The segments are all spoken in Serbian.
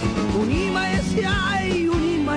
prolaze. U njima je sjaj, u njima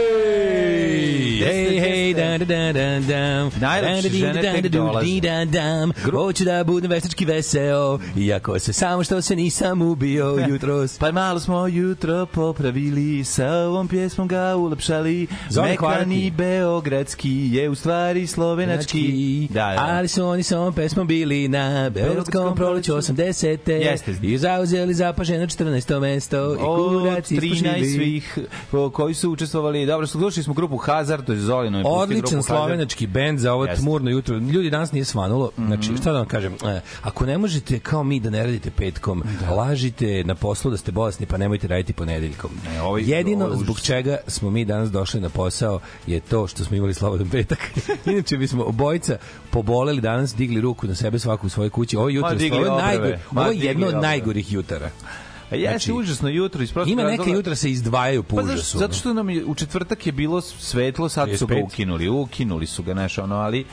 Najlepše žene tek dolaze. Hoću da budem veštački veseo, iako se samo što se nisam ubio jutros. Pa malo smo jutro popravili, sa ovom pjesmom ga ulepšali. Mekani beogradski je u stvari slovenački. Da, da. Ali su oni sa ovom pesmom bili na Beogradskom proleću 80. Jeste. I zauzeli zapaženo 14. mesto. I od kurac 13 ispošili. svih koji su učestvovali. Dobro, slušali smo grupu Hazard, to je Zolino. Odličan slovenački bend za ovo Jeste. tmurno jutro. Ljudi danas nije svanulo. Znači, šta da vam kažem? e, Ako ne možete kao mi da ne radite petkom, lažite na poslu da ste bolesni, pa nemojte raditi ponedeljkom. Ne, ovaj- Jedino ovaj zbog čega smo mi danas došli na posao je to što smo imali slobodan petak. Inače bismo obojica poboleli danas, digli ruku na sebe svaku u svojoj kući. Ovo jutro, digli ovo najgore, Ma, ovo je jedno od najgorih jutara. A jeste Znači, užasno jutro Ima neka razloga- jutra se izdvajaju po Pa užasu. zato što nam je, u četvrtak je bilo svetlo, sad su ga 35. ukinuli, ukinuli su ga, znaš, ono, ali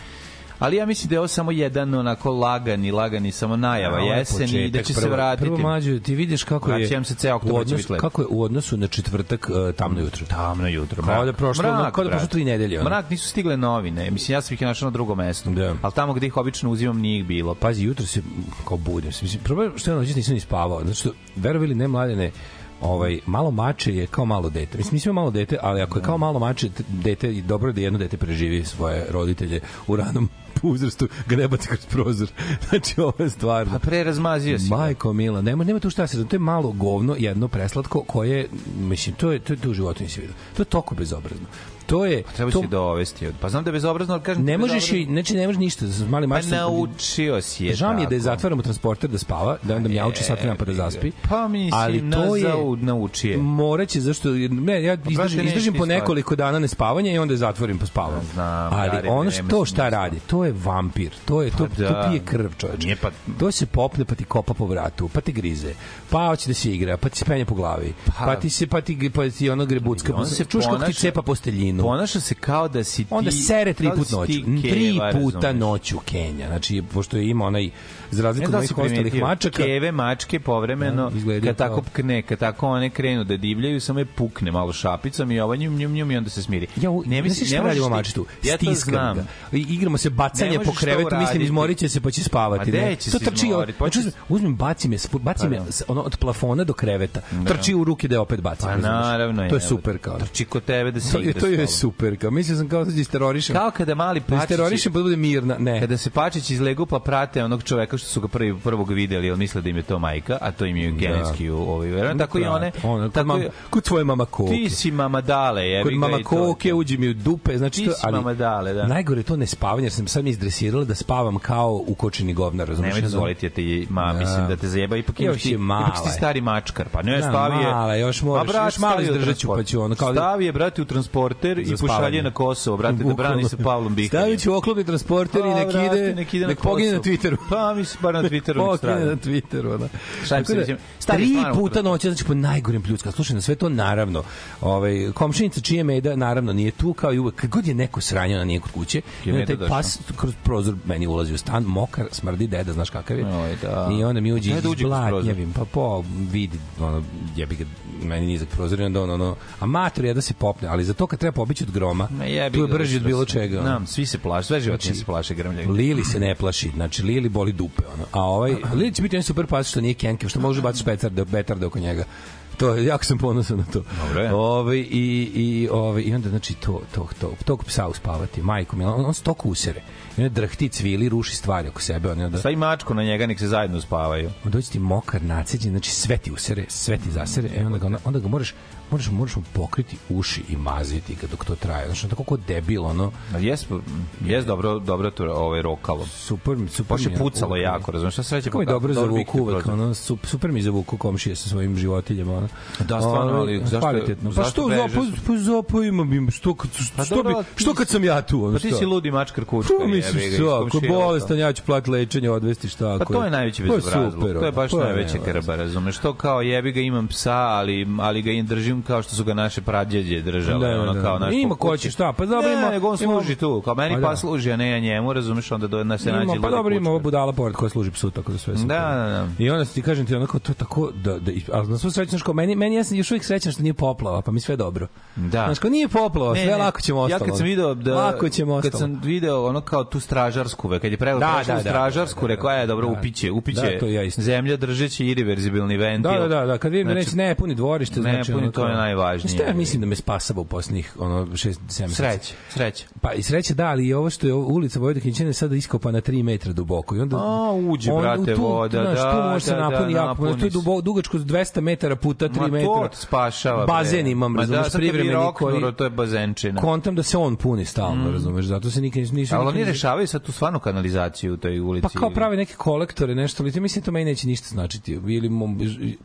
Ali ja mislim da je ovo samo jedan onako lagani, lagani samo najava je jeseni i da će se Prvo- vratiti. Prvo mlađe, ti vidiš kako je se ceo oktobar lepo. kako je u odnosu na četvrtak uh, tamno jutro. Tamno jutro. Kao mrak. da je prošlo- kao da je prošlo tri nedelje, ono. Mrak nisu stigle novine. Mislim, ja sam ih našao na drugom mestu. Da. Ali tamo gde ih obično uzimam nije ih bilo. Pazi, jutro se kao budem. se. Mislim, problem što ja noćas nisam ni spavao. Znači verovili ne mladene, ovaj malo mače je kao malo dete. Mislim, nisam malo dete, ali ako je kao malo mače dete, i dobro da jedno dete preživi svoje roditelje u ranom uzrastu, grebati kroz prozor. Znači, ovo je stvarno. Pa pre razmazio si. Majko Mila, nema nema tu šta se, to je malo govno, jedno preslatko koje mislim to je to je to u životu nisi vidio. To je toliko bezobrazno. To je Treba to si dovesti. Pa znam da je bezobrazno, kažem... ne možeš i znači ne možeš ništa, z- mali Pa naučio si je Žao mi je da je zatvaramo transporter da spava, da onda mjauči sat vremena pa da zaspi. Pa mislim, ali to je na, nauči je. Moraće zašto ne ja izdržim, neće izdržim ti po nekoliko dana nespavanja i onda je zatvorim pa spavam. Znam, ali ono što šta smisla. radi, to je vampir. To je to, Pa da. to pije krv, čoveče. Pa- To se popne pa ti kopa po vratu, pa ti grize. Pa hoće da se igra, pa ti se penje po glavi. Pa, ti se pa ti pa ti ono grebucka. On se čuš kako ti cepa posteljinu. Ponaša se kao da si ti... Onda sere tri da put noću. ti Tri puta noću Kenja. Znači, pošto je ima onaj, za razliku Ne od da mojih ostalih mačaka, keve, mačke povremeno, Da, izgledaju kad tako, kao- ne, kad tako one krenu da divljaju, samo je pukne malo šapicom i ova njum, njum, njum i onda se smiri. Ja, u- ne misli- misliš šta radimo mačetu? Ja Stiskam ga. I igramo se bacanje po krevetu, mislim uraditi. izmorit će se pa će spavati. Gde ne. će to trči, izmorit? znači, Pa uzmem, uzmem, baci me, spu- baci Pa da. ono, od plafona do kreveta. Trči u ruke da je opet bacim. Pa naravno je. To je super kao. Trči kod tebe da se igra to je. Super kao. Mislio sam kao da isterorišem. Kao kada mali Da Pačić... isterorišem pa da bude mirna. Ne. Kada se Pačić iz Legupa prate onog čoveka što su ga prvi prvog videli, jer misle da im je to majka, a to im je genetski u ovaj veran. Tako i one. Ono, kod, tako mam, kod tvoje mama Koke. Ti si mama dale, jebi kod mama. Koke uđi mi u dupe, znači Ti to, ali mama dale, da. Najgore je to nespavanje, jer sam sad mi izdresirala da spavam kao ukočeni govnar, razumiješ? Nemoj dozvoliti da ti, ma, mislim da te zajeba, ipak Još ti, je ipak ti je. stari mačkar, pa ne, Da, stavi je... mala je, još moraš- još malo izdržat ću, pa ću ono kao- Stavi je, brate, u transporter i pošalje na Kosovo, brate, da brani sa Pavlom Bihanjem. Stavit ću oklopni transporter i nek ide, nek ide na nek pogine na. Twitteru. Pa, mislim, bar na Twitteru Pogine na Twitteru, da. Šta se da, tri puta noći, znači po najgorem pljucka. Slušaj, na sve to naravno. Ovaj, komšinica čije meda, naravno, nije tu, kao i uvek. Kad god je neko sranjao na nije kod kuće, meda taj pas kroz prozor meni ulazi u stan, mokar, smrdi deda, znaš kakav je. Oj, da. I onda mi uđe kroz prozor. izblatnjavim, pa po, vidi, ono, jebi ga, meni nizak prozor i onda ono, ono, amator je da se popne, ali za to kad treba pobići od groma, Ma jebi tu je ga, brži od da bilo čega. Znam, svi se plaše, sve životinje Znači, se plaše grmljavim. Lili se ne plaši, znači Lili boli dupe, ono. A ovaj Lili će biti jedan super pas što nije kenkev, što može baciti petarde, petarde oko njega. To je, jako sam ponosan na to. Dobro je. Ovaj i i ovaj i onda znači to to to tog psa uspavati. Majko mi on, on se toliko usere. I onda drhti, cvili, ruši stvari oko sebe, on onda Stavi mačku na njega, nek se zajedno spavaju. on dođe ti mokar, naceđen, znači sve ti usere, sve ti zasere, e onda ga, onda ga moraš, moraš, moraš mu pokriti uši i maziti ga dok to traje. Znači, tako kao debil, ono, Ali jes, jes dobro, dobro to ovaj rokalo. super, mi- super Baš je mi je pucalo uvek. jako, razumiješ, šta sreće. Kako mi pa dobro za vuku uvek, ono, sup- super mi za vuku komšije sa svojim životiljama, ono. Da, stvarno, Ono, ali zašto- kvalitetno. Pa što, beže pa, pa zapa imam im, što, kad, Pa što, bi, dobro, ti što kad sam ja tu, ono, Pa ti što? si ludi mačkar kučka. Pa mislim što, ako je bolestan, ja ću platiti lečenje, odvesti šta. Pa to je najveći je bezobrazluk. To je baš je najveća veze. krba, razumeš? To kao jebi ga imam psa, ali, ali ga im držim kao što su ga naše prađeđe držale. Da, ono da. kao naš Ima ko će, šta, pa dobro, ne, ima- nego on ima- služi tu. Kao meni Pa pa da. služi, a ne ja njemu, razumeš? Onda do, na se nađe Ima, pa dobro ima ova budala pored koja služi psu, tako da sve. Da, da, da. I onda ti kažem ti onako to tako da da ali na svu sreću znaš kao meni meni ja sam još uvijek srećan što nije poplava, pa mi sve dobro. Da. Znaš kao nije poplava, Ne, sve ne. lako ćemo Ja ostalo. kad sam video da lako ćemo kad ostalo. sam video ono kao tu stražarsku, ve, kad je prelo Da, da, stražarsku, rekao je dobro upiće, upiće. To ja. Zemlja držeći irreverzibilni ventil. Da, da, da, kad vidim da Znači, neće ne puni dvorište, ne znači puni, ono to je kao- najvažnije. Šta ja mislim da me spasava u poslednjih ono 6 7 Sreće, sreće. Pa i sreće da, ali i ovo što je ovo- ulica Vojvodina Kinčine sada iskopana 3 metra duboko i onda A, uđe, on- brate, tu, voda, znaš, da, tu može se da, da, napuni jako, napuni to je dubo, dugačko 200 metara puta 3 Ma metra. to spašava. bre. Bazen imam, Ma razumeš, da, privremeni roknuro, koji- to je bazenčina. Kontam da se on puni stalno, razumeš, zato se nikad nisu Ali oni ni- rešavaju sad tu stvarno kanalizaciju u toj ulici. Pa kao prave neke kolektore, nešto, ali to mislim to meni neće ništa značiti. Ili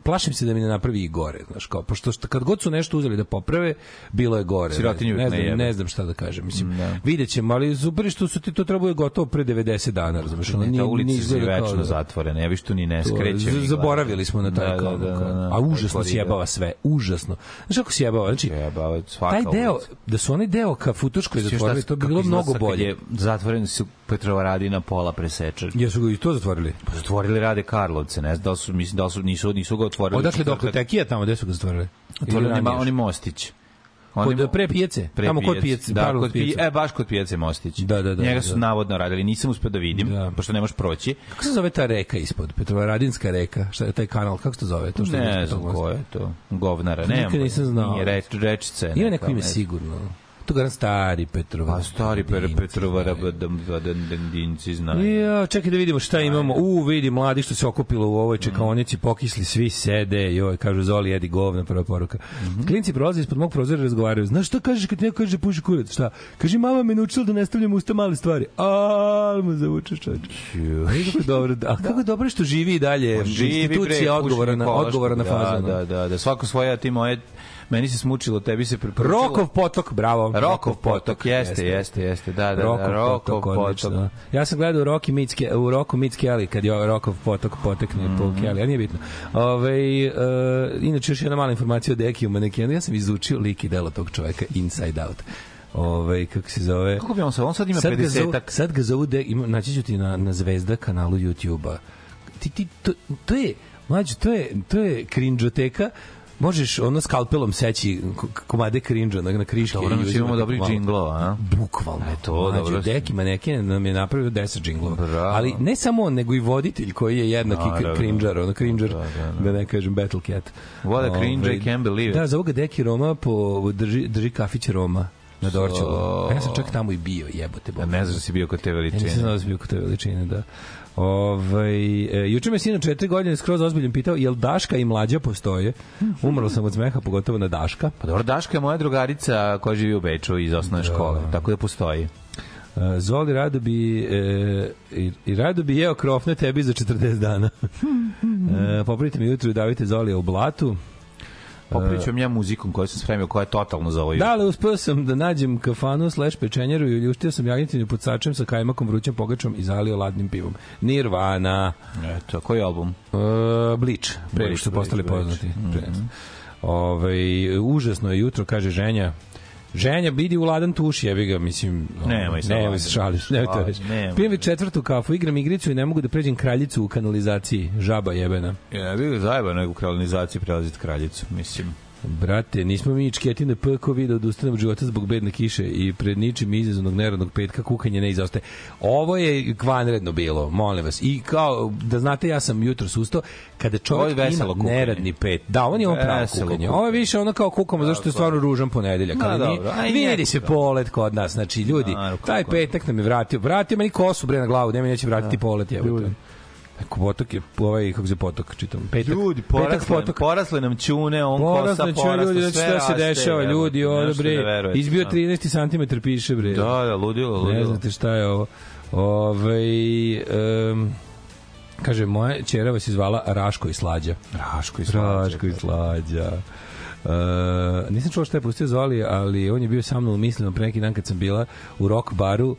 plašim se da mi ne napravi i gore, znaš, kao pošto što, kad god su nešto uzeli da poprave, bilo je gore. Sirotinju ne, ne znam, jebe. ne znam šta da kažem. Mislim, videćemo, ali super što su ti to trebuje gotovo pre 90 dana, razumeš? Ne, nije- ta ulica kao večno da- zatvorena, ja viš tu ni ne skreće. zaboravili smo na taj Da, kao, da, da, da, a užasno sjebava sve, užasno. Znaš kako sjebava, znači Jebava, svaka taj deo, da su oni deo ka Futuškoj zatvorili, to bi bilo mnogo bolje. Je zatvoreni su Petrovaradina pola presečen. Jesu ga i to zatvorili? Pa zatvorili rade Karlovce, ne znam da su, mislim, da su, nisu, nisu ga otvorili. Odakle do četvrtak. Tekija tamo, gde su ga zatvorili? Otvorili Ili oni, oni mostić. Oni Kod pre pijace? pre Tamo kod pijace. Da, kod pi, pijace. e, baš kod pijace Mostić. Da, da, da, Njega su da. navodno radili, nisam uspeo da vidim, Da. pošto ne možeš proći. Kako se zove ta reka ispod? Petrovaradinska reka? Šta je taj kanal? Kako se to zove? To što Ne znam ko je to. Govnara, Nikad nema. nisam znao. Nije reč, rečica. je Ima neko ime ne sigurno. To je stari Petrova. Pa stari per Petrovara Dinci znaju. Ja, čekaj da vidimo šta imamo. U, vidi mladi što se okupilo u ovoj čekaonici, pokisli, svi sede, joj, kažu Zoli, jedi govna, prva poruka. Klinci prolaze ispod mog prozora i razgovaraju. Znaš šta kažeš kad neko kaže puši kurac? Šta? Kaže, mama me naučila da ne stavljam usta male stvari. A, mu zavučeš čoveče. Kako je dobro, da, a kako je dobro što živi i dalje. Pa Živi, institucija odgovora na, odgovora na fazu. Da, da, da, da, svako svoje, a ti moje, meni se smučilo, tebi se preporučilo. Rokov potok, bravo. Rokov potok, jeste, jeste, jeste, da, da, Rokov da, Rokov potok, potok. Ja sam gledao Rocky Meets Ke- u Roku Meets Kelly kad je Rokov potok potekne po Mhm. Kelly, a nije bitno. Ove, uh, inače još jedna mala informacija o Dekiju manekenu. Ja sam izučio lik i delo tog čoveka Inside Out. Ove, kako se zove? Kako bi on se, on sad ima sad ga, zovu, 50-ak. sad ga zovu de, ima, naći ću ti na, na Zvezda kanalu YouTube-a. Ti, ti, to, to je, mlađe, to je, to je krinđoteka možeš ono skalpelom seći komade krinđa na, na kriške. Dobro, i znači imamo dobrih džinglova, a? Bukvalno. E, to, Mlađe, dobro. Deki Maneken nam je napravio 10 džinglova. Bravo. Ali ne samo on, nego i voditelj koji je jednaki Naravno. krinđar, ono krinđar, Da, da, da. da ne kažem Battle Cat. What a cringe, Ovaj, I can't believe it. Da, za ovoga Deki Roma po, drži, drži kafić Roma na Dorčelu. So- A Ja sam čak tamo i bio, jebote. Ja ne znaš da si bio kod te Ja nisam veličine. znao da sam bio kod te veličine, da. Ovaj e, juče me sina četiri godine skroz ozbiljno pitao jel Daška i mlađa postoje. Umrlo sam od smeha, pogotovo na Daška. Pa dobro, Daška je moja drugarica koja živi u Beču iz osnovne škole, tako da postoji. E, Zoli rado bi e, i, i rado bi jeo krofne tebi za 40 dana. e, popravite mi jutro i davite Zolija u blatu. Popričam ja muzikom koju sam spremio, koja je totalno za ovo Da, ali uspeo sam da nađem kafanu slash pečenjeru i uljuštio sam jagnjetinu pod sačem sa kajmakom, vrućem pogačom i zalio ladnim pivom. Nirvana. Eto, koji album? Uh, Bleach, pre što postali poznati. Mm Ovaj, užasno je jutro, kaže ženja. Ženja, bidi u ladan tuš, jebi ga, mislim... Nemoj se Nemoj se šališ, nemoj to Šališ, reći. Pijem već četvrtu kafu, igram igricu i ne mogu da pređem kraljicu u kanalizaciji. Žaba jebena. Ja bih zajebano nego u kralinizaciji prelaziti kraljicu, mislim. Brate, nismo mi čketine P ko video da ustanem od života zbog bedne kiše i pred ničim izazovnog neradnog petka kukanje ne izostaje. Ovo je kvanredno bilo, molim vas. I kao, da znate, ja sam jutro sustao, kada čovjek ima kukanje. neradni pet. Da, on je on pravo kukanje. kukanje. Ovo je više ono kao kukamo, zašto je stvarno ružan ponedeljak. Ma, Ali dobro, aj, vidi se polet kod nas. Znači, ljudi, taj petak nam je vratio. Vratio meni kosu bre na glavu, nema neće vratiti polet. Jebote. Neko potok je, ovaj, kako se potok, čitam. Petak, Ljudi, petak porasle, potok. porasle nam čune, on kosa Porasle porasla, će ljudi, znači sve šta se raste, dešava, evo, ljudi, ne bre, verujete, izbio da. 13 cm piše bre. Da, da, ludilo, ludilo. Ne znate šta je ovo. Ovaj um, kaže, moja čera vas je zvala Raško i Slađa. Raško i slađa. Raško i Slađa. Uh, nisam čuo šta je pustio Zoli, ali on je bio sa mnom u mislima pre neki dan kad sam bila u rock baru,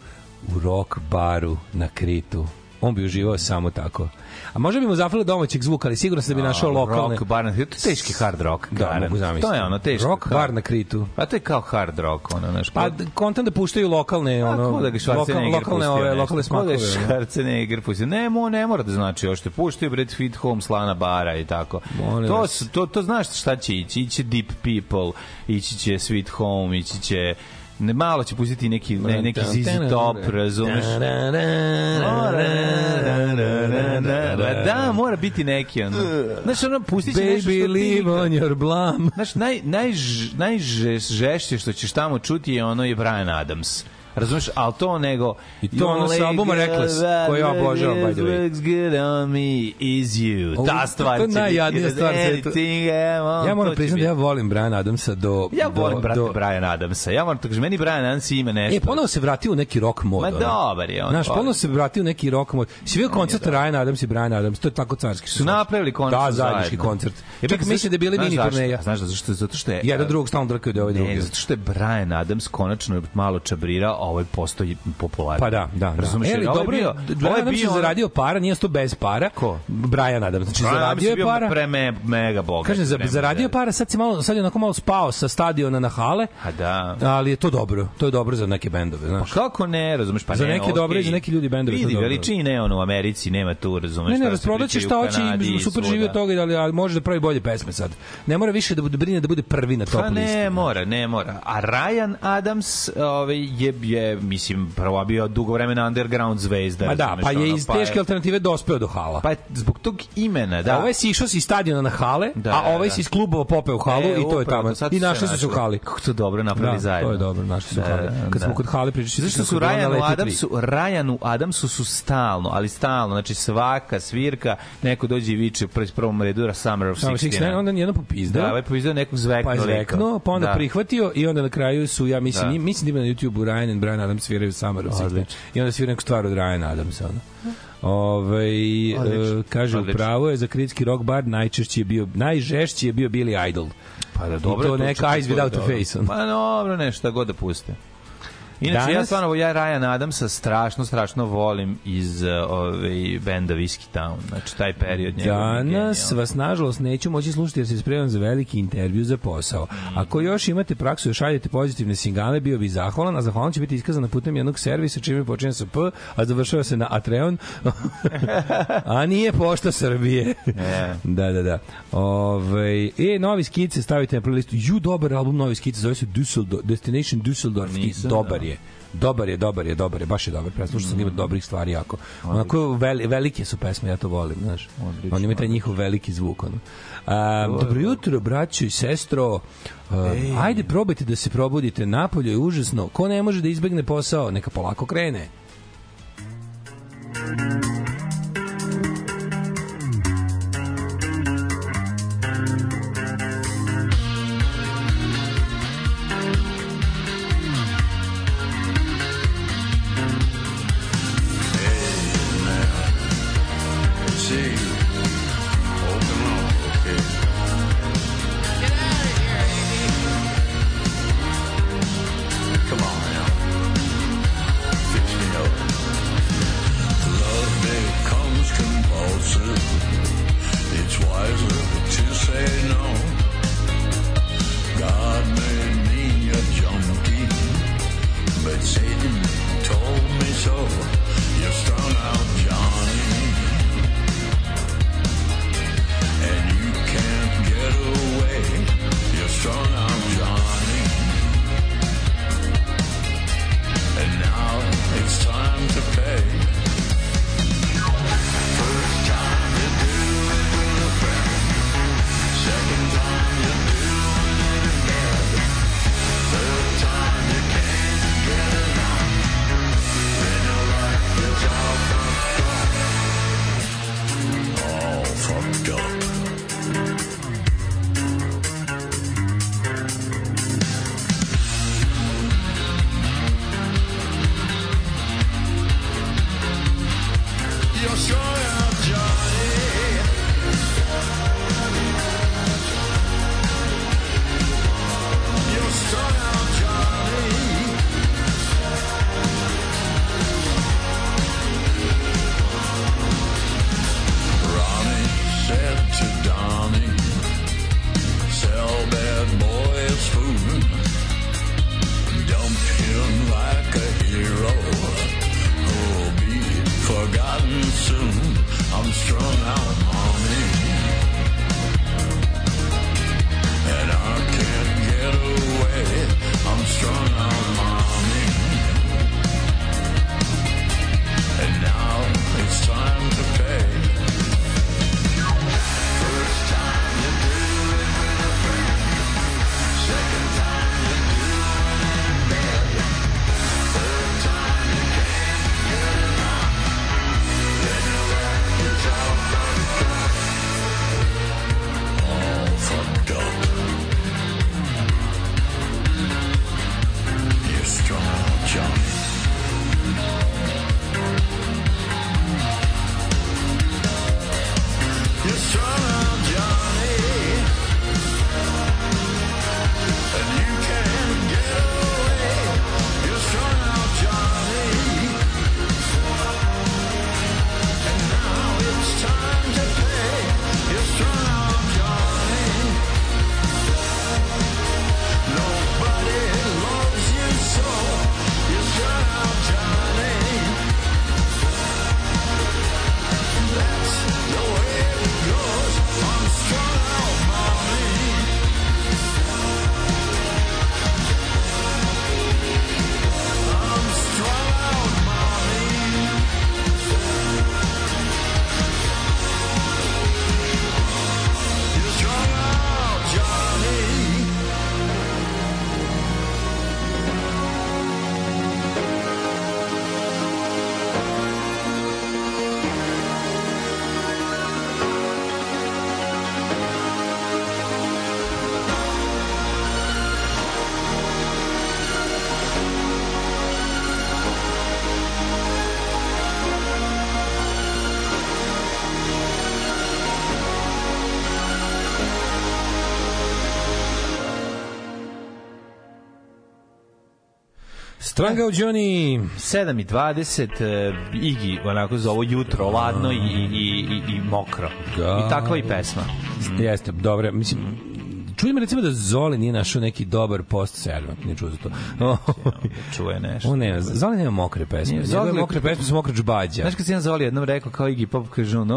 u rock baru na Kritu. On bi uživao samo tako. A možda bi mu zafalo domaćeg zvuka, ali sigurno sam da bi našao lokalne... Rock bar na je teški hard rock. Da, garant. mogu zamisliti. To je ono teški. Rock bar na Kritu. Pa to je kao hard rock, ono, znaš. Pa d- kontam da puštaju lokalne A, ono da ga lokal, lokalne ove lokalne da smakove. ono. Schwarzenegger pustio. Ne, mo, ne mora da znači još te puštaju Brad Fit Home, Slana Bara i tako. Molim To, to, to znaš šta će ići? Iće Deep People, ići će Sweet Home, ići će ne, malo će pustiti neki, ne, neki ZZ Top, razumeš? Mora, da, mora biti neki, ono. Znaš, ono, pustit će nešto Baby što ti nikad- on your blam. Znaš, naj, najž, najžešće što ćeš tamo čuti je ono je Brian Adams. Razumeš, ali to nego... I to ono sa albuma Reckless, koji ja obožavam, by the way. Good on me is you. Ovo- Ta stvar to je će biti najjadnija stvar Ja moram to priznati da ja volim Brian Adamsa do... Ja volim, do, brate, do, Brian Adamsa. Ja moram to kažem, meni Brian Adams ima nešto. E, ponovo se vratio u neki rock mod. Ma dobar je on. Znaš, ponovo se vratio u neki rock mod. Si vidio koncert Ryan Adams i Brian Adams, to je tako carski. su napravili konačno Da, zajednički koncert. Jer Čak mislim da je bili mini turneja. Znaš zašto? Zato što je... Jedan drugog stalno drkaju da je ovaj drugi. Ne, zato što je Brian Adams konačno malo čabrira, a ovaj postoji popularni. Pa da, da. da. Razumeš, E, ali ovaj dobro, bio- je, ovaj Brian Adams je bio zaradio para, nije to bez para. Ko? Brian Adams. Znači, Brian zaradio je bio para. Pre me, mega bogat. Kažem, za, zaradio para, sad, se malo, sad je onako malo spao sa stadiona na hale, A da. ali je to dobro. To je dobro za neke bendove, znaš. Kako ne, razumeš? Pa Za ne, neke okej. dobre za neki ljudi bendove Vidi, veličine on u Americi, nema tu, razumeš? Ne, ne, rasprodaće šta hoće i super živi od toga, ali, ali može da pravi bolje pesme sad. Ne mora više da bude brine da bude prvi na top Pa listi. ne mora, ne mora. A Ryan Adams ovaj, je je, mislim, prvo bio dugo vremena underground zvezda. Pa da, pa je ono, iz teške alternative dospeo do hala. Pa je zbog tog imena, da. Da. Ovaj si išao si stadiona na hale, Da, a da, ovaj da. si iz klubova popeo u halu E, i to je tamo. I našli su se u hali. Kako su dobro napravili Da, zajedno. to je dobro, našli su u hali. Kad smo kod hale pričali Zašto su tri. Adamsu, Ryanu Adamsu su stalno, ali stalno, znači svaka svirka, neko dođe i viče prvi prvom redu Summer of Samo 69. 69, onda jedno popizdao. Da, ovaj poizdao nekog zvekno pa je zveknuo, pa onda da. prihvatio i onda na kraju su, ja mislim, Da. da. mislim da ima na YouTube-u Ryan and Brian Adams sviraju Summer of 69. Odlično. I onda svira neku stvar od Ryan Adamsa. Ono. Ove, Odlično. e, kaže, Odlično. upravo je za kritski rock bar najčešći je bio, najžešći je bio Billy Idol. Pa da, I dobro. to je neka Eyes to Without a. Face. Pa dobro, nešto god da puste. Inače, ja Danas- stvarno, ja Ryan Adamsa strašno, strašno volim iz uh, ove, benda Whiskey Town. Znači, taj period njegov. je Danas vas nažalost neću moći slušati jer se spremam za veliki intervju za posao. Ako još imate praksu da šaljete pozitivne singale, bio bi zahvalan, a zahvalan će biti iskazana putem jednog servisa čime počinje sa P, a završava se na Atreon. a nije pošta Srbije. Da, da, da. Ove, e, novi skice stavite na playlistu. Ju, dobar album novi skice, zove se Düsseldorf, Destination Düsseldorf. Nisam, dobar. Je. Dobar je, dobar je, dobar je, baš je dobar. Preslušao sam ima dobrih stvari jako. Onako veli, velike su pesme, ja to volim, znaš. Odlično, Oni imaju taj njihov veliki zvuk, ono. A, dobro jutro, braćo i sestro. A, ajde, probajte da se probudite. Napolje je užasno. Ko ne može da izbegne posao, neka polako krene. See, Stranga u Johnny. 7 i 20, e, Igi, onako za ovo jutro, ladno i, i, i, i mokro. Da. I takva i pesma. Jeste, dobro, mislim, čuli me recimo da Zoli nije našao neki dobar post server, nije čuo za to. Čuje nešto. O ne, Zoli nema mokre pesme. Nije, Zoli- mokre pesme su mokre džbađa. Znaš kad si jedan Zoli jednom rekao kao Iggy Pop, kaže on,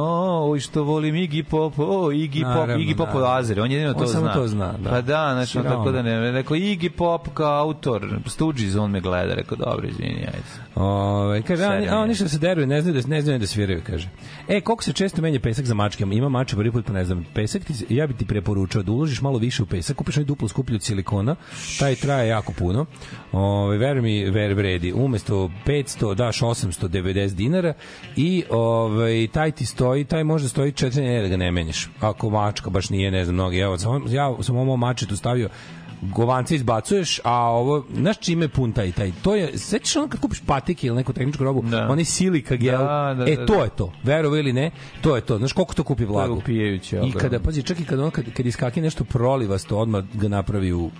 oj što volim Iggy Pop, o, Iggy Pop, Naravno, Iggy Pop od. Azere, on jedino On to samo zna. to zna, da. Pa da, znači, on Siroma. tako da ne, rekao Iggy Pop kao autor, Stooges, on me gleda, rekao, dobro, izvini, ajde. Ove, kaže, a, a, oni što se deruju, ne znaju da, ne znaju da sviraju, kaže. E, koliko se često menja pesak za mačke? Ima mače prvi put, pa ne znam. Pesak, ti, ja bi ti preporučao da uložiš malo više u pesak, kupiš onaj duplo skuplju silikona, taj traje jako puno. Ove, veruj mi, ver vredi. Umesto 500 daš 890 dinara i ovaj taj ti stoji, taj može stoji 4 nedelje da ga ne menjaš. Ako mačka baš nije, ne znam, mnogi. Evo, sam, ja sam ovo mačetu stavio govance izbacuješ, a ovo, znaš čime je pun taj, taj, to je, sećaš ono kad kupiš patike ili neku tehničku robu, Da. onaj silika gel, Da, da, e, da, to da. je to, verovo ili ne, to je to, znaš koliko to kupi vlagu. upijajuće, I kada, pazi, čak i kad, on, kad, kad iskaki nešto prolivasto, odmah ga napravi u,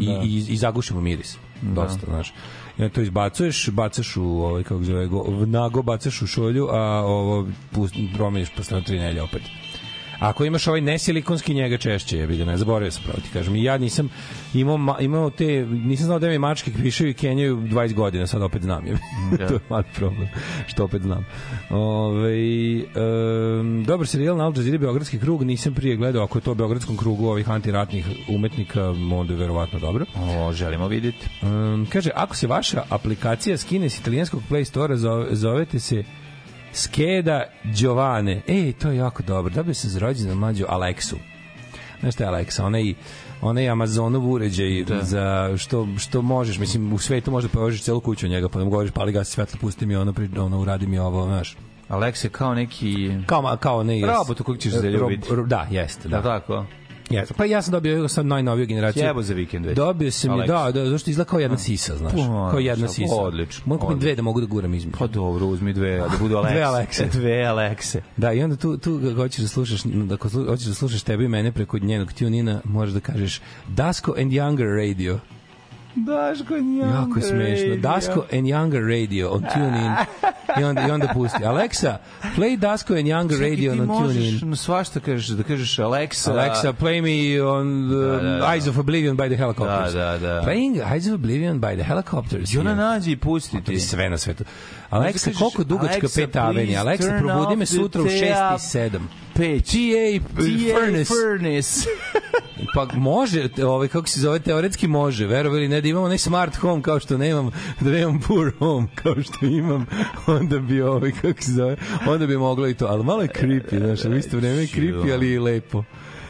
i, i, i zagušimo miris, dosta, znaš. I onda to izbacuješ, bacaš u ovaj kako zove, go, nago bacaš u šolju, a ovo pust, promeniš posle na tri nedelje opet. Ako imaš ovaj nesilikonski njega češće, jebi ga, ne zaboravio sam pravo ti kažem. I ja nisam imao ma, imao te nisam znao da mi mačke pišaju i kenjaju 20 godina, sad opet znam je. Da. to je mali problem, što opet znam. Ove, um, dobar serijal na Al Jazeera Beogradski krug, nisam prije gledao, ako je to u Beogradskom krugu ovih antiratnih umetnika, onda je verovatno dobro. O, želimo vidjeti. Um, kaže, ako se vaša aplikacija skine s italijanskog Play Store, zove, zovete se Skeda Giovane. Ej, to je jako dobro. Dobio sam za rođendan mlađu Alexu. Znaš šta je Alexa? Onaj, onaj Amazonov uređaj da. za što, što možeš, mislim, u svetu možda povežeš celu kuću njega, pa da mu govoriš, pali gasi svetlo, pusti mi ono, ono uradi mi ovo, znaš. Je kao neki... Kao, kao ne... Robot u kojeg ćeš zaljubiti. Rob- Da, jeste, Da. da. tako? Jeste. Pa ja sam dobio sad najnoviju generaciju. Jebo za vikend već. Dobio sam je, da, da, zašto izgleda kao jedna sisa, znaš. Pa, Kao jedna sisa. odlično, Mogu kupiti odlično. dve da mogu da guram između. Pa dobro, uzmi dve, da budu Alexe. Dve Alexe. dve Alexe. Da, i onda tu, tu hoćeš da slušaš, da hoćeš da slušaš tebe i mene preko njenog tune-ina, možeš da kažeš Dasko and Younger Radio. Daško Jako smešno. Dasko and Younger Radio on TuneIn. I onda, I onda pusti. Alexa, play Dasko and Younger Radio ti on možeš TuneIn. svašta kažeš, da kažeš Alexa. Alexa, play me on the Da, da, da. Eyes of Oblivion by the Helicopters. Da, da, da. Playing Eyes of Oblivion by the Helicopters. I ona nađe i pusti To ti. sve na svetu. Alexa, koliko dugačka peta avenija? Alexa, probudi me sutra u 6 tea- i 7. TA, TA furnace. Furnace. Pa može, ovaj kako se zove teoretski može, verovali ne da imamo onaj smart home kao što nemam, da nemam poor home kao što imam, onda bi ovaj kako se zove, onda bi moglo i to, ali malo je creepy, znaš, u isto vreme je creepy, ali i lepo.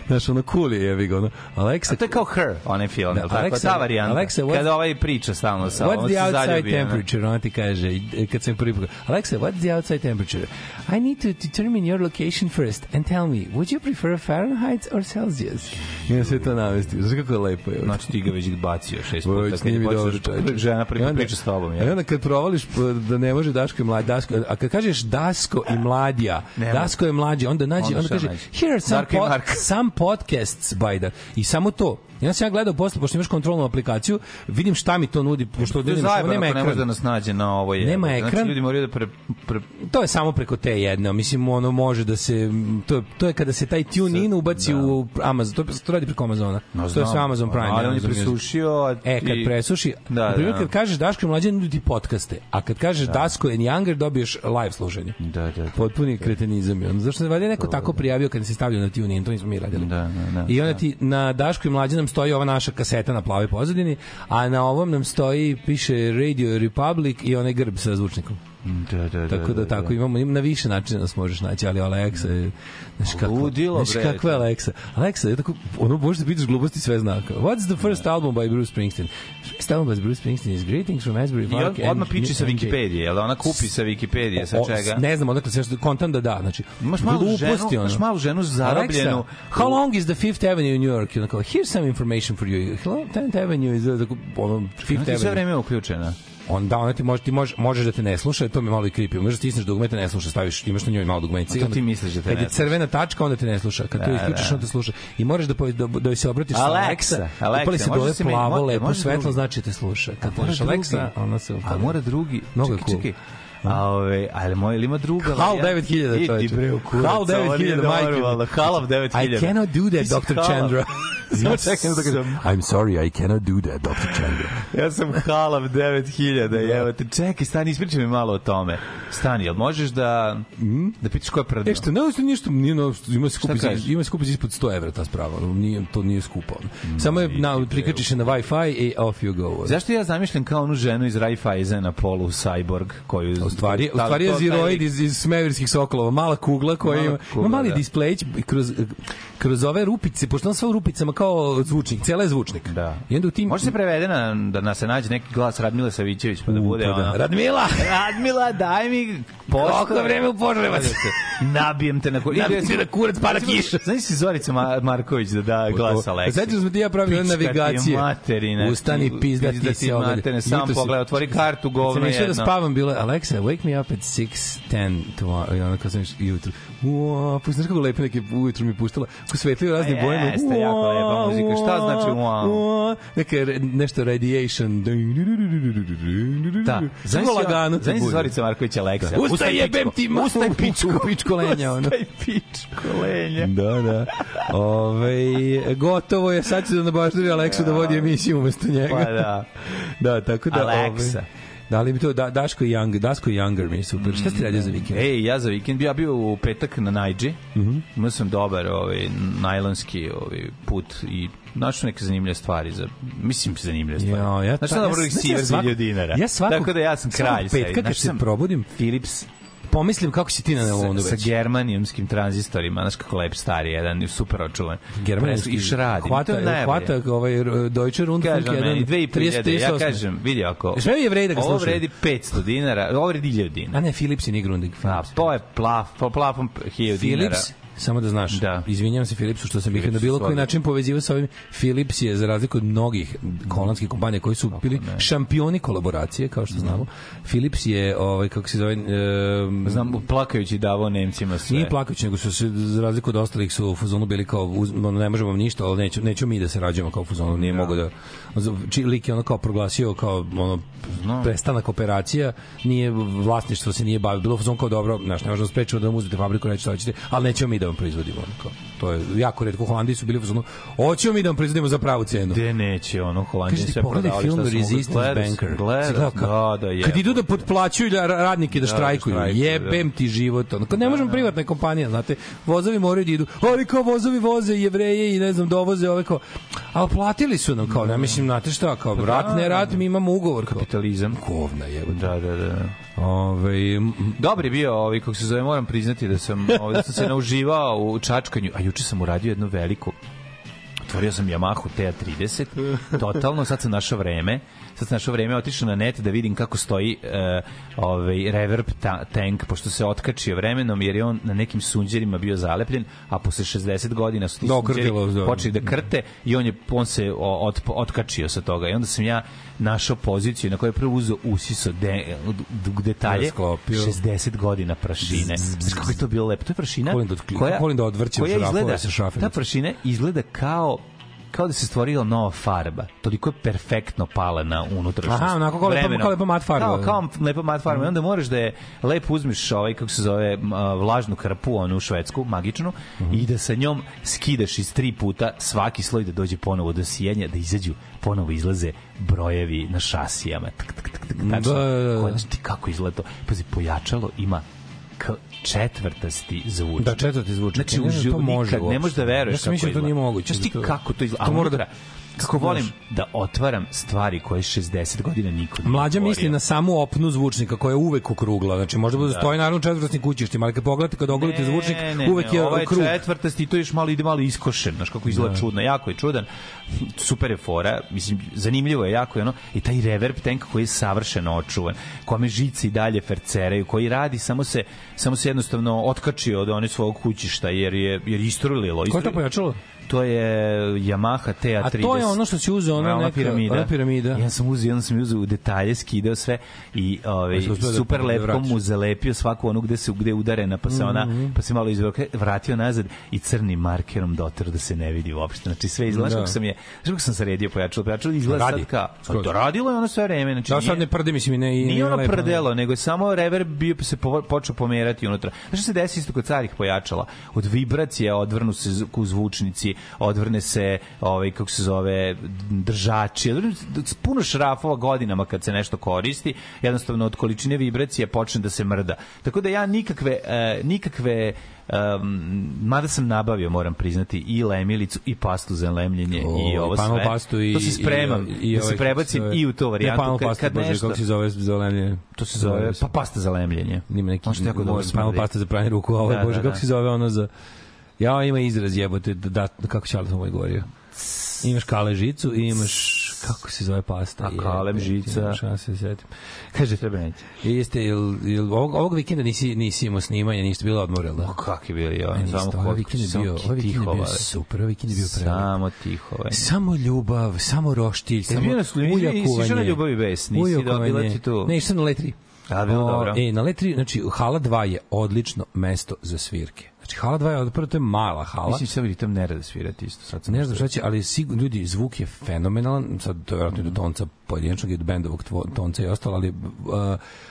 Znaš, ono cool je, jevi ga, ono. Alexa, A to je kao Her, onaj film, Da, tako? Alexa- ta varijanta. Alexa, what- Kada ovaj priča stalno sa, What's the outside zaljubi, temperature? Ona ti kaže, i- kad sam prvi put, Alexa, what's the outside temperature? I need to determine your location first and tell me, would you prefer Fahrenheit or Celsius? I onda sve to navesti. Znaš kako je lepo je. Znači ti ga već bacio šest puta. Kad snimi je dobro, čoveče. žena I prvi onda- priča s tobom. I Ja. onda kad provališ da ne može Daško i mladi, Daško, a kad kažeš Dasko i mladija, Ne može. Dasko je mlađi, onda nađe, Onda onda, kaže, nađe? here are some, i pod, Marko. some podcasts by the, i samo to. Onda sam ja gledao posle, pošto imaš kontrolnu aplikaciju, vidim šta mi to nudi, pošto zajebano nema ako ne može da ekran. nas nađe na ovo je. Nema Znači ekran. ljudi moraju da pre, pre, To je samo preko te jedne, mislim ono može da se to je, to je kada se taj tune in ubaci u Amazon, to, to radi preko Amazona. No, to je sve Amazon Prime. Ali on je presušio, a E, kad ti- presuši, Da, da, na primjer, da. kad kažeš Daško mlađe, nudi ti podcaste, a kad kažeš da. Dasko and Younger, dobiješ live slušanje. Da, da, da. Potpuni kretenizam. je ono. Zašto se valjda neko tako prijavio kad se stavljao na tune in, to nismo mi radili. Da, da, da. I onda ti na Daško i mlađe nam stoji ova naša kaseta na plavoj pozadini, a na ovom nam stoji, piše Radio Republic i onaj grb sa zvučnikom. Da, da, da. Tako da, tako imamo im na više načina nas možeš naći, ali Alexa je znaš kako, Ludilo, znaš kakva je. Alexa. Alexa je tako ono možeš da pitaš gluposti sve znaka. What's the first album by Bruce Springsteen? First album by Bruce Springsteen is Greetings from Asbury I Park. odmah and- piči sa Wikipedije, jel da ona kupi sa Wikipedije, sa čega? Ne znam odakle se kontam da da, znači. Imaš malu ženu, gluposti, ono. imaš malu ženu zarobljenu. Alexa, how long is the Fifth Avenue in New York? Kao, here's some information for you. Hello, Tenth Avenue is uh, the, ono, Fifth sve Avenue. vreme uključena. Onda ona ti može ti može možeš da te ne sluša, to mi malo i creepy. Možeš da stisneš dugme te ne sluša, staviš imaš na njoj malo dugmenice. A to ti misliš da te Kad je crvena tačka onda te ne sluša. Kad to Da, isključiš da. onda te sluša. I moraš da da, da joj se obratiš sa Alexa, Alexa. Alexa, Upali se dole plavo, lepo svetlo, znači te sluša. Kad mora kažeš Alexa, ona se A mora drugi. Mnogo je čekaj, cool. čekaj. A ove, ali moj ili ima druga HAL varijanta? 9000, Idi čoveče. bre u kurac. HAL 9000, majke. HAL 9000. I cannot do that, Dr. Chandra. Samo čekam da kažem. I'm sorry, I cannot do that, Dr. Chandra. Ja sam halav 9000, i evo te, čekaj, stani, ispričaj mi malo o tome. Stani, jel možeš da, da pitaš ko je prdno? E što, ne, ništa, nije, no, ima se kažeš? ima se skupi za ispod 100 evra ta sprava, nije, to nije skupo. ono. Samo je, na, prikačiš se na Wi-Fi i off you go. Zašto ja zamišljam kao onu ženu iz Raiffeisena polu cyborg koju U stvari, u Da, stvari je lik- iz, iz Smevirskih sokolova, mala kugla koja ima, ima mali da. displej kroz, kroz ove rupice, pošto on sve u rupicama kao zvučnik, cela je zvučnik. Da. I onda u tim... Može se prevede na, da nas se nađe neki glas Radmila Savićević pa da bude pa da. ono... Radmila! Radmila, daj mi pošto. Koliko vreme u Požarevac? Nabijem te na kurac. Nabijem te na kurac, pada kiša. Znaš si Zorica Ma- Marković da da glas Aleksi? Znači da smo ti ja pravili navigacije. materina, Ustani, pizda ti se ovdje. sam pogledaj, otvori kartu, govno sam išao da jedno. spavam, bilo Alexa, wake me up at 6.10 tomorrow. I onda kad sam jutro, uaa, pusti, znaš kako lepe neke ujutru mi puštala, kako svetlio razne Pa bojama. jeste, jako lepa muzika. Šta znači? Neka re- nešto radiation. Da. Samo lagano. Znaš bude. Zorica Marković Aleksa. Ustaj jebem ti ma- Ustaj u- pičko. u pičko lenja, ono. Ustaj pičko lenja. Da, da. Ove, gotovo je, sad će da nabaždari Aleksu da vodi emisiju umesto njega. Pa da. Da, tako da... Aleksa. Ovaj, da li bi to da, Daško i Young, Daško i Younger mi je super. Šta ste radio za vikend? Ej, ja za vikend ja bio u petak na Najdži. Mhm. Imao sam dobar ovaj, najlonski ovaj, put i našao neke zanimljive stvari. Za, mislim, zanimljive stvari. Ja, ja, Znaš ta- šta ja- dobro ih znaš, ja siver za svako- 1000 dinara. ja svakog- Tako da ja sam svakog kralj. petka sad. kad Znaš, se sam probudim, Philips Pomislim kako si ti na sa, Nelonu sa već. germanijumskim tranzistorima, znaš kako lep stari, jedan super očuvan. Germanski I šradi. Hvata, To je najbolje. hvata ovaj Deutsche Rundfunk Kažem jedan meni, dve i po hiljade, ja 30-38. kažem, vidi ako... Sve je vredi da ga Ovo slušaju. vredi 500 dinara, ovo vredi 1000 dinara. A ne, Philips i nije Grundig. A, to je plaf, po plafom 1000 dinara. Philips, samo da znaš, Da. izvinjavam se Philipsu što sam ih Philips na bilo koji način povezivao sa ovim. Philips je, za razliku od mnogih holandskih kompanija koji su bili šampioni kolaboracije, kao što znamo, Philips je, ovaj, kako se zove, e, Znam, plakajući davao Nemcima sve. Nije plakajući, nego su se, za razliku od ostalih, su u fazonu bili kao, uz, ne možemo vam ništa, ali neću, neću mi da se rađamo kao u fazonu, nije mogo da... Či, lik je ono kao proglasio kao ono, prestanak operacija, nije vlasništvo se nije bavio, bilo u fazonu kao dobro, znaš, ne možemo sprečiti da vam uzmete fabriku, nećete šta ali nećemo mi da vam proizvodimo. Ono, kao. To je jako redko, Holandiji su bili u fazonu, hoćemo mi da vam proizvodimo za pravu cenu. Gde neće, ono, Holandije pogledaj prodavali. film. Resistance Gledao sam, Banker. Gledao kao- da, da, je. Kad idu da potplaćuju da ra- radnike da štrajkuju, štrajkuju, jebem ti život. Ono. Kad ne možemo privatne kompanije, znate, vozovi moraju da idu, ali kao vozovi voze jevreje i ne znam, dovoze ove kao, a platili su nam kao, ne mislim, znate šta, kao, rat, ne rat, mi imamo ugovor. Kao, Kapitalizam. govna jebote. Da, da, da. Ove, je bio ovaj, kako se zove, moram priznati da sam, ovaj, da sam se nauživao u čačkanju, a juče sam uradio jednu veliku otvorio sam Yamahu TA30, totalno, sad sam našao vreme, sad sam našao vreme, otišao na net da vidim kako stoji uh, ovaj reverb ta, tank, pošto se otkačio vremenom, jer je on na nekim sunđerima bio zalepljen, a posle 60 godina su ti sunđeri da. počeli da krte i on je on se o- od, otkačio sa toga i onda sam ja našao poziciju na kojoj je prvo uzeo usiso de, detalje Sklopio. 60 godina prašine. Znaš kako je to bilo lepo? To je prašina da volim da koja šrafove izgleda. Ta prašina izgleda kao kao da se stvorila nova farba. Toliko je perfektno pala na unutrašnjost. Aha, onako kao lepa- vremenom. kao lepa mat farba. Kao, kao lepa mat farba. I onda moraš da je lepo uzmeš ovaj, kako se zove, vlažnu krpu, onu švedsku, magičnu, Mhm. i da sa njom skidaš iz tri puta svaki sloj da dođe ponovo do sijenja, da izađu, ponovo izlaze brojevi na šasijama. Tak, tak, tak, tak, tačno. Da, da, da. Koje, znaš ti kako izgleda to? Pazi, pojačalo ima četvrtasti zvučnik. Da, četvrti zvučnik. Znači, Ja ne znam, to može nikad, ne možeš da veruješ Ja sam mislio da to nije moguće, Znaš ti kako to izgleda? to mora da- kako volim da otvaram stvari koje 60 godina niko nije Mlađa misli na samu opnu zvučnika koja je uvek okrugla. Znači možda bude stoji naravno četvrtni kućištima, ali kad pogledate kad ogolite zvučnik, uvek je ovo je krug. četvrtasti, to još malo ide malo iskošen, znaš kako izgleda čudno, jako je čudan. Super je fora, mislim zanimljivo je jako je ono i taj reverb tank koji je savršeno očuvan, kome žice i dalje ferceraju, koji radi samo se samo se jednostavno otkačio od one svog kućišta jer je jer je istrulilo. Ko je to pojačalo? To je Yamaha TA30. A to je ono što si uzeo, ono Ona neka- piramida. ona piramida. Ja sam uzeo, onda sam uzeo u detalje, skidao sve i ovaj da- super da lepko vratiš. mu zalepio svaku onu gde se gde je udarena, pa se ona Mhm. pa se malo izveo, vratio nazad i crnim markerom doter da se ne vidi uopšte. Znači sve izgleda Da. sam je, znači kako sam sredio pojačalo, pojačalo izgleda Radi. sad kao. Skroz. To radilo je ono sve vreme, znači. Da, sad ne prde, mislim, i ne... i Nije ono lepo. prdelo, nego je samo reverb bio se po, počeo pomerati unutra. Znaš šta se desi isto kod carih pojačala? Od vibracije odvrnu se z- u zvučnici, odvrne se ovaj kako se zove držači, puno šrafova godinama kad se nešto koristi, jednostavno od količine vibracije počne da se mrda. Tako da ja nikakve e, nikakve Um, mada sam nabavio, moram priznati, i lemilicu i pastu za lemljenje O, i ovo panel sve. pastu i, to se spremam, i, i da se ovaj, prebacim kako i u to varijantu. Ne, panel kad, pasta, kad bože, nešto, kako se zove za lemljenje? to se zove, pa pasta za lemljenje. Ima neki, dobro može, panel pasta za pranje ruku, ovo je, Da, bože, da, kako da. se zove ono za... Ja, ima izraz jebote, da, da, kako će ali moj govorio. Imaš kale žicu i imaš, kako se zove pasta? A kalem Jebote, žica? Ja se setim. Kaže, Srebrenici. jeste, jel, jel, ovog, ovog vikenda nisi, nisi imao snimanja, niste bilo odmor, jel da? O, kak je bio ja, samo ovaj vikend je samo bio, ovaj vikend je bio super, ovaj vikend je bio prelep. Samo tihova. Samo ljubav, samo roštilj, samo bio na Sloveniji, nisi išao na. Ljubavi bes, nisi dobila ti tu? Ne, išao na letri. A, bilo dobro. E, na letri, znači, hala 2 je odlično mesto za svirke. Znači, hala 2 je, prvo, to je mala hala. Mislim sam ritam ne rade svirati isto. Sad Ne znam šta će, ali sigurno, ljudi, zvuk je fenomenalan, sad to je vjerojatno i do tonca pojedinačnog i do bendovog tonca i ostalo, ali uh,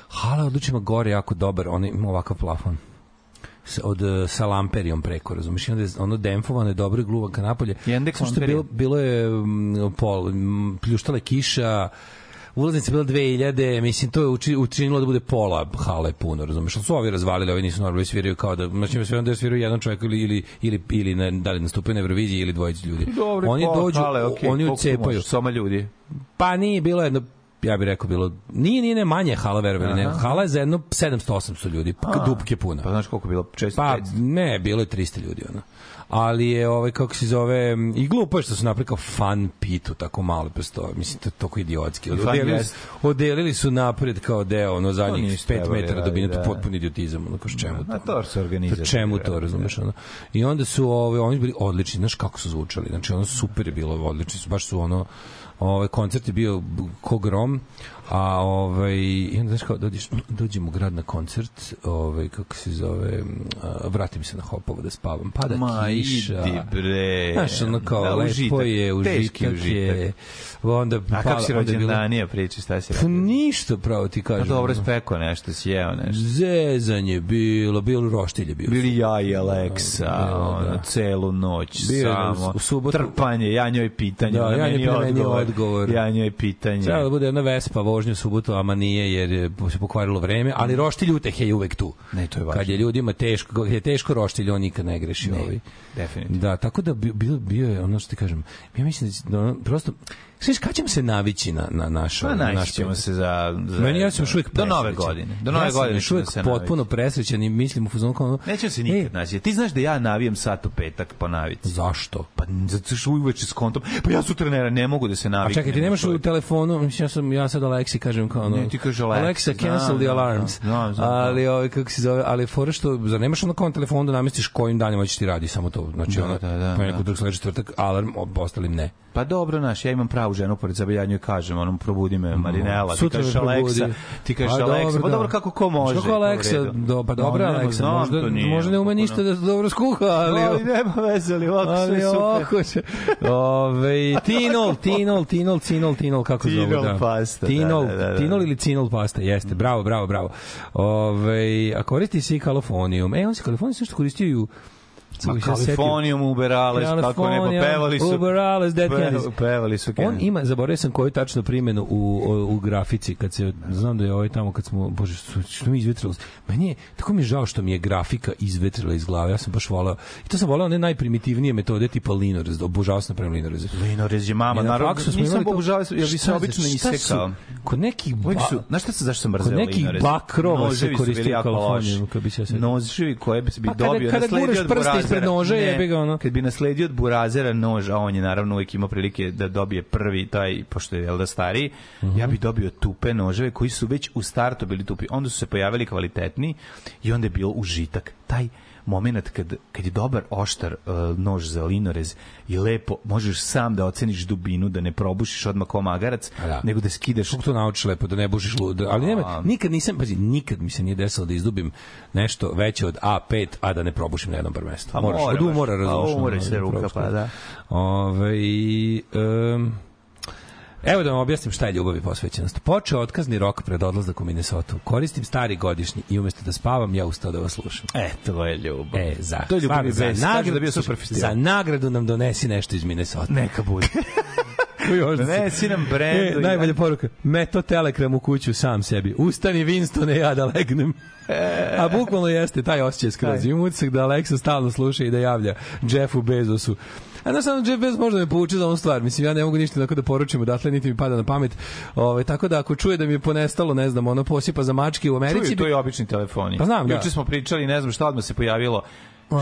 hala odlično gore jako dobar, on ima ovakav plafon od uh, sa lamperijom preko, razumiješ, i onda je ono demfovano je dobro i gluvanka napolje. Samo što je bilo, bilo je mm, pol, mm, pljuštala je kiša, ulaznica bila 2000, mislim, to je uči, učinilo da bude pola hale puno, razumeš, ali su ovi razvalili, ovi nisu normalni, sviraju kao da, znači, sve onda je sviraju jedan čovjek ili, ili, ili, ili na, da li nastupaju na Euroviziji ili dvojici ljudi. Dobro, oni pola dođu, hale, okej, oni ucepaju. Soma ljudi. Pa nije bilo jedno ja bih rekao bilo nije nije ne manje hala verovali ne hala je za jedno 700 800 ljudi pa dupke puna Pa znaš koliko bilo? Često pa 500. ne bilo je 300 ljudi ono ali je ovaj kako se zove i glupo je što su napravili kao fan pitu tako malo prosto mislim to je toliko idiotski odelili, odelili su napred kao deo ono zadnjih nisu 5 trebali metara to da. je potpuni idiotizam ono kao čemu A to se organizuje. čemu to, razumeš, ono. I onda su ove, oni bili odlični, znaš kako su zvučali. Znači ono super je bilo, odlični su, baš su ono ovaj koncert je bio ko grom, a ovaj i onda znaš kao dođeš, dođem u grad na koncert, ovaj kako se zove, a, vratim se na Hopovo da spavam, pada Ma, kiša. idi bre. Znaš, ono kao, Da, lepo užitak, je, teški užitak je. Onda, A pa- kako si je bilo- rođendanija priči, šta si Pa radio? ništa, pravo ti Pa kažem. dobro, ono. speko nešto, sjeo nešto. Zezanje bilo, bilo roštilje bilo. Bili ja i Aleksa, Da, ono, da. celu noć, je samo u subotu- trpanje, ja njoj pitanje, Da, ja njoj pitanje, odgovor, ja njoj pitanje. Treba da bude jedna vespa vožnja u subotu, ama nije jer je se pokvarilo vreme, ali roštilj uteh je uvek tu. Ne, to je važno. Kad je ljudima teško, kad je teško roštilj, on nikad ne greši. ovaj. definitivno. Da, tako da bi- bio, bio je ono što ti kažem. Ja mislim da, da ono, prosto, Znaš, kad ćemo se navići na, na naš... Pa na naš ćemo se za, za... Meni ja sam još uvijek Do nove godine. Do nove ja godine još uvijek potpuno presrećan i mislim u fuzonu kao... se e, nikad naći. Ti znaš da ja navijam sat u petak po navici. Zašto? Pa zato što uveče s kontom. Pa ja sutra ne, ne mogu da se A naviknem. čekaj, ti nemaš u telefonu, mislim, ja sam, ja sad Aleksi kažem kao ono... Ne, ti kažeš Alexa, Alexa, cancel the alarms. znam, znam, ali, ovaj, kako se zove, ali fora što, zar nemaš ono kao na telefonu da namestiš kojim danima će ti radi samo to? Znači, Da, ono, da, da, pa neko da. drug sledeći četvrtak, alarm, ostalim ne. Pa dobro, naš, ja imam pravu ženu pored sebe, ja njoj kažem, onom probudi me, Marinela, ti kažeš. Aleksa, ti kažeš Pa Aleksa, dobro, pa da. dobro kako ko može. U Aleksa, do, pa dobro No, Aleksa, znam, možda, nije, možda ne ume kako ništa da dobro skuha, ali... Ali nema veze, ali ovako sve super. ovako će. Ove, tinol, tinol, tinol, cinol, tinol, kako zove, Tinol da. pasta, da, Tinol, da, da, da. tinol ili cinol pasta, jeste. Bravo, bravo, bravo. Ove, a koristi se i kalifonijum. E, on se kalifonijum sve što koristio i u Ma. Kalifornijom, Uberales, kako ne, pa pevali su. Uberales, Dead Kennedys. Pevali su On Kennedy. ima, zaboravio sam koju tačno primjenu u, u, u grafici, kad se, znam da je ovaj tamo kad smo, bože, što, što mi izvetrilo. Meni je, tako mi je žao što mi je grafika izvetrila iz glave, ja sam baš volao, i to sam volao one najprimitivnije metode tipa Linorez, obožavao sam napravim Linorez. Linorez je mama, na naravno, nisam obožavao, ja bi se obično isekao. Kod nekih Uvijek ba- su, znaš šta se, zašto sam mrzeo Kod nekih Linorez? bakrova se koristio Kalifornijum, loši. kad bi se ja. Noževi koje bi Pa dobio, nasledio guraš od Ide ispred noža, Ne, jebi ga, ono. Kad bi nasledio od burazera nož, a on je naravno uvijek imao prilike da dobije prvi taj, pošto je da stariji, ja bi dobio tupe noževe koji su već u startu bili tupi. Onda su se pojavili kvalitetni i onda je bio užitak. Taj moment kad, kad je dobar oštar uh, nož za linorez i lepo možeš sam da oceniš dubinu, da ne probušiš odmah kao magarac, da. nego da skidaš Kako to naučiš lepo, da ne bušiš lud. Ali nema, nikad nisam, pazi, nikad mi se nije desilo da izdubim nešto veće od A5, a da ne probušim na jednom prvenstvu. Pa Moraš, mora od umora Pa umori ono, se da ruka, pa da. Ove, um, Evo da vam objasnim šta je ljubav i posvećenost. Počeo otkazni rok pred odlazak u Minnesota. Koristim stari godišnji i umesto da spavam, ja ustao da vas slušam. E, to je ljubav. E, za, to je ljubav i stvarno, bez. za, Kažu nagradu, da bio super festival. za nagradu nam donesi nešto iz Minnesota. Neka bude. Da Donesi nam brendu E, i- najbolja poruka. Meto telegram u kuću sam sebi. Ustani Winstone, ja da legnem. A bukvalno jeste, taj osjećaj skroz. Imam utisak da Alexa stalno sluša i da javlja Jeffu Bezosu. Samom Jeff Bezos možda me pouči za ovu stvar. Mislim, ja ne mogu ništa tako da poručim odatle, niti mi pada na pamet. Ove, tako da ako čuje da mi je ponestalo, ne znam, ono posipa za mačke u Americi, Čuju, to je obični telefoni. Pa znam, da. Juče smo pričali, ne znam šta odmah se pojavilo.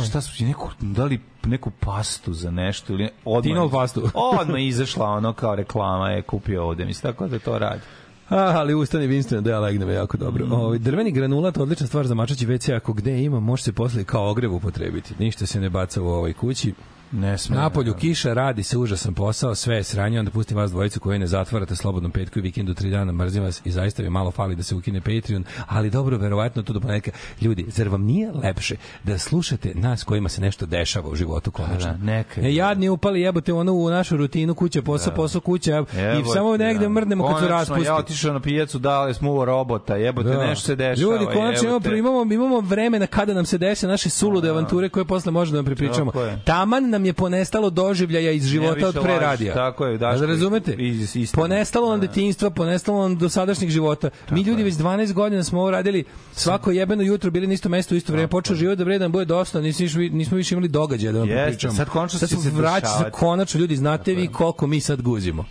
Šta su neku, da li neku pastu za nešto ili odmah Tinol pastu. odmah izašla ono kao reklama je kupio ovde mislim tako da to radi A, ali ustani Winston da ja legnem jako dobro. Mm. Ovaj drveni granulat odlična stvar za mačaći WC ako gde ima može se posle kao ogrev upotrebiti. Ništa se ne baca u ovoj kući. Ne sme Napolju kiša, radi se užasan posao, sve je sranje, onda pustim vas dvojicu koji ne zatvarate slobodnom petku i vikendu tri dana, mrzim vas i zaista mi malo fali da se ukine Patreon, ali dobro, verovatno to do ponedjeljka. Ljudi, zar vam nije lepše da slušate nas kojima se nešto dešava u životu konačno? Da, neka je. E, jadni upali jebote ono u našu rutinu kuća, posao, posao, kuća i Jebote, samo negde da. mrdnemo kad su Konačno, raspusti. Ja otišao na pijacu, dali smo uvo robota, jebote, Da. nešto se dešava. Ljudi, konačno imamo, imamo, imamo vremena kada nam se dese naše sulude avanture koje posle možemo da vam pripričamo. Taman nam je ponestalo doživljaja iz života od pre radija. tako je, Daško, Da razumete? iz- iz istine. Ponestalo nam Da. detinjstva, ponestalo nam dosadašnjeg života. Mi ljudi već 12 godina smo ovo radili svako jebeno jutro bili na isto mesto u isto vreme. Počeo život da vredan bude dosta, nismo, više- nismo više imali događaja da vam pripričamo. sad konačno sad se vraća, sad konačno ljudi, znate vi koliko mi sad guzimo.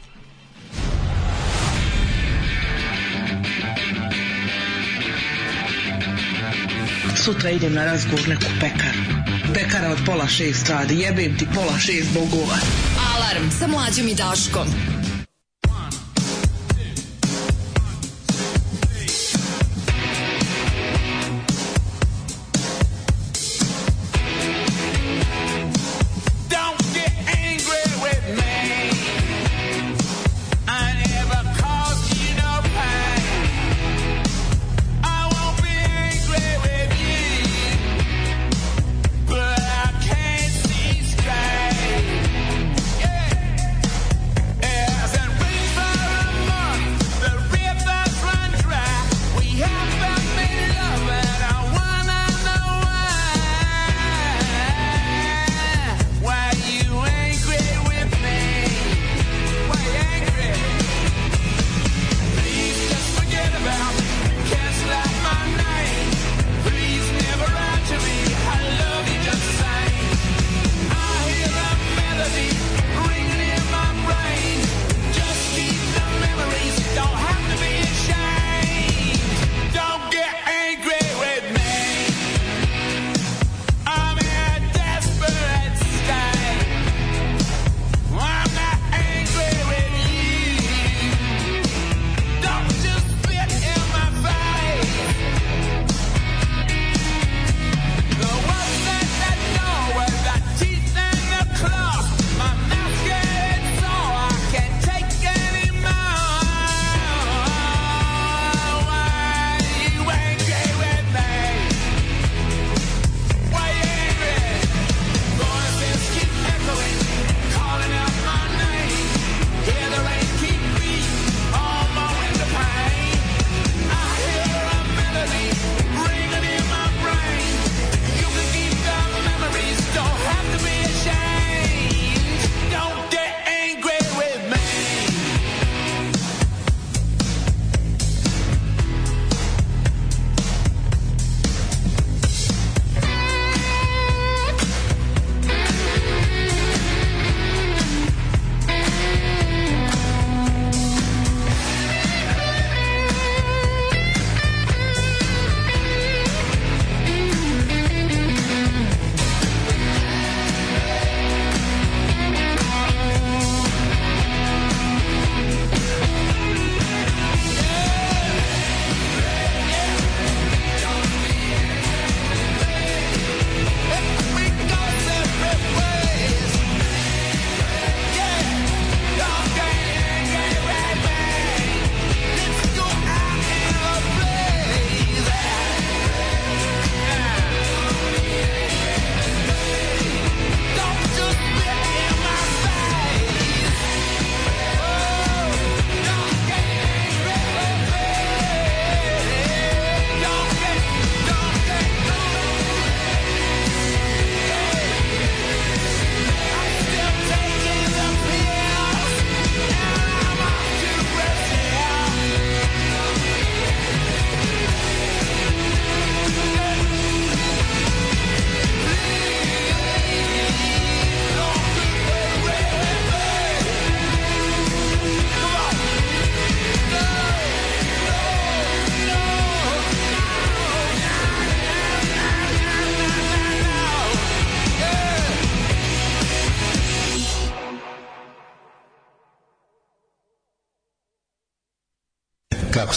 Sutra idem na razgovor neku pekaru. Pekara od pola šest radi. Jebem ti pola šest bogova. Alarm sa mlađom i Daškom.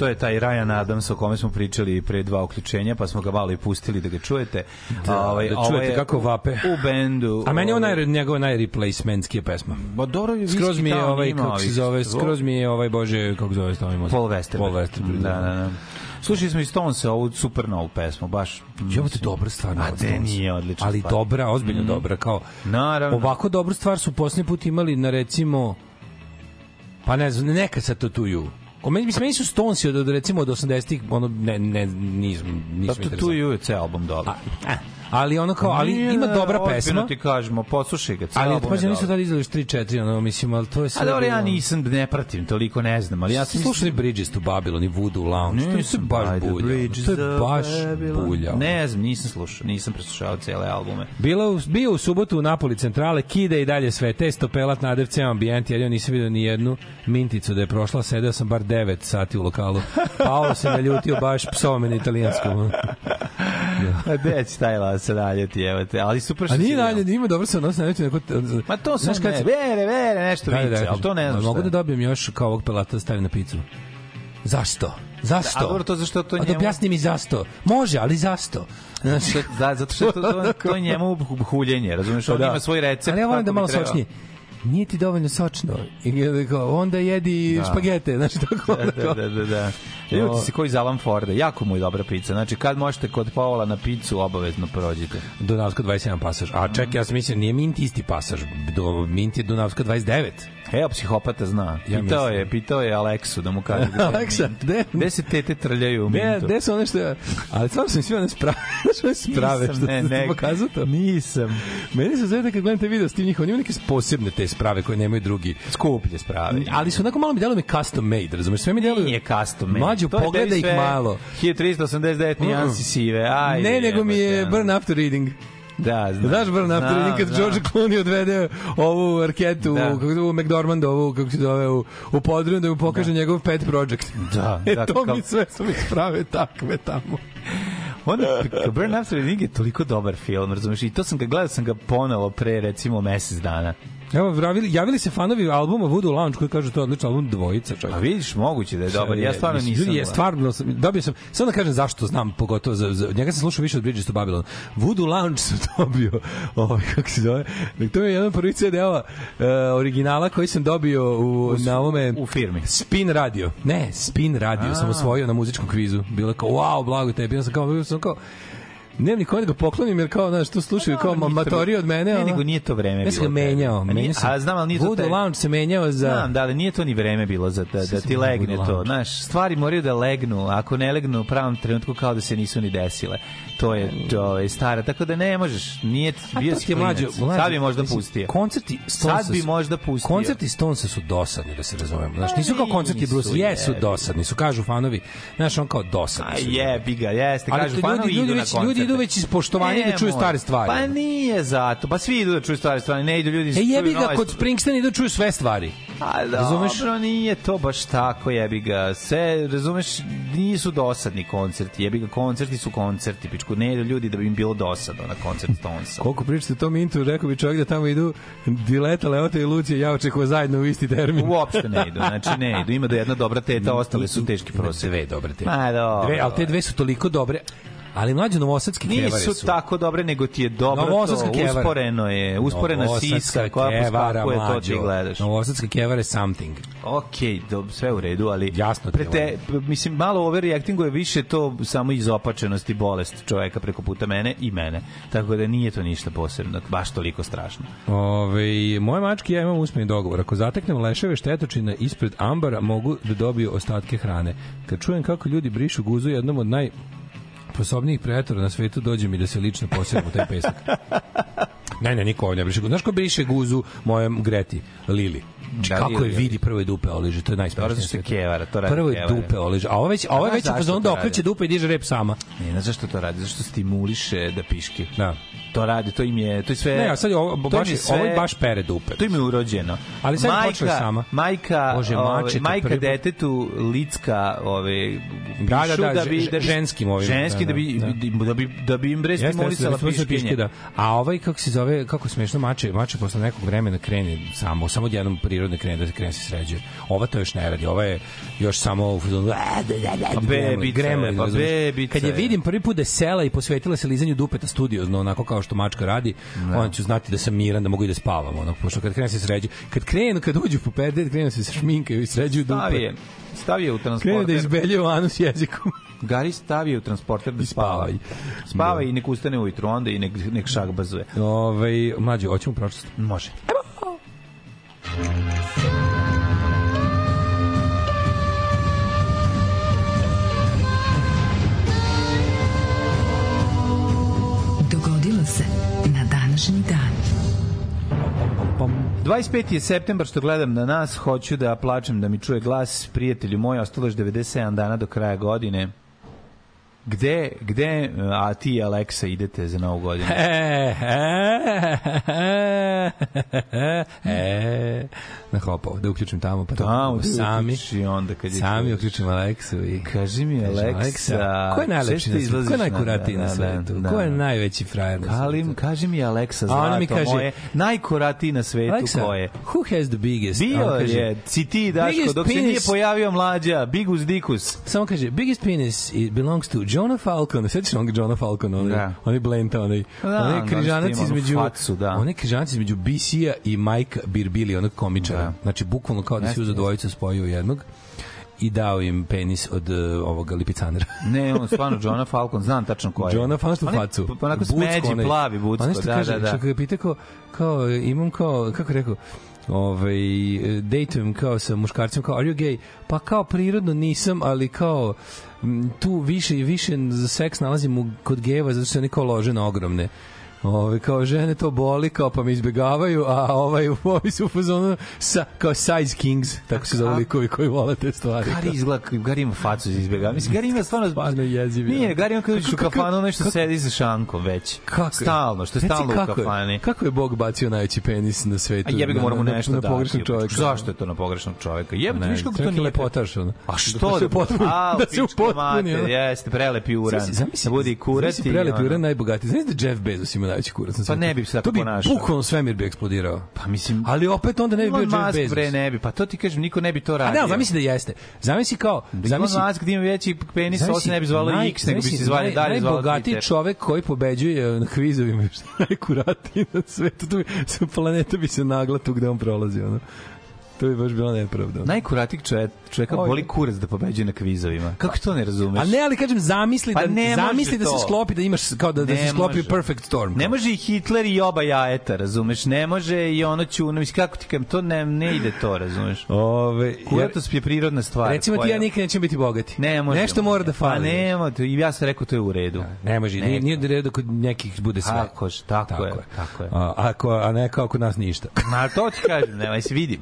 to je taj Ryan Adams o kome smo pričali pre dva uključenja, pa smo ga malo i pustili da ga čujete. Da, Ovaj, da čujete je kako vape. U bendu. A meni je on ovaj, njegova najreplacementskija pesma. Ba dobro, je Skroz mi je ovaj, kako se zove, skroz mi je ovaj, bože, kako zove stavimo? Paul Westerberg. Paul Westerberg. Da, da, da. Slušali smo i Stones ovu super novu pesmu, baš. Ovo te dobra stvar. A Stones. nije odlična Ali stvar. dobra, ozbiljno Mm. dobra. Kao, Naravno. ovako dobru stvar su posljednji put imali na recimo, pa ne znam, neka sa to tu meni, mislim, meni su Stonesi od, od recimo od 80-ih, ono, ne, ne, nisam, nisam to tu interesantan. je ceo album dobar. A, ali ono kao, ali Nije, ima dobra pesma. ti kažemo, poslušaj ga, ceo Ali pa je oni su dobar. tada izdali još 3-4, ono, mislim, ali to je sve... A dobro, ja nisam, ne pratim, toliko ne znam, ali ja sam... Slušali Bridges to Babylon i Voodoo Lounge. to je baš bulja. To je baš bulja. Ne znam, nisam slušao, nisam preslušao cele albume. Bilo, u- bio u subotu u Napoli centrale, kide i dalje sve, testo pelat na ADFC ambijent, jedino nisam vidio ni jednu minticu da je prošla, sedeo sam bar 9 sati u lokalu. Paolo se naljutio baš psovame na italijanskom. A gde će taj las naljeti, evo te, ali super što A nije imao. nije dobro se odnosno neko... neko Ma to sam ne, se- vere, vere, nešto Daj, viče, daj, ali to ne znam šta Mogu da dobijem još kao ovog pelata da stavim na picu. Zašto? Zašto? A dobro, to zašto to A da njemu... objasni mi zašto. Može, ali zašto? Znači, Da, zato što to, to, to je njemu huljenje, razumeš, Pa on da. ima svoj recept. Ali ja volim da malo sočnije. Nije ti dovoljno sočno. I onda jedi Da. špagete, znači tako. Da, da, da, da, da. Ljubite se koji za Alan Forda. Jako mu je dobra pizza. Znači, kad možete kod Paola na picu, obavezno prođite. Dunavska 27 pasaž. A čekaj, ja sam mislim, nije Mint isti pasaž. Do, Mint je Dunavska 29. Evo, psihopata zna. Ja pitao je, pitao je Aleksu da mu kaže. Aleksa, gde? Gde se tete trljaju u Mintu? gde su one što... Ali stvarno sam sve one sprave. One sprave što ne, ne. pokazao to? Nisam. Meni se zove da kad gledam te video s tim njihom, imaju neke posebne te sprave koje nemaju drugi. Skuplje sprave. Ali su onako malo mi deluju mi custom made, razumeš? Sve mi deluju... Nije custom made. Je pogledaj ih malo. 1389 nijansi sive. Ajde, ne, nego mi je burn after reading. Da, znam. Znaš burn after reading kad. George Clooney odvede ovu arketu Da. u, kako u McDormand, ovu, kako se zove, u, u podrum da mu pokaže njegov pet project. Da, e, da, to kao- mi sve su mi sprave takve tamo. Ono, Burn After Reading je toliko dobar film, razumeš? I to sam ga gledao, sam ga ponovo pre, recimo, mesec dana. Evo, javili, javili se fanovi albuma Voodoo Lounge koji kažu to je odličan album dvojica, čovjek. A vidiš, moguće da je dobar. Ja stvarno nisam. Ljudi, je stvarno sam, dobio sam, samo da kažem zašto znam, pogotovo za, za njega sam slušao više od Bridges to Babylon. Voodoo Lounge sam dobio, ovaj, kako se zove, to je jedan prvi CD-ova uh, originala koji sam dobio u, na ovome... u firmi. Spin radio. Ne, Spin radio sam osvojio na muzičkom kvizu. Bilo kao, wow, blago tebi. Ja sam kao, sam kao, Nemam niko da ga poklonim jer kao, znaš, to slušaju kao Nije to- matori od mene. Ne, nego nije to vreme Ja sam ga bilo menjao. Menjao sam. a znam, ali nije to Voodoo Lounge se menjao za... Znam, da, ali nije to ni vreme bilo za da, da ti legne to. Znaš, stvari moraju da legnu. Ako ne legnu u pravom trenutku, kao da se nisu ni desile. To je, to je stara. Tako da ne možeš. Nije, bio si je klinac. mlađo, Sad bi možda pustio. Koncerti Stonesa Sad bi možda pustio. Koncerti Stonesa su dosadni, da se razumemo. Znaš, nisu kao koncerti Bruce, jesu dosadni, su kažu fanovi. Znaš, on kao dosadni jebi ga, jeste. Kažu, fanovi idu na ljudi idu već iz poštovanja da čuju stare stvari. Pa nije zato. Pa svi idu da čuju stare stvari. Ne idu ljudi... E jebi ga, kod. Springsteena idu čuju sve stvari. A Razumeš? dobro, nije to baš tako, jebi ga. Sve, razumeš, nisu dosadni koncerti. Jebi ga, koncerti su koncerti. Pičku, ne idu ljudi da bi im bilo dosadno na koncert Stonesa. Koliko pričate tom intu, rekao bi čovjek da tamo idu Dileta, Leota i Lucija Javčekova zajedno u isti termin. Uopšte ne idu, znači ne idu. Ima da jedna dobra teta, ostale su teški prosek. Dve dobre te. Ma, dobro. Dve, ali te dve su toliko dobre. Ali mlađe novosadski kevare Nisu su. tako dobre, nego ti je dobro Novosadska to. kevara. Usporeno je. Usporena Novosadska siska koja poskakuje, to ti gledaš. Novosadska kevara je something. Ok, do, sve u redu, ali Jasno ti pre te, mislim, malo overreactingu je više to samo izopačenost i bolest čoveka preko puta mene i mene. Tako da nije to ništa posebno, baš toliko strašno. Ove, moje mačke ja imam usmeni dogovor. Ako zateknem leševe štetočina ispred ambara, mogu da dobiju ostatke hrane. Kad čujem kako ljudi brišu guzu jednom od naj sposobnijih predatora na svetu, dođe mi da se lično posjedim u taj pesak. Ne, ne, niko ovdje ne briše guzu. Znaš ko briše guzu mojem Greti? Lili. Znači, Da, kako je vidi prvo je dupe oliže, to je najsmešnije. Dobro, zašto je kevara, to radi Prvo je kevara. dupe oliže, a ovo već, a ovo već u fazonu to da okreće dupe i diže rep sama. Ne, znaš zašto to radi? Zašto stimuliše da piški. Da. To radi, to im je, to je sve... Ne, a sad je ovo, to baš, je sve- ovo je baš pere dupe. To im je urođeno. Ali sad majka, počela sama. Majka, Bože, ove, mačeta, majka prvi detetu licka ove Da, da, pišu da, bi, ž- ženskim ovim, ženski da, da, bi, da. da, bi, da bi im bre stimulisala da piškinje. piške, da. A ovaj, kako se zove, kako je smešno, mače, mače posle nekog vremena krene samo, samo odjednom prirodne krene da se krene se sređuje. Ova to još ne radi, ova je još samo u fazonu, Pa bebica je, pa bebica Kad je vidim prvi put da sela i posvetila se lizanju dupeta studiozno, onako kao što mačka radi, onda ću znati da sam miran, da mogu i da spavam. Ono, pošto kad krene se sređuje, kad krenu, kad uđu po pedet, krenu se šminkaju i sređuju dupe. Stavi je, stavi je u Krenu da transporter. izbeljuju anus jezikom. Gari stavi je u transporter da spava. spavaj. Spava i nek ustane ujutru, onda i nek, nek šakbazuje. Ove, mlađe, hoćemo pročast. Može. Dogodilo se na današnji dan. 25. je septembar što gledam na nas, hoću da plačem da mi čuje glas prijatelju moj, ostalo još 97 dana do kraja godine. Gde, gde, a ti i Aleksa idete za novu godinu? E, e, e, e, na hopao, da uključim tamo, pa Tamo, da sami, uključi onda kad je sami uključim Aleksu i Kaži mi, Kažem, Aleksa, ko je najlepši na svetu? Ko je na- najkuratiji na svetu? da. Ko je najveći frajer na Kalim, svetu? kaži mi Aleksa, zlato mi kaže- moje, najkuratiji na svetu Aleksa, ko je? who has the biggest? Bio kaže, je, si ti, Daško, dok se nije penis- pojavio mlađa, Bigus Dikus. Samo kaže, biggest penis it belongs to Jonah Falcon, sećaš onog Jonah Falcon, onaj, Da. onaj Blenta, onaj, Da, onaj da, križanac onu između, facu, da. onaj križanac između BC-a i Mike Birbili, onog komičara. Da. Znači, bukvalno kao da si jeste. dvojicu, spojio jednog i dao im penis od uh, ovoga lipicanera. Ne, on stvarno Johna Falcon, znam tačno ko je. Johna Falcon facu. p- Onako smeđi, onaj. plavi bucko, Onaj da, kaže, da, da. Što ga pita kao, kao, imam kao, kako rekao, ovaj, dejtujem kao sa muškarcem, kao, are you gay? Pa kao prirodno nisam, ali kao, m, tu više i više seks nalazim kod geva, zato što su oni kao ložene ogromne. Ove, kao žene to boli, kao pa me izbegavaju, a ovaj, ovi su u fazonu sa, kao size kings, tako se zove likovi koji vole te stvari. Gari izgleda, Gari ima facu za izbjega. Mislim, Gari ima stvarno... Stvarno jeziv. Nije, Gari ima kada uđeš u kafanu, nešto kako- sedi sa šankom već. Kako? Stalno, što je stalno u kako je- kafani. Kako je Bog bacio najveći penis na svetu? A jebi ga Na- moramo na- nešto na dati. pogrešnog čoveka. Zašto je to na pogrešnog čoveka? Ne, viš kako to nije... lepotaš. A Da što se da upotpuni- A, da se upotpuni. Jeste, prelepi uran. Zamisli, zamisli, Da bude i kurat zamisli prelepi uran najbogatiji. Znaš da Jeff Bezos ima najveći kurac na svetu? ne bi se tako To bi ponašao. bukvalno svemir bi eksplodirao. Pa mislim... Ali opet onda ne bi bio Jeff Bezos. bre, ne bi. Pa to ti kažem, niko ne bi to A radio. ne, ali zamisli da jeste. Zamisli kao... Da Zamisli, Elon Musk da ima veći penis, ovo se ne bi zvalo naj- X, nego bi se zvali naj- dalje zvalo Najbogatiji čovek koji pobeđuje na kvizovima, što je najkuratiji na svetu, sa planeta bi se nagla tu gde on prolazi, ono. To bi baš bila nepravda. Najkuratijeg čovjek, čovjeka Oj. boli kurac da pobeđuje na kvizovima. Kako to ne razumeš? A ne, ali kažem, zamisli Pa da, ne može zamisli da se sklopi, da imaš, kao da, da se Ne sklopi može. perfect storm. Ne može i Hitler i oba jajeta, razumeš? Ne može i ono ću, mislim, kako ti kažem, to ne, ne ide to, razumeš? Ove, Kuratost je prirodna stvar. recimo ti koja- ja nikad nećemo biti bogati. Ne može. Nešto mora da fali. Pa nema, to, i ja sam rekao to je u redu. Ne može, nije, nije da redu kod nekih bude sve. Tako, je, tako, je, tako je. A, ako, a ne kao kod nas ništa. Ma to ti kažem, nema, se vidi.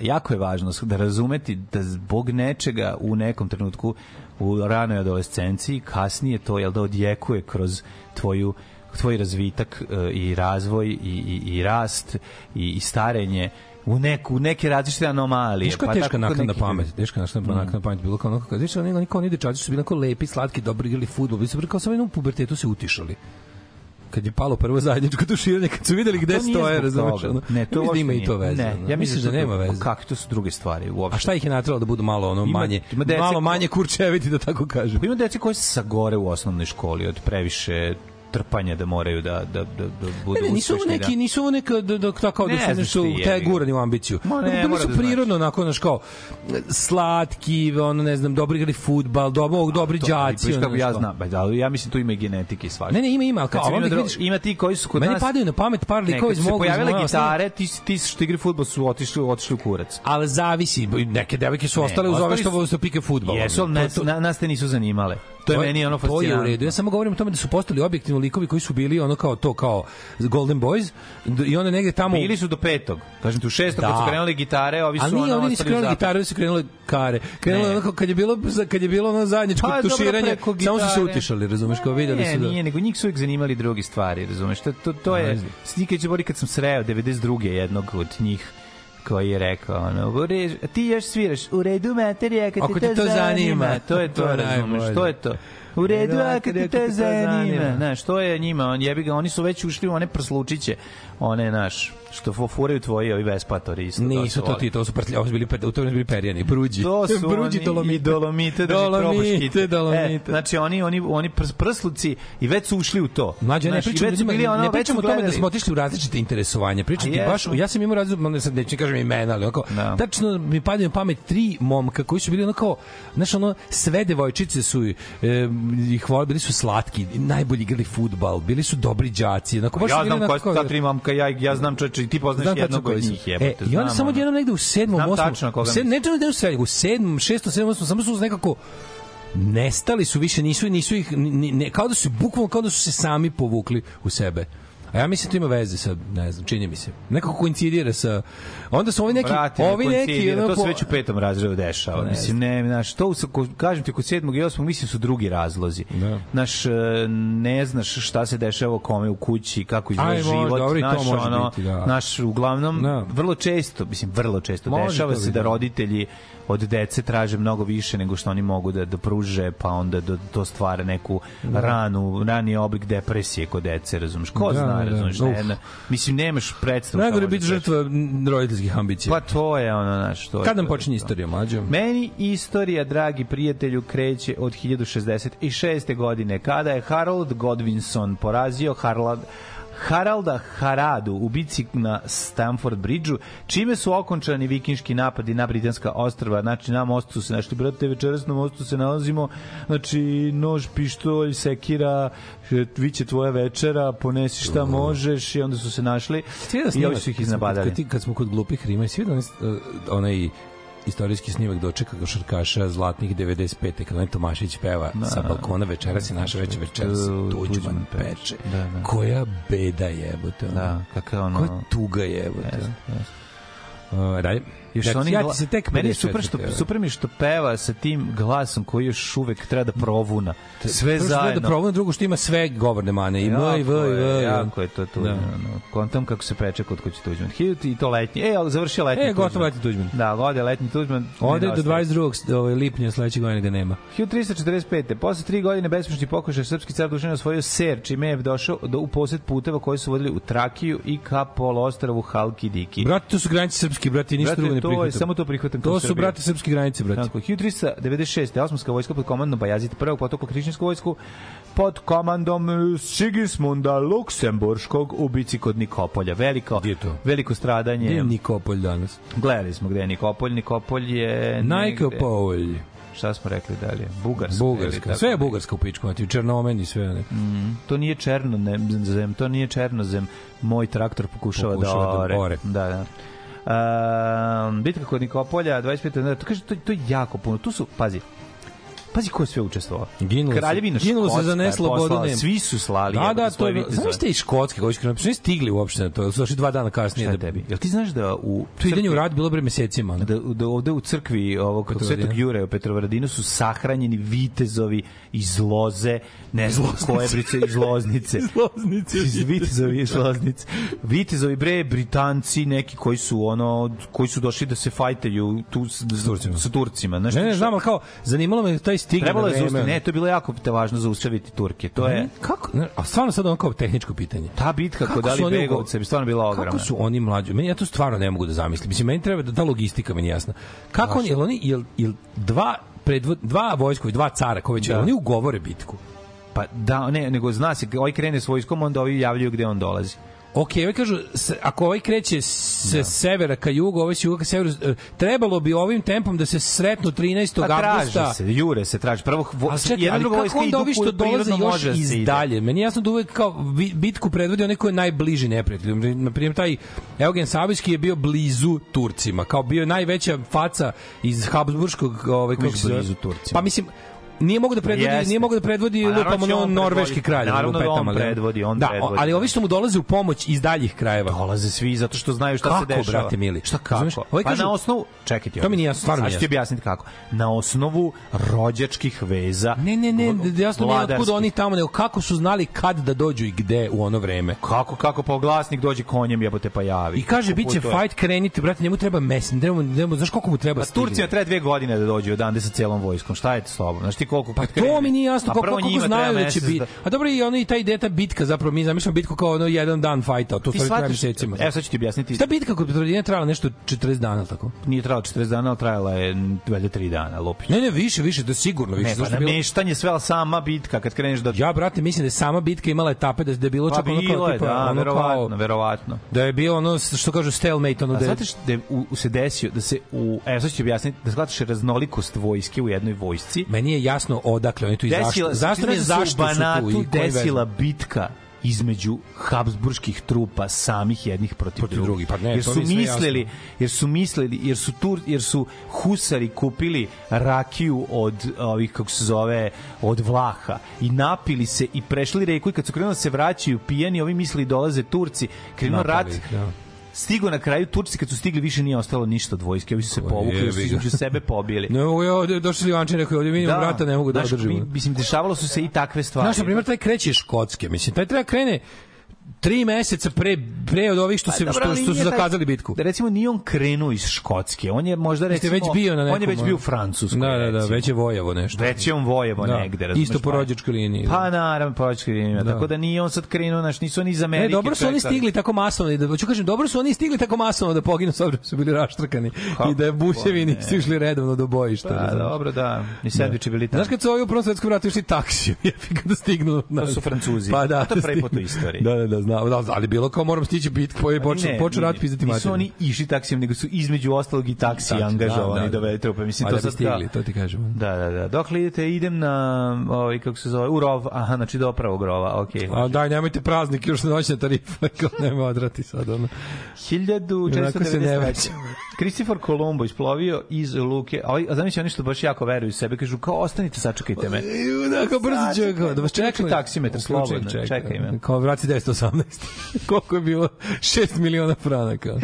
Jako je važno da razumeti da zbog nečega u nekom trenutku u ranoj adolescenciji, kasnije to jel da odjekuje kroz tvoju tvoj razvitak e, i razvoj i, i, i rast i, i starenje u neku u neke različite anomalije. Teška pa teška naknadna nekih pamet, teška naknadna naknadna pamet bilo kao ono kako znači oni oni kao oni dečaci su bili onako lepi, slatki, dobro igrali fudbal, bili su kao samo u pubertetu se utišali kad je palo prvo zajedničko tuširanje, kad su videli gde stoje, razumeš? ono. Ne, to Ja mislim da ima i to veze. Ne, ja Misliš da to- nema veze. Kakve to su druge stvari uopšte. A šta ih je natralo da budu malo ono Ima- manje, ima dece malo manje kurčeviti da tako kažem. Pa ima dece koji se sagore u osnovnoj školi od previše trpanja da moraju da da da da budu Ne, ne, nisu uspešni, neki, da. nisu ovo neka da, da, da, kao da Ne su znaš nešto te gurani u ambiciju. Ma ne, bili mora su da znaš. prirodno onako, znaš, kao slatki, ono, ne znam, dobri igrali fudbal, dobro, dobri đaci. kako ja znam, ba, ali ja mislim tu ima i genetike i svašta. Ne, ne, ima, ima, ali kao, Recimo, ali ima, onda dro- vidiš, ima ti koji su kod meni nas padaju na pamet par Ne, likova kad iz se mog pojavile gitare, ti, ti što igraju fudbal su otišli, otišli u kurac. ali zavisi, neke devojke su Ne, ostale uz ove što vole što pike fudbal. Jesu, nas te nisu zanimale. To je meni ono To je u fascinantno. redu. Ja samo govorim o tome da su postali objektivno likovi koji su bili ono kao to kao Golden Boys i onda negde tamo Bili su do petog. Kažem ti, u šestom Da. kad su krenuli gitare, ovi su Ali nije, ono ovdje nisu ostali u krenuli gitare, su krenule kare. Krenulo onako kad je bilo kad je bilo ono zajedničko Pa, tuširanje, samo su se utišali, razumeš, kao videli su da nije, nego njih su uvijek zanimali drugi stvari, razumeš? To, to, to je, znam. Snikać Bori kad sam sreo 92. jednog od njih koji je rekao, ono, u redu, a ti još sviraš, u redu materija, kad Ako te te to zanima. zanima, to je to, To razumeš, to je to. U redu, a kad te te zanima. znaš, to je njima, on jebi ga, oni su već ušli u one prslučiće, one, naš, što fo- furaju tvoji ovi vespatori isto. Nisu to ti, to su prtlja, ovo su bili, u tome su bili perjani, bruđi. To su bruđi oni dolomite. i dolomite da Dolomite, kite. dolomite. E, znači oni oni oni prs, prsluci i već su ušli u to. Mlađe, ne Znaš, i pričam, već bili ono, ne već pričam su o tome da smo otišli u različite interesovanja. Pričam ti baš, ja sam imao različite, ne sad neću kažem imena, ali onako, Da. tačno mi padaju pamet tri momka koji su bili ono kao, znaš, ono, sve devojčice su e, ih volili, bili su slatki, najbolji igrali fudbal, bili su dobri đaci. Onako, baš Ja znam onako koja su ta tri mamka, ja, ja znam čoveče, i ti poznaš Znam jednog od njih, jebote. E, I znam, samo jednom negde u sedmom, Znam osmom, tačno koga misliš. ne ne u sedmom, u sedmom, šestom, sedmom, osmom, samo su nekako nestali su više, nisu, nisu ih, ne, kao da su, bukvalno kao da su se sami povukli u sebe. A ja mislim da to ima veze sa, ne znam, čini mi se. Nekako koincidira sa... Onda su ovi neki... Brate, ovi neki... ono, to se već u petom razredu dešava. Ne mislim, ne, znaš, to, ko- kažem ti, kod sedmog i osmog, mislim, su drugi razlozi. Da. Znaš, e, ne znaš šta se dešava kome u kući, kako izgleda Aj, može, život. dobro, može ono, biti, da. Znaš, uglavnom, Da. vrlo često, mislim, vrlo često Može dešava se da da. roditelji od dece traže mnogo više nego što oni mogu da, da pruže, pa onda da to stvara neku ranu, rani oblik depresije kod dece, razumeš? Ko Da, zna, da. razumeš, uf. ne, ne, mislim, nemaš predstavu. Najgore biti da žrtva roditeljskih ambicija. Pa to je ono, znaš, to je. Kad nam počinje to. istorija, mlađo? Meni istorija, dragi prijatelju, kreće od 1066. godine, kada je Harold Godwinson porazio Harlad, Haralda Haradu u bici na Stamford Bridgeu, čime su okončani vikinški napadi na britanska ostrva. Znači, na mostu se našli, brate, večeras na mostu se nalazimo, znači, nož, pištolj, sekira, viće tvoja večera, ponesi šta možeš i onda su se našli Svi da i ovi su ih kad iznabadali. Kad, ti- kad smo kod glupih rima, svi da onaj, uh, onaj istorijski snimak dočeka košarkaša zlatnih 95. kad onaj Tomašić peva sa balkona večeras je naša večer večeras Tu- Tuđman peče. Da, da. Koja beda jebote. ono. Da, kakav ono... Koja tuga jebote. Jeste, jeste. Uh, dalje. Još Ja, oni ja ti se tek meni je 54 super što super mi što peva sa tim glasom koji još uvek treba da provuna. Sve Prvo gleda zajedno. problem, drugo što ima sve govorne mane. I m, i v, v. Jako je to tu. Da. Da. Kontam kako se peče kod kuće Tuđman. Hiljut i to letnji. E, ali završio letnji E, gotovo letnji Tuđman. Da, ode letnji Tuđman. Ode do dostaje. 22. ovaj, lipnja sledeće godine ga nema. 1345. Posle tri godine bespošnih pokušaja srpski car Dušan osvojio Ser, čime je došao do, u posed puteva koji su vodili u Trakiju i ka poluostrvu Halki Diki. Brate, to su granice srpski, brate, ništa drugo ne to je- prihvatam. samo to prihvatam To su, brate, srpske granice, brate. Tako, 1396. Osmanska vojska pod komandom Bajazita I potukla hrišćansku vojsku pod komandom Sigismunda Luksemburškog u bici kod Nikopolja. Veliko, Gdje je to? veliko stradanje. Gde je Nikopolj danas? Gledali smo gde je Nikopolj. Nikopolj je... Nikopolj. Šta smo rekli dalje? Bugarska. Bugarska. Sve je. Bugarska u pičku, mati, Černomen i sve. Ne. To nije černozem, to nije černozem. Moj traktor pokušava, Pokušava da da ore. ore. Da, da. Um, bitka kod Nikopolja 25. Da, to kaže to, to je jako puno. Tu su, pazi, Pazi ko je sve učestvovao. Ginulo se- Kraljevina ginulo se za je neslobodu Nema. Svi su slali. Da, da, to je, znaš te iz Škotske, koji su nisu stigli uopšte na to, su dva dana kasnije. Šta Da, je tebi? Jel ti znaš da u to idenje u rad bilo bre mesecima. ne? da, da ovde u crkvi ovog. Svetog Jure u Petrovaradinu su sahranjeni vitezovi iz Loze, ne znam koje brice iz Loznice. iz Loznice. Iz vitezovi iz Loznice. Vitezovi bre Britanci neki koji su ono koji su došli da se fajtaju tu s, s Turcima. Sa Turcima. Znaš, Ne, ne, šta- znam, ali kao, zanimalo me taj stigma Trebalo je zaustaviti. Ne, to je bilo jako te važno zaustaviti Turke. To je Kako? A stvarno sad ono kao tehničko pitanje. ta bitka Kako kod Ali Begovca bi stvarno bila ogromna. Kako su oni mlađi? Meni ja to stvarno ne mogu da zamislim. Mislim meni treba da ta logistika meni jasna. Kako oni, jel oni jel, jel dva predvo, dva vojskovi, dva cara koji će Da. oni ugovore bitku. Pa da, ne, nego zna se, ovaj krene s vojskom, onda ovi javljaju gde on dolazi. Ok, ovaj kažu, s- ako ovaj kreće sa severa ka jugu, ovaj s juga ka severu, e, trebalo bi ovim tempom da se sretnu 13. Pa avgusta. se, jure se, traži. Prvo, vo, A čekaj, ali kako onda ovi što dolaze još da se iz dalje? Meni jasno da uvek kao bi- bitku predvodi onaj ko je najbliži neprijatelju. Na primjer, taj Eugen Savijski je bio blizu Turcima, kao bio najveća faca iz Habsburškog, ovaj, kako se blizu Turcima. Pa mislim, nije mogu da predvodi, Jeste. nije mogu da predvodi Pa no, on norveški kralj. Naravno da on lupetamo ga. predvodi, on da, predvodi. ali ovi što mu dolaze u pomoć iz daljih krajeva. Dolaze svi zato što znaju šta Kako, se dešava. brate mili? Šta kako? Razumeš? Ovi pa kažu- na osnovu, čekaj ti. To mi nije jasno, stvarno Sad ću ti objasniti kako. Na osnovu rođačkih veza. Ne, ne, ne, jasno mi je otkud oni tamo, nego kako su znali kad da dođu i gde u ono vreme. Kako, kako pa glasnik dođe konjem, jebote pa javi. I kaže, bit će fight, krenite, brate, njemu treba mes, njemu, njemu, znaš koliko mu treba Pa stigne? Turcija treba dve godine da dođe odande sa celom vojskom. Šta je to s tobom? Znaš ti koliko Pa to mi nije jasno, A kako, kako znaju da će biti. A dobro, i ono i taj deta bitka, zapravo mi zamišljamo bitku kao ono jedan dan fajta, to stvari traje mesecima. evo sad ću ti objasniti. Šta bitka kod Petrovaradina trajala nešto 40 dana, tako? Nije trajala 40 dana, ali trajala je valjda 3 dana, lupić. Ne, ne, više, više, da sigurno više. Ne, pa bilo- nameštanje sve, ali sama bitka, kad kreneš da... Ja, brate, mislim da je sama bitka imala etape da, da je bilo Pa čak ono kao bilo je, tipa, da, ono verovatno, kao, verovatno. da je bio ono, što kažu, stalemate, ono A da znate što da je u, se desio, da se u... Evo sad ću ti objasniti, da shvataš raznolikost vojske u jednoj vojsci. Meni je jasno odakle oni tu i zašto. Desila, znaš da zašto su tu i desila bitka između Habsburških trupa samih jednih protiv, Protiv drugih, pa ne, jer su mislili jasno. jer su mislili jer su tur jer su husari kupili rakiju od ovih kako se zove od Vlaha i napili se i prešli reku i kad su krenuli da se vraćaju pijani ovi mislili dolaze Turci krenuo rat ih, da. Stigo na kraju Turci kad su stigli više nije ostalo ništa od vojske, ovi su se povukli, su između sebe pobili. Ne mogu ja ovde, došli Ivančin, rekao, ovde vidim vrata, ne mogu da održim. mi- Mislim, dešavalo su se i takve stvari. Znaš, na primjer, taj kreće Škotske. Mislim, taj treba krene tri meseca pre, pre od ovih što, se, Pa dobro, što, što su zakazali bitku. Da recimo nije on krenuo iz Škotske, on je možda recimo već bio na nekom... on je već bio u Francuskoj. Da, da, da, recimo. već je Vojevo nešto. Već je on Vojevo Da. negde, razumeš? Isto po pa- rođačkoj liniji. Pa naravno, po rođačkoj liniji. Da. Tako da nije on sad krenuo, znaš, nisu oni iz Amerike. Ne, dobro su oni stigli tako masovno, da hoću kažem, dobro su oni stigli tako masovno da poginu s obzirom da su bili raštrkani Kako i da busevi ne? nisu išli redovno do bojišta. Pa razumeš? dobro, da. I sandviči bili tamo. Znaš kad su ovi u Prvom svetskom ratu išli taksijom, jebi ga da stignu. To su Francuzi. Pa da, to je da prvi put u stignu. istoriji. Da, da, da zna, da, ali bilo kao moram stići bit koji počne počne rat pizati mater. Nisu oni išli taksijem, nego su između ostalog i taksi Tači, da, angažovani da, da, da. trupe. Mislim, pa to da sad, da. to ti kažem. Da, da, da. Dokle idete, idem na, ovaj, kako se zove, u rov, aha, znači do pravog rova, okej. Okay. A daj, nemojte praznik, još se noćne tarife, kao nema odrati sad, ono. 1490. Kristofor Kolumbo isplovio iz luke, a, a zamisli oni što baš jako veruju sebe, kažu kao ostanite, sačekajte me. Da, kao brzo ću, da vas čekam. Taksimetar, slobodno, čekaj me. Kao vrati 10 18. Koliko je bilo? 6 miliona franaka.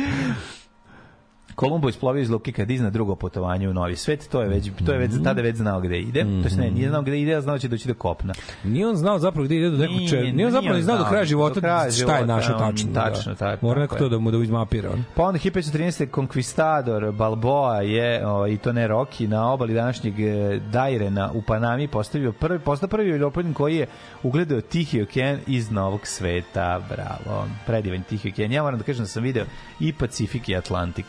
Kolumbo isplovio iz luke kad izna drugo putovanje u Novi svet, to je već to je već Mhm. tada je već znao gde ide. To jest ne, nije znao gde ide, a znao će doći do kopna. Nije on znao zapravo gde ide do nekog čega. Nije on nije zapravo on ni znao do kraja Do života kraja šta je života, našo tačno. tačno, da. Mora neko je. to da mu da izmapira. on. Pa onda 1513. Conquistador Balboa je, o, i to ne Rocky, na obali današnjeg e, Dajrena u Panami postavio prvi, postao prvi Evropljanin koji je ugledao Tihi okean iz Novog sveta. Bravo. Predivan Tihi okean. Ja moram da kažem da sam video i Pacifik i Atlantik.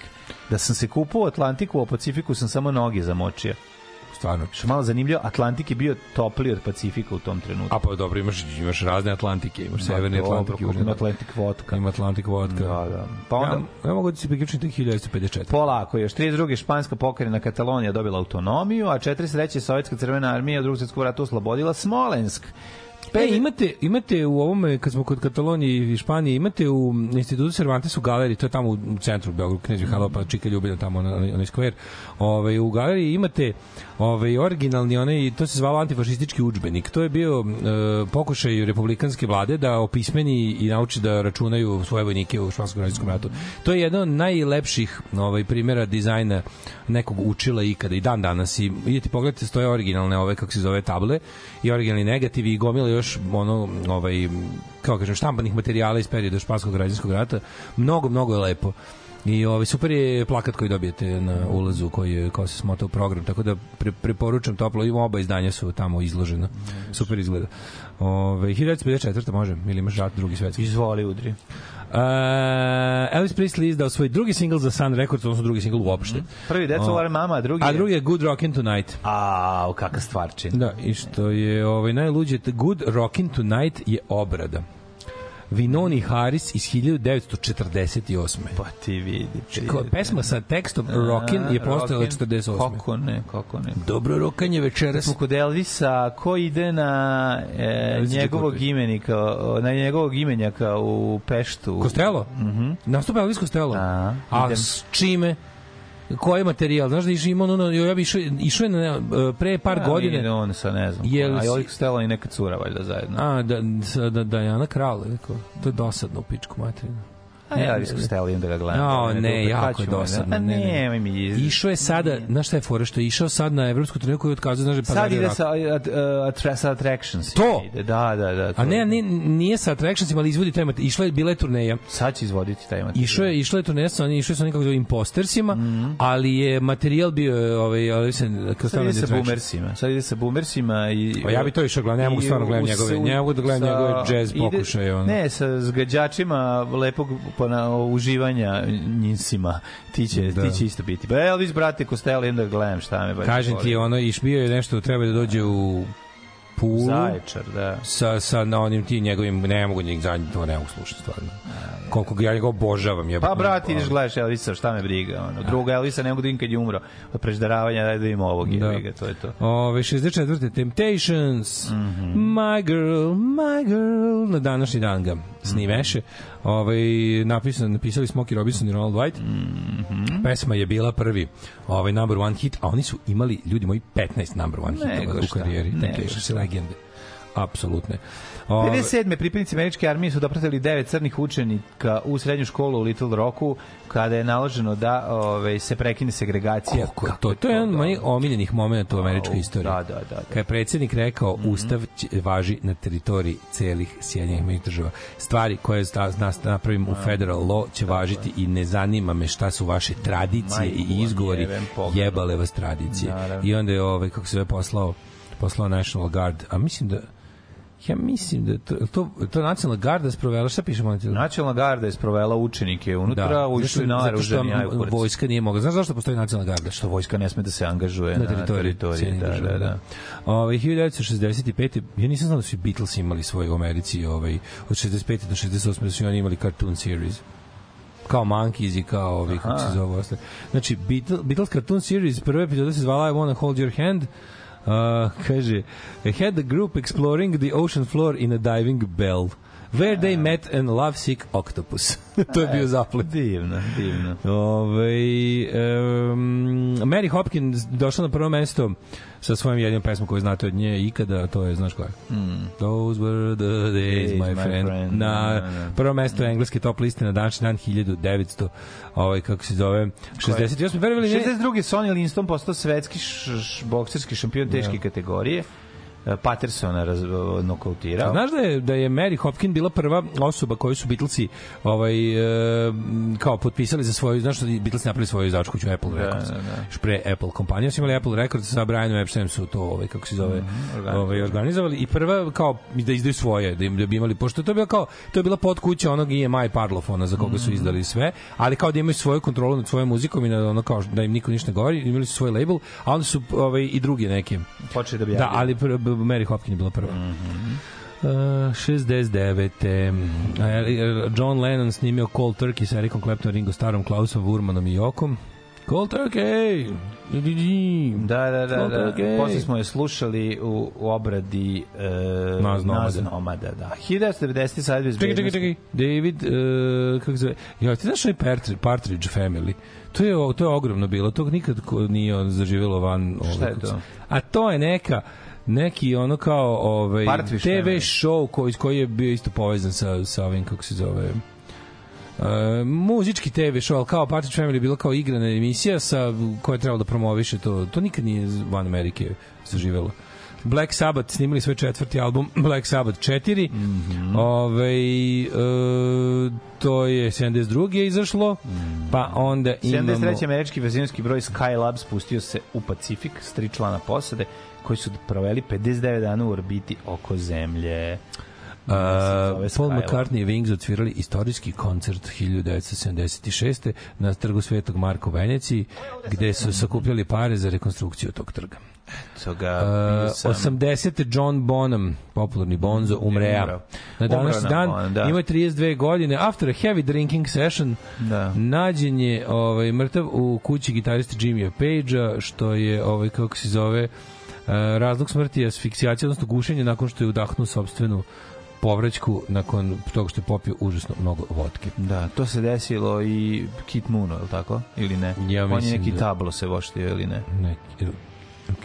Da sam se kupao u Atlantiku, a u Pacifiku sam samo noge zamočio. Stvarno. Što malo zanimljivo, Atlantik je bio topliji od Pacifika u tom trenutku. A pa dobro, imaš, imaš razne Atlantike, imaš severni dobro, Atlantik, ima Atlantik. Vodka. Ima Atlantik vodka. Da, da. Pa onda, Ja, ja mogu da se priključim tek 1954. Polako, još 32. španska pokrajina Katalonija dobila autonomiju, a 43. sovjetska crvena armija u drugom svjetskom ratu oslobodila Smolensk. E, imate, imate u ovome, kad smo kod Katalonije i Španije, imate u institutu Cervantes u galeriji, to je tamo u centru Beogradu, Knez Mihajlo, pa Čika Ljubina, tamo na, na, na skver. Ove, u galeriji imate ovaj originalni onaj to se zvalo antifašistički udžbenik. To je bio e, pokušaj republikanske vlade da opismeni i nauči da računaju svoje vojnike u španskom građanskom ratu. To je jedan od najlepših ovaj primera dizajna nekog učila ikada i dan danas i idete pogledajte stoje originalne ove kako se zove table i originalni negativi i gomila još ono ovaj kako kažem štampanih materijala iz perioda španskog građanskog rata mnogo mnogo je lepo I ovaj super je plakat koji dobijete na ulazu koji je kao se smota u program tako da pre, preporučam toplo ima oba izdanja su tamo izložena. Super izgleda. Ove 1954 može ili imaš rat drugi svetski. Izvoli udri. Uh, Elvis Presley izdao svoj drugi singl za Sun Records, odnosno drugi singl uopšte. Prvi Deco O, War Mama, a drugi A je- drugi je Good Rockin' Tonight. A, kakva stvarčin. Da, i što je ovaj najluđe, Good Rockin' Tonight je obrada. Vinoni Harris iz 1948. Pa ti vidi. ti vidi. pesma sa tekstom Rockin je postojala Rockin. 48. Kako ne, kako ne. Dobro rokanje večeras. Smo kod Elvisa, ko ide na e, njegovog imenika, na njegovog imenjaka u Peštu? Kostelo? Mhm. Nastupa Elvis Kostelo. A, A idem. s čime? Koji materijal? Znaš da išao ima ono, ja bi išao, išao je na, e, pre par Ja, godine. nije On sa ne znam. Jel a Jolik Stella i neka cura valjda zajedno. A, da, da, da, Jana Kralj, rekao. To je dosadno u pičku materinu. A ja Elvis Costello idem da ga gledam. No, ne, jako je dosadno. Ne, ne. nemoj mi. Išao je sada, znaš šta je fora, što je išao sad na evropsku turneju koju je otkazao, znaš je Sad ide sa, at, at, sa Attractions. To? Ide, da, da, da. to A ne, je. ne, nije sa Attractionsima, ali izvodi taj materijal. Išla je, bila je turneja. Sad će izvoditi taj materijal. Išao je, išla je turneja sa oni, išao je sa nekako impostersima, Mhm. ali je materijal bio ovaj, ali se kao Sad ide sa boomersima. Sad ide sa boomersima i... Pa ja bi to išao gledam, ne mogu stvarno gledam njegove, ne mogu da gledam njegove jazz pokušaje. Ne, sa zgađačima lepog pona, uživanja njisima. Ti će, Da. ti će isto biti. Ba Elvis, brate, Costello, idem da gledam šta me baš Kažem ti, ono, iš bio je nešto, treba da dođe u Pulu. Zaječar, da. sa, sa na onim ti njegovim ne mogu njih zadnji to ne mogu slušati stvarno koliko ga ja njega obožavam je Pa brate, ideš gledaš Elvisa, šta me briga, ono. Druga Elvisa ne mogu da vidim kad je umro. Od preždaravanja daj da im ovog Da. je, to je to. Ove, 64. Temptations, Mhm. My Girl, My Girl, na današnji dan ga snimeše. Ove, napisan, napisali Smokey Robinson i Ronald White. Mhm. Pesma je bila prvi ovaj number one hit, a oni su imali, ljudi moji, 15 number one hitova u karijeri. šta. i legende. apsolutne. Ove, 57. pripadnici američke armije su dopratili devet crnih učenika u srednju školu u Little Rocku kada je naloženo da ove, se prekine segregacija. Kako je to? To je jedan od mojih omiljenih momenta u američkoj istoriji. Da, da, da. Kada je predsjednik rekao Ustav će- važi na teritoriji celih Sjedinjenih država. Stvari koje nas napravim u federal law će važiti i ne zanima me šta su vaše tradicije Majku i izgovori. Jebale vas tradicije. Naravno. I onda je ovaj kako se zove poslao poslao National Guard, a mislim da ja mislim da je to, je to, je to Nacionalna garda sprovela, šta piše molim te? Nacionalna garda je sprovela učenike unutra, da, ušli na naoružani ajkurac. vojska nije mogla. Znaš zašto postoji nacionalna garda? Što vojska ne sme da se angažuje na na, teritoriji, teritoriji Sjedinjenih da, država, da, da. Ovaj 1965. ja nisam znao da su Beatles imali svoje u Americi, ovaj od 65. do 68. da su oni imali cartoon series kao Monkeys i kao ovi, kako se zove ostali. Znači, Beatles, Beatles cartoon series, prva epizoda se zvala I Wanna Hold Your Hand, Uh, kaže, I had the group exploring the ocean floor in a diving bell where they met an lovesick octopus. to je bio zaplet. Divno, divno. Ove, um, Mary Hopkins došla na prvo mesto sa svojom jedinom pesmom koju znate od nje ikada, to je, znaš koja? Mm. Those were the days, Days, my my friend. friend. Na Da, da. prvo mesto engleske top liste na današnji dan 1900, ovaj, kako se zove, 68. Verovali ne? 62. Sonny Liston postao svetski š, š, bokserski šampion teške kategorije. E, Pattersona raz, nokautirao. Znaš da je da je Mary Hopkins bila prva osoba koju su Beatlesi ovaj e, kao potpisali za svoju znaš što Beatlesi napravili svoju izdavačku kuću Apple Records. da, da. Još pre Apple kompanija su imali Apple Records sa Brianom Epsteinom su to ovaj kako se zove organizovali. ovaj organizovali i prva kao da izdaju svoje da im da bi imali pošto je to bilo kao to je bila pod kuća onog EMI Parlofona za koga su izdali sve ali kao da imaju svoju kontrolu nad svojom muzikom i na ono kao da im niko ništa ne govori imali su svoj label a onda su ovaj i druge neke Počeli da Da, objavljaju. ali pr, Mary Hopkins je bila prva. Mm. -hmm. Uh, 69. A, e, John Lennon snimio Cold Turkey sa Ericom Claptonom, Ringo Starom, Klausom, Wurmanom i Jokom. Cold Turkey! Da, da, da, da. Posle smo je slušali u, u obradi e, Nas nomada. Nas nomada, da. 1990. sad bez Čekaj, čekaj, čekaj. David, uh, kako se zove? Ja, ti znaš onaj Partridge, Partridge Family? To je, to je ogromno bilo. To nikad nije on zaživelo van. Šta ovaj, je kako to? A to je neka neki ono kao ovaj Partridge TV Family. show koji koji je bio isto povezan sa sa ovim kako se zove Uh, muzički TV show, ali kao Partridge Family bila kao igrana emisija sa, koja je trebalo da promoviše to. To nikad nije van Amerike zaživelo. Black Sabbath snimili svoj četvrti album Black Sabbath 4. Mm. -hmm. Ove, e, to je 72. je izašlo. Pa onda imamo... 73. američki verzionski broj Skylab spustio se u Pacifik s tri člana posade koji su proveli 59 dana u orbiti oko Zemlje. Uh, Paul. McCartney i Wings odsvirali istorijski koncert 1976. na trgu Svetog Marka u Veneciji, gde su sakupljali pare za rekonstrukciju tog trga. To ga Uh, bio sam... 80. John Bonham, popularni Bonzo, umrea. Umrao. Na današnji dan da. ima je 32 godine. After a heavy drinking session, Da. nađen je ovaj, mrtav u kući gitariste Jimmya Page-a, što je, ovaj, kako se zove, uh, razlog smrti je asfiksijacija, odnosno gušenje nakon što je udahnuo sobstvenu povraćku nakon toga što je popio užasno mnogo vodke. Da, to se desilo i Kit Moono, je li tako? Ili ne? Ja On je neki da- tablo se voštio ili ne? Neki,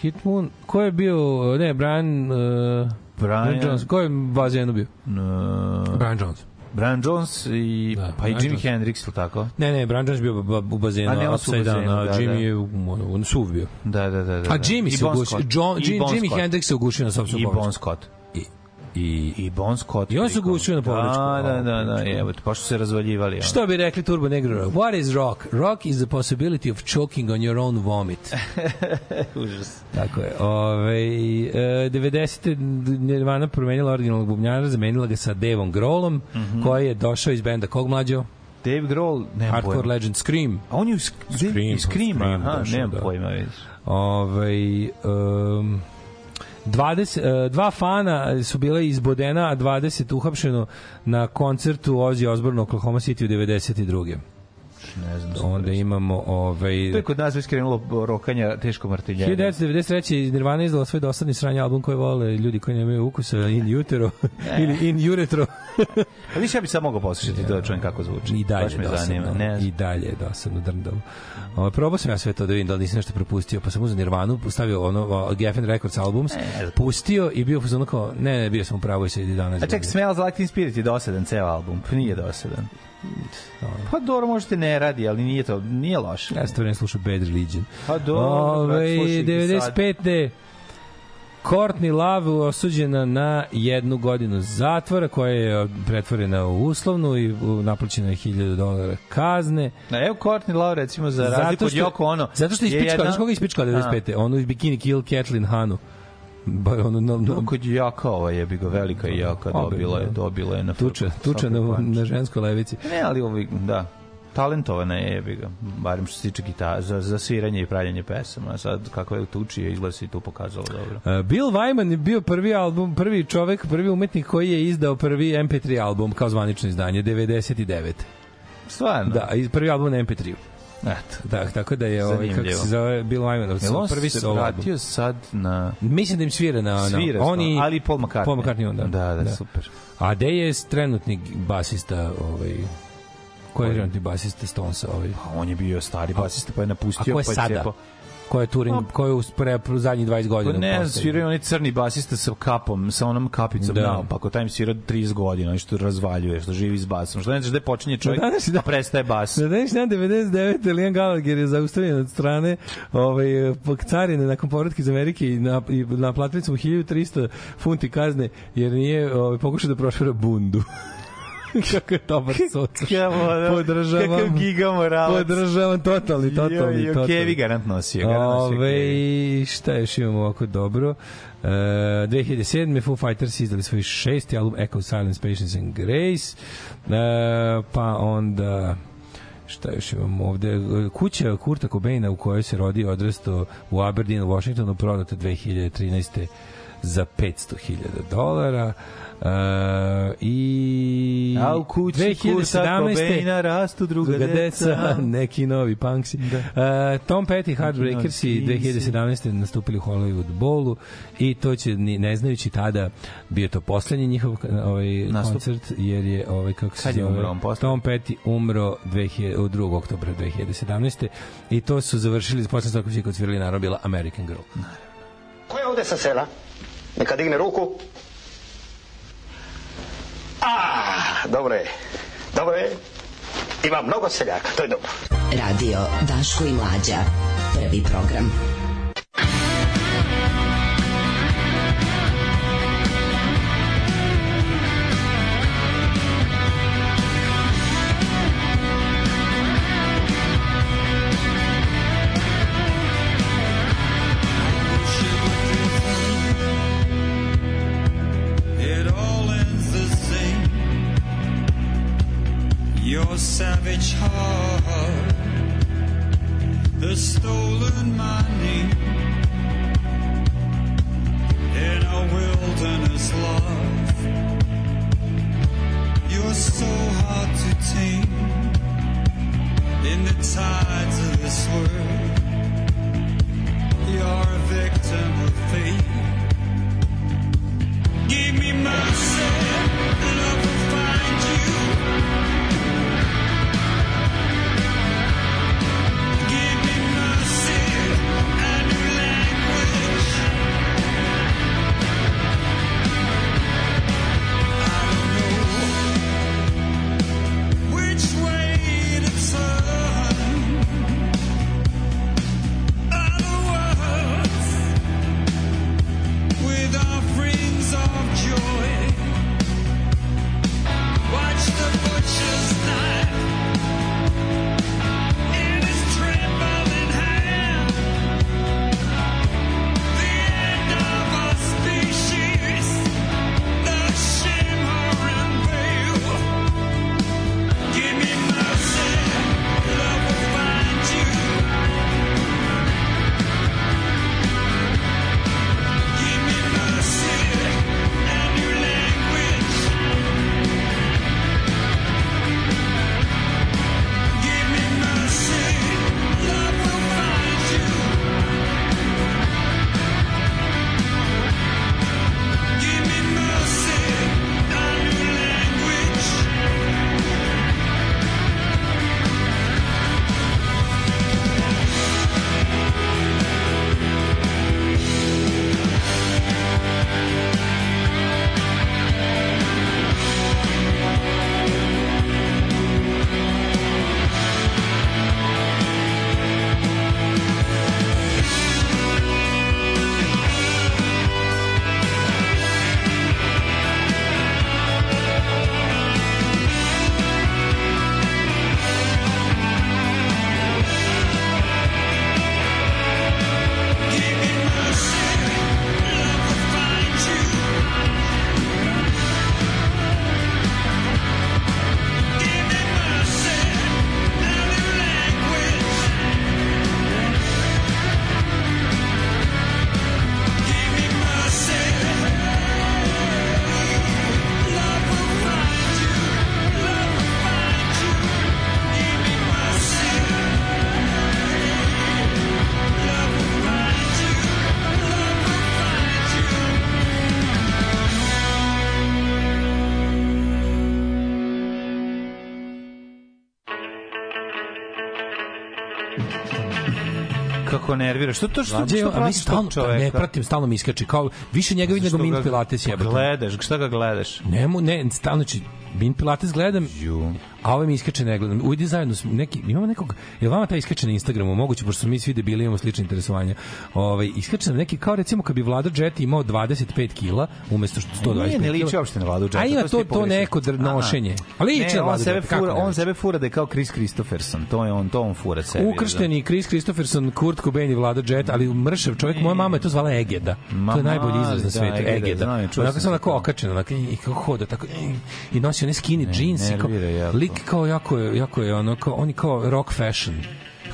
Kit Moon, ko je bio, ne, Brian, uh, Brian- Jones, ko je u bazenu bio? Uh, Brian Jones. Brian Jones i Da, pa i Jimi Jones. Hendrix, ili tako? Ne, ne, Brian Jones bio u bazenu, A ne, on su u bazenu, a da, Jimmy da. je u suv bio. Da, da, da. da A da. Jimmy I se ugušio. John, I Jim, Bon Jimi Scott. Hendrix se ugušio na I sobstvenu Bon. Scott. I, i, Bon Scott. I on se prilikom- ugušio na povraćku. Da, da, da, da, evo, te, pošto se razvaljivali. ono. Što bi rekli Turbo Negro? What is rock? Rock is the possibility of choking on your own vomit. Užas. Tako je. Ove, e, 90. Nirvana promenila originalnog bubnjara, zamenila ga sa Davom Grohlom, Mhm. koji je došao iz benda kog mlađo? Dave Grohl, nemam Hardcore pojma. Legend Scream. A on je u Scream, Scream, Scream aha, došao, nemam da. pojma, vidiš. Ove, um, 20, e, dva fana su bila izbodena, a 20 uhapšeno na koncertu Ozzy Osbourne u Oklahoma City u 92. Ne znam. Onda imamo ovaj To je kod nas već krenulo rokanja teško martiljenje. 1993. Nirvana izdala svoj dosadni sranje album koji vole ljudi koji nemaju ukusa In Utero ili In Uretro. A više ja bih sad mogao poslušati to da čujem kako zvuči. I dalje je dosadno. Ne. I dalje je dosadno drndalo. Ovo, probao sam ja sve to da vidim da li nisam nešto propustio, pa sam uzeo Nirvanu, stavio ono Geffen Records albums, pustio i bio ono kao, ne, ne, bio sam u pravu i se ide danas. A ček, Smells Like Teen Spirit je dosadan ceo album. Pa nije dosadan. Pa dobro, možete ne radi, ali nije to, nije loše. Ja sam slušao Bad Religion. Pa dobro, Ove, brat, slušaj ih sad. 95. Courtney Love osuđena na jednu godinu zatvora koja je pretvorena u uslovnu i naplaćena je 1000 dolara kazne. Na, evo Courtney Love recimo za razliku od Yoko Ono. Zato što je ispičkala, jedna- koga ispičkala 95. Onu iz Bikini Kill Kathleen Hanu. Ba, ono, no, no, kod jaka ova je ga velika i jaka dobila je, da. dobila je na tuča, tuča na, na ženskoj levici. Ne, ali ovi, da, talentovana je, jebi ga, barem što se tiče gitara, za, za sviranje i pravljanje pesama. Sad, kako je tuči, je izgleda se i tu pokazalo dobro. Uh, Bill Wyman je bio prvi album, prvi čovek, prvi umetnik koji je izdao prvi MP3 album kao zvanično izdanje 99. Stvarno? Da, prvi album na MP3. Eto. Da, tako da je ovaj kako se zove Bill Wyman, Jel on prvi se vratio sad na... Mislim da im svira na, na Svira, oni ali Paul McCartney. Paul McCartney onda. Da, da, super. A gde je trenutni basista ovaj ko je Koji? trenutni basista Stonesa ovaj? Pa on je bio stari basista, pa je napustio, ko je pa sada? cepao. Ko je Turing, ko je u pre, pre zadnjih 20 Pa godina? ne, postao? sviraju oni crni basista sa kapom, sa onom kapicom Da. da. naopako, taj im svira 30 godina, i što razvaljuje, što živi s basom. Što ne znaš gde počinje čovjek, Na današnji dan- a prestaje bas. Na današnji dan 99. Liam Gallagher je zaustavljen od strane ovaj, carine nakon povratka iz Amerike i, na, i naplatili smo 1300 funti kazne jer nije ovaj, pokušao da prošvara bundu. Kako je dobar soca. Podržavam. Kakav giga moralac. Podržavam totalni, totalni, Jo, jo. Kevi garant nosio. Garant nosio Ove, šta još imamo ovako dobro? E, 2007. Foo Fighters izdali svoj šesti album Echo Silence, Patience and Grace. E, pa onda šta još imamo ovde kuća Kurta Cobaina u kojoj se rodi i odrastao u Aberdeenu, Washingtonu prodata 2013. za 500.000 dolara Uh, i A u kući Kurta Cobaina rastu druga deca. neki novi punksi. Da. Uh, Tom Petty, Heartbreakers i 2017. nastupili u Hollywood Bowlu i to će, ne znajući tada, bio to poslednji njihov ovaj, Nastup. koncert, jer je, ovaj, kako se Kad zove, umro? Tom Petty umro 2000, u 2. oktobra 2017. I to su završili, posle kod svirali, naravno, bila American Girl. Ko je ovde sa sela? Neka digne ruku. A, dobro je. Dobro je. Ima mnogo seljaka, to je dobro. Radio Daško i Mlađa. Prvi program. Savage heart has stolen money in a wilderness love. You're so hard to tame in the tides of this world. You're a victim of fate. Give me mercy, love Kako nervira. Što to što, Mlađe, što pratiš stalno, čoveka? ne pratim, stalno mi iskače. Kao, više njega vidim nego ga- Pilates jebate. Gledaš, šta ga gledaš? Ne, mu, ne, stalno ću, Mint Pilates gledam, Ju. a ove mi iskače ne gledam. Ujdi zajedno, neki, imamo nekog, je vama taj iskače na Instagramu, moguće, pošto smo mi svi debili, imamo slične interesovanja. Ovaj iskače nam neki, kao recimo, kad bi Vlado Jet imao 25 kila, umesto što 125 Nije, ne liči kila. uopšte na Vladu Jeta. A ima to, to neko Aha. nošenje. A liči Ne, na on Vladu sebe fura, on sebe fura da je kao Chris Christopherson. To je on, to on fura sebi. Ukršteni Chris Christopherson, Kurt Cobain i Vlado Jet, ali mršav čovjek, moja mama je to zvala Egeda. To je najbolji izraz na da, svetu, Egeda, Egeda. čuo Onako sam onako to. okačen, onako, i kako hoda, tako, i, i nosi one skinny jeans. i kao, lik kao jako je, jako je ono, kao, on je kao rock fashion.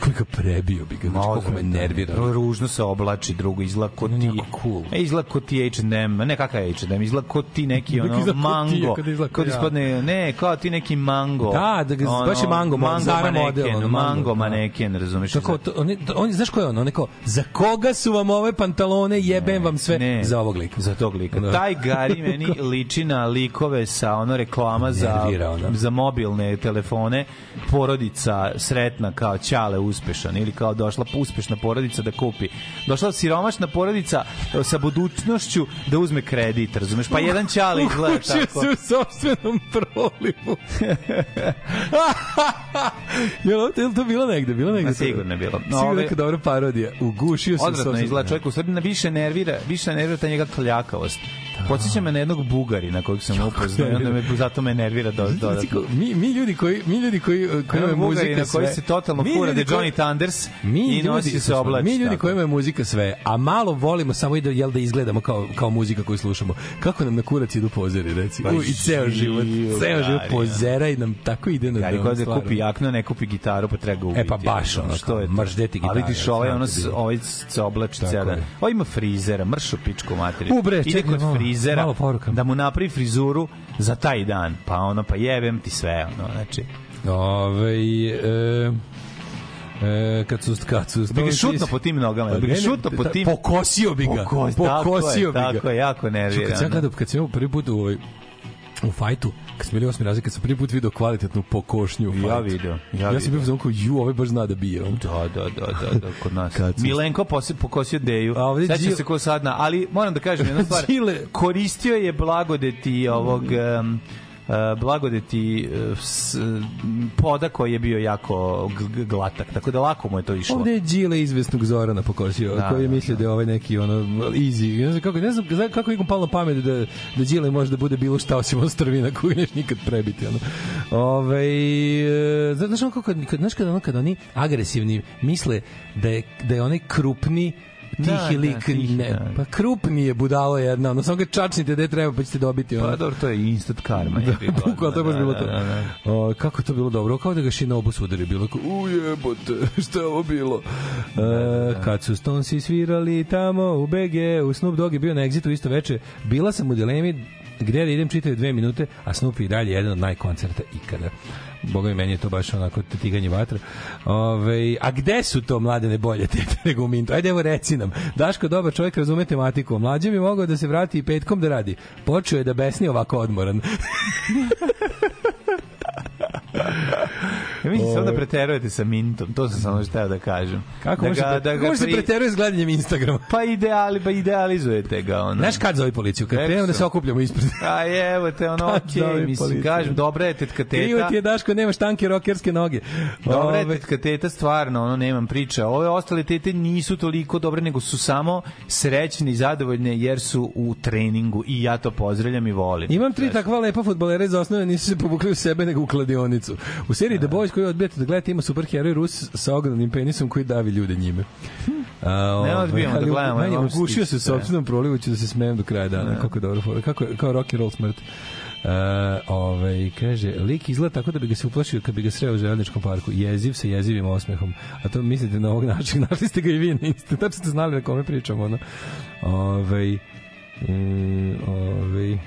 Kako prebio bi ga, znači, koliko me nervira. Ru- Ružno se oblači, drugo izgleda ko On je ti. jako cool. E, izgleda ko ti H&M, ne kakav je H&M, izgleda ko ti neki ono ti, mango. kako izgleda ko Kao da ja. ispadne, ne, kao ti neki mango. Da, da ga- baš je mango, Zara maneken, model, ono, mango, mango da. maneken, razumeš? Tako, to, on, on, znaš ko je on? On je kao, za koga su vam ove pantalone, jebem vam sve, Ne, za ovog lika. Za tog lika. Da. Taj Gari meni liči na likove sa ono reklama za, za mobilne telefone. Porodica sretna kao ćale uspešan ili kao došla uspešna porodica da kupi. Došla siromašna porodica e, sa budućnošću da uzme kredit, razumeš? Pa jedan ćale izgleda tako. se u sopstvenom prolivu. Jel ovo- jel to bilo negde? Bilo negde? Ma, sigurno je bilo. No, Sigurno neka dobra parodija. Ugušio se u Odvratno izgleda čovjek, u na više nervira, više nervira ta njega kljakavost. Podsjeća me na jednog bugarina kojeg sam upoznao i onda me, zato me nervira do, dodatno. kao, mi, mi ljudi koji mi ljudi koji koji bugarina muzika koji se totalno fura da je Johnny Thunders mi i nosi se oblači. Mi ljudi tako. koji imamo muzika sve, a malo volimo samo i da jel da izgledamo kao kao muzika koju slušamo. Kako nam na kurac idu pozeri, reci. Pa U, I ceo život, živo, ceo život pozera i nam tako ide na Gari dom, kod da kupi jaknu, a ne kupi gitaru, pa treba ga ubiti. E, pa baš ono, što je mrš, gde ti A gitara, vidiš, ovaj, ono, bilo. ovaj se oblači ceo je. Ovaj ima frizera, mršu pičku materiju. U, bre, Ide čekaj kod frizera da mu napravi frizuru za taj dan. Pa ono, pa jebem ti sve, ono, znači. Ove, e, e, kad su kad su Bi ga šutno po tim nogama, bi ga šutno po tim... pokosio bi ga Pokos- pokosio tako je, bi ga Tako je, jako nervira. Kad sam gledao, kad sam imao prvi put u ovoj u fajtu, kad smo bili osmi razred, kad sam prvi put video kvalitetnu pokošnju u Ja video, ja Ja, sam bio kao, ju, ovaj baš zna da bije. Da, da, da, da, da, kod nas. Kad Milenko posi, pokosio Deju. A Sećam Đile- se ko sad na, ali moram da kažem jednu stvar. Koristio je blagodeti ovog um, blagodeti uh, s, poda koji je bio jako glatak, tako da lako mu je to išlo. Ovde je Đile izvesnog Zorana pokosio, Da, koji je da, mislio da je ovaj neki ono easy. Ne znam kako, ne znam zna- kako ikom palo na pamet da da Đile može da bude bilo šta osim ostrvina koju neš nikad prebiti ono. Ove, e, znaš ono kako znaš kad ono kad oni agresivni misle da je da je onaj krupni tihi Da, da, lik, tihi, ne, da. pa krupni je budalo jedna, ono, samo ga čačnite gde treba pa ćete dobiti. Ono. Pa dobro, to je instant karma. Da, bukvalno, to je baš Da, bilo da, to. da, da. O, kako to bilo dobro, kao da ga Shinobu sudari, bilo kao, ujebote, šta je ovo bilo? E, kad su Stonesi svirali tamo u BG, u Snoop Dogg je bio na Exitu isto veče, bila sam u dilemi gde da idem čitaju dve minute, a Snoop je i dalje jedan od najkoncerta ikada. Boga mi, meni je to baš onako tiganje vatra. Ove, a gde su to mladene bolje tete nego u Mintu? Ajde, evo reci nam. Daško, dobar čovjek, razume tematiku. Mlađe bi mogao da se vrati i petkom da radi. Počeo je da besni ovako odmoran. Ja mislim samo da Ove. preterujete sa Mintom, to sam samo hteo da kažem. Kako da može, ga, da da ga može se pri- preteruje s gledanjem Instagrama? Pa ideali, pa idealizujete ga ono. Znaš kad zove policiju? Kad krenemo da se okupljamo ispred. A evo te ono, okej, zove mislim, policiju? kažem, dobra je tetka Krivo teta. ti je Daško, nemaš tanke rokerske noge. Dobra je tetka teta, stvarno, ono, nemam priča. Ove ostale tete nisu toliko dobre, nego su samo srećne i zadovoljne jer su u treningu i ja to pozdravljam i volim. Imam tri takva lepa fudbalera iz osnove, nisu se povukli u sebe nego u kladionicu. U seriji The Boys koju odbijate da gledate ima superheroj Rus sa ogromnim penisom koji davi ljude njime. A, Ne ovaj, odbijamo da gledamo, meni ugušio se sopstvenom prolivu, ću da se smejem do kraja dana. Kako je dobro, fora. kako kao rock and roll smrt. Uh, ovaj, kaže, lik izgleda tako da bi ga se uplašio kad bi ga sreo u željezničkom parku. Jeziv sa jezivim osmehom. A to mislite na ovog načina. Našli ste ga i vi na Insta. Tačno ste znali na kome pričamo. Ono. Ovaj, mm, ovaj,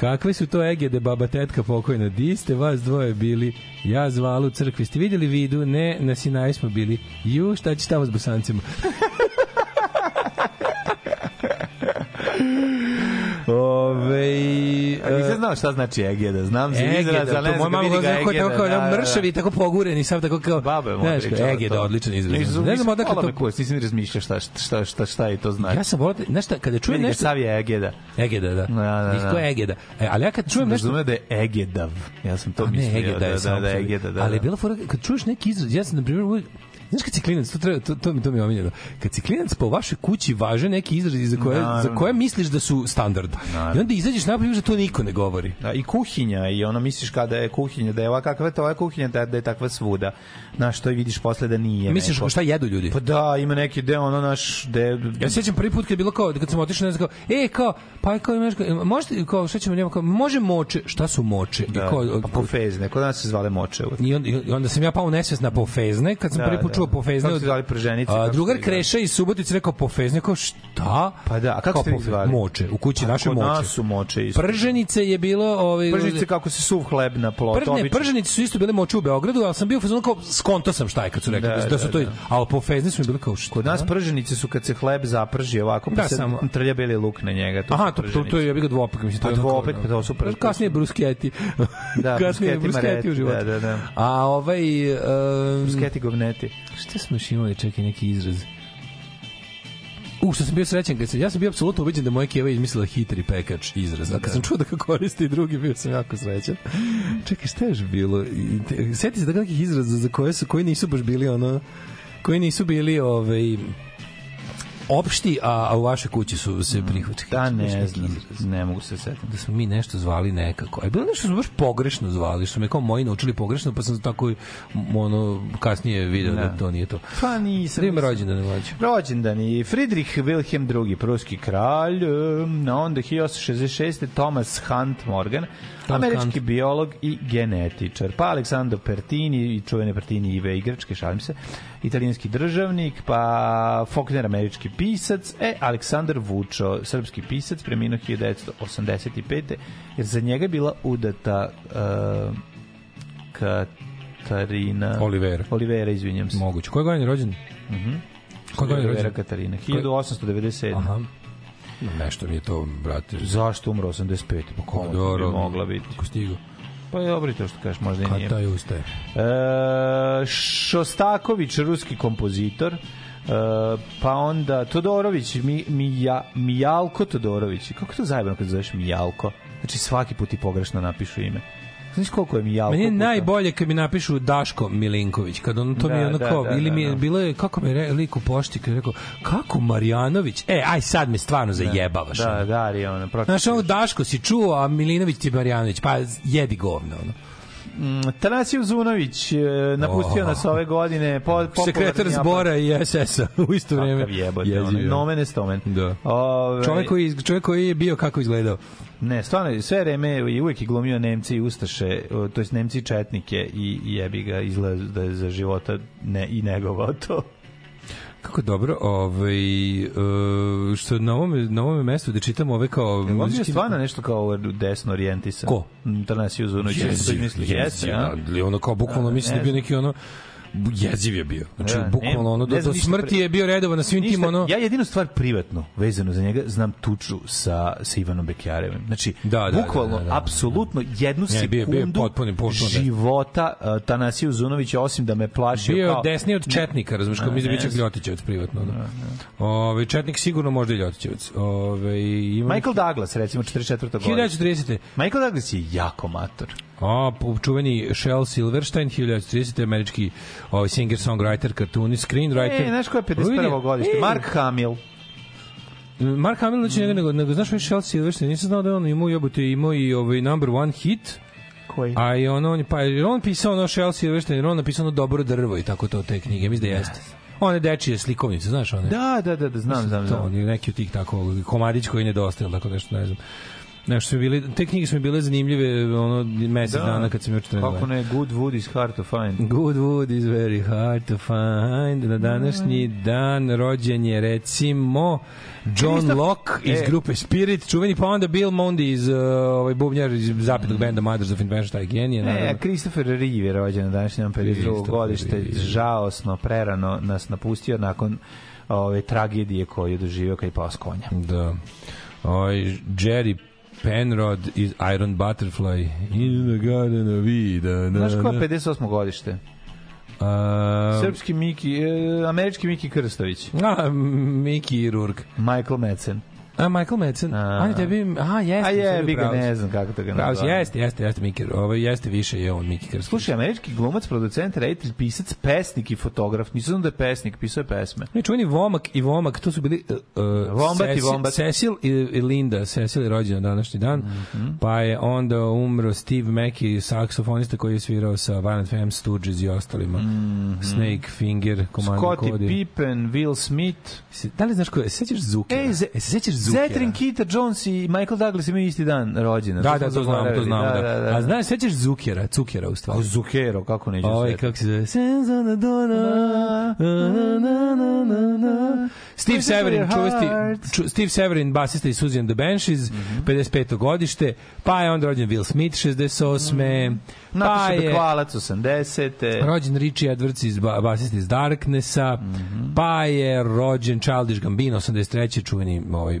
Kakve su to egede baba tetka pokojna? Di ste vas dvoje bili? Ja zvala u crkvi. Ste vidjeli vidu? Ne, na Sinaju smo bili. Ju, šta će tamo s bosancima? Ove, A nisam znao šta znači Egeda, znam za izraz, ali ne znam moj ga vidi ga tako Egeda. kao da, da, da. mršavi, tako poguren i sam tako kao... Baba je Znaš, pričala Egeda, odličan izraz. Ne znam odakle to... kurac, nisam ni razmišljao šta, šta, šta, šta, šta je to znači. Ja sam volao, znaš šta, kada čujem nešto... Sav je Egeda. Egeda, da. Da, da, Isto da. je Egeda. E, ali ja kad čujem nešto... Razume da je Egedav. Ja sam to mislio. ne, Egeda da, je da, da, sebi. Egeda, da. Ali je da. bila fora, kad čuješ neki izraz, ja sam, na primjer, Znaš kad si klinac, to, treba, to, to, mi, to mi je omiljeno. Kad si klinac po vašoj kući važe neki izrazi za koje, Naravno. za koje misliš da su standard. I onda izađeš napolje da to niko ne govori. Da, i kuhinja i ono misliš kada je kuhinja da je ova kakva je to ova kuhinja da, da je takva svuda znaš to i vidiš posle da nije Misliš neko. šta jedu ljudi? pa da ima neki deo ono naš de Ja se sjećam prvi put kad je bilo kao kad sam otišao ne znam kao e kao pa kao imaš kao, možete kao šta ćemo njemu kao može moče šta su moče da, I kao, pa pofezne kod nas se zvale moče. I onda, i onda sam ja pao u nesvest na pofezne, kad sam Da, prvi put da. Čuo pofezne. Kako se zvali prženice, A, drugar ste? Kreša iz Subotice rekao pofezne, kao šta? Pa da, a kako ste pofe- zvali? Moče, u kući Pa naše moče. nas su moče isto. Prženice je bilo... Ovaj, Prženice kako se suv hleb na plot, Pr, ne, obično. prženice su isto bile moče u Beogradu, ali sam bio fazonu kao skonto sam šta je kad su rekli da, Da, da, su da, to, da. ali pofezne su mi bile kao šta? Kod nas prženice su kad se hleb zaprži ovako, pa Da, se samo- trlja beli luk na njega. To Aha, to, to, to je ga dvopek, mislim. Pa to je ono kao- dvopek, pa to su prženice. Kasnije brusketi. Da, Kasnije brusketi brusketi u životu. da, da, da. A ovaj... Um, Sketi govneti. Šta smo još imali, čekaj, neki izraz? U, što sam bio srećan, kad sam, ja sam bio apsolutno ubeđen da moja keva izmislila hitri pekač izraz, a kad sam čuo da ga koristi i drugi, bio sam jako srećan. Čekaj, šta je još bilo? Sjeti se da nekih izraza za koje su, koji nisu baš bili ono, koji nisu bili ovaj, opšti, a, a u vašoj kući su se prihvaćali. Da, ne znam, ne mogu se setiti. da smo mi nešto zvali nekako. Je bilo nešto što smo baš pogrešno zvali, što me kao moji naučili pogrešno, pa sam tako ono, kasnije video da, Da. to nije to. Pa nisam. Nisam. rođendan mlađe. Rođendan i Friedrich Wilhelm II, pruski kralj, onda 1866. Thomas Hunt Morgan, američki biolog i genetičar, pa Aleksandro Pertini i čuvene Pertini Ive igračke, šalim se, italijanski državnik, pa Faulkner, američki pisac, e, Aleksandar Vučo, srpski pisac, preminuo 1985. jer za njega je bila udata uh, Katarina... Olivera. Olivera, izvinjam se. Moguće. Koje godine je rođen? Mhm. Koje godine je rođen? Katarina. 1897. Aha. Nešto mi je to, brate. Zašto umro 85? Pa kako bi dobro. mogla biti? Kako stigo? Pa je dobro to što kažeš, možda i nije. taj ustaje? E, Šostaković, ruski kompozitor, e, pa onda Todorović, mi, Mija, Mijalko Todorović. Kako je to zajebano kad zoveš Mijalko? Znači svaki put ti pogrešno napišu ime. Znaš koliko je Mijalko? Meni je najbolje kad mi napišu Daško Milinković, kad on to Da, mi je ono da, da, ili da, mi je da. bilo je, kako mi je re, lik u pošti, kad je rekao, kako Marjanović? E, aj sad me stvarno zajebavaš. Da, ono. Darija, ona, pročitaš. Znaš, ono Daško si čuo, a Milinović ti je Marjanović, pa jedi govno, ono. Mm, Tanasiju Zunović e, napustio Oh. nas ove godine. Po, Sekretar zbora i SS-a u isto vreme. Kakav jebote, ono, nomen est omen. Da. Ove, Čovjek koji, čovjek koji je bio kako izgledao. Ne, stvarno, sve vreme i uvek je glumio Nemci i Ustaše, to jest Nemci i Četnike i, i jebi ga izgleda da je za života ne, i negovao to. Kako dobro, ovaj, uh, što na ovome, na ovome mestu da čitam ove kao... On je stvarno nešto kao desno orijentisan. Ko? Tanasiju Zunović. Misli, jeziv, jeste, a? ali ono kao bukvalno Da, mislim da je znam. neki ono jeziv je bio. Znači, Da, bukvalno ono, do, do smrti pre- je bio redovan na svim tim, Ništa, ono... ja jedinu stvar privatno vezano za njega znam tuču sa, sa Ivanom Bekjarevim. Znači, Da, da, bukvalno, da, da, da. apsolutno jednu Ne, bio je- bio sekundu potpuno- potpuno desno. života uh, Tanasiju Zunovića, osim da me plašio Bio kao... desniji od Četnika, razumiješ, kao mi da biće. Ljotićevac privatno. Da. Ove, Četnik sigurno možda i Ljotićevac. Ove, ima... Michael Douglas, recimo, 44. godine. 1930. Michael Douglas je jako mator. A, čuveni Shel Silverstein, 1930. američki ovaj, singer-songwriter, kartunist, screenwriter. E, znaš ko je Vidi, 51. godište? e, Mark Hamill. Mark Hamill znači njega, nego, nego znaš Shel Silverstein, nisam znao da je on imao, jebote, imao i ovaj number one hit, Koji? a i ono, on, je- pa jer on pisao ono Shel Silverstein, on napisao ono dobro drvo i tako to te knjige, mislim da jeste. One dečije slikovnice, znaš one? Da, da, da, da znam, znam, to, znam. on je neki od tih tako komadić koji nedostaje, tako nešto, ne znam. Nešto su mi bile, te knjige su mi bile zanimljive ono mesec Da. dana kad sam još trenuo. Kako ne, good wood is hard to find. Good wood is very hard to find. Na današnji dan rođen je recimo John Kristof- Locke iz E. grupe Spirit, čuveni pa onda Bill Mondi iz uh, ovaj bubnjar iz zapetog benda Mothers of Invention, taj genije, E. Christopher Reeve je rođen na današnji dan 52. Christopher godište, Reeve. žaosno, prerano nas napustio nakon ove tragedije koju je doživio kad je pao s konja. Da. Ovaj Jerry Penrod iz Iron Butterfly. In the garden of Eden. Znaš ko je 58. godište? A, Srpski Miki, e, američki Miki Krstović. a, Miki Rourke. Michael Madsen. A, Michael Madsen. A. A, on je tebi... A, jeste. A je, bi ga ne znam kako to ga Pravo si, nazvali. jeste, jeste, jeste Miki. Ovo jeste više je on Miki Krstović. Slušaj, američki glumac, producent, reditelj, pisac, pesnik i fotograf. Nisam znam da je pesnik, pisao je pesme. Ne, čuveni Vomak i Vomak, to su bili uh, uh, Vombat i Cecil- Vombat. Cecil i, i Linda. Cecil je rođen na današnji dan. Mhm. Pa je onda umro Steve Mackey, saksofonista koji je svirao sa Violent Femmes, Stooges i ostalima. Snake Finger, Commander. Scottie Cody. Pippen, Will Smith. Da li znaš ko je? Se sećaš Zukera? Ej, E, se sećaš Zukera? Zetrin, Kita Jones i Michael Douglas imaju isti dan rođena. Da, da, to znamo, to zaboravili. znamo, da. da, da. A znaš, sećaš Zukera, Cukera u stvari. O, Zukero, kako neću Ovaj, kako se zove? On the door, na, na, na, na, na, na. Steve Severin, čuvesti, ču, Steve Severin, basista iz Suzy and the Banshees, 55. godište, pa je onda rođen Will Smith, 68. Pa Nataša je Bekvalac, 80. rođen Richie Edwards, iz, ba- basista iz Darknessa, pa je rođen Childish Gambino, 83. čuveni ovaj,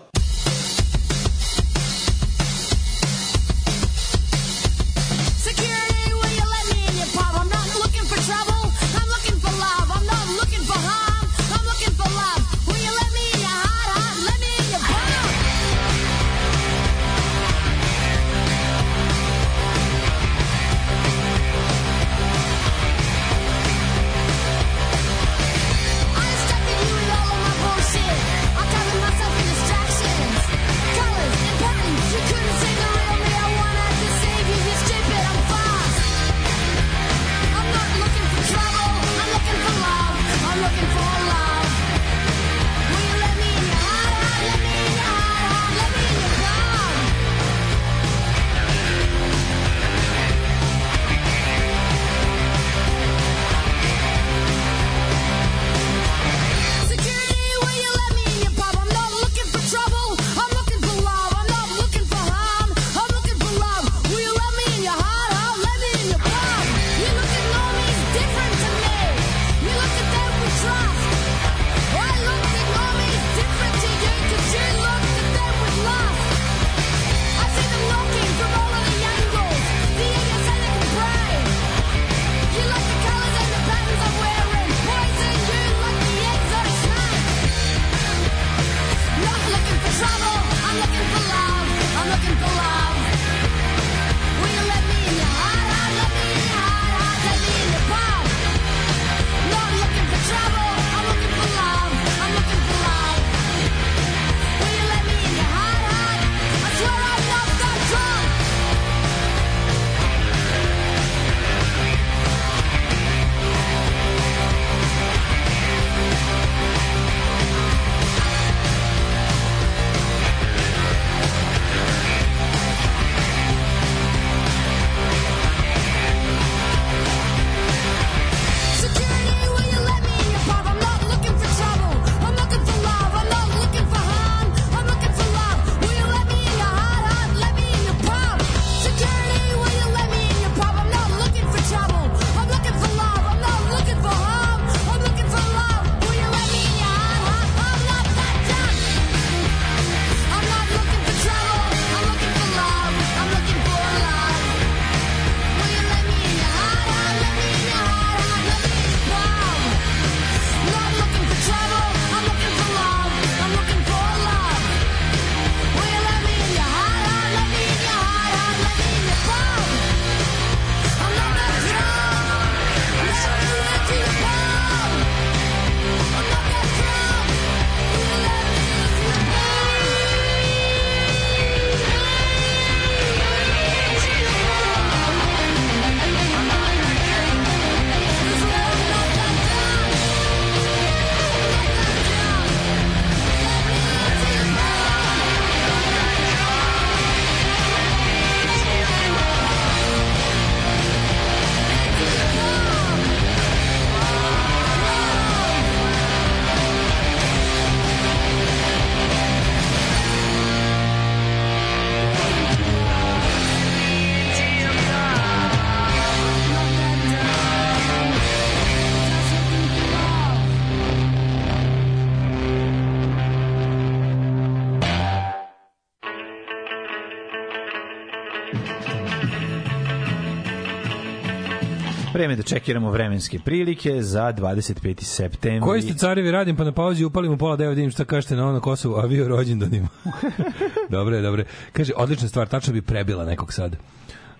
Vreme da čekiramo vremenske prilike za 25. septembar. Koji ste carevi radim, pa na pauzi upalim u pola deva, vidim šta kažete na ono Kosovu, a vi o rođendanima. dobre, dobre. Kaže, odlična stvar, tačno bi prebila nekog sad.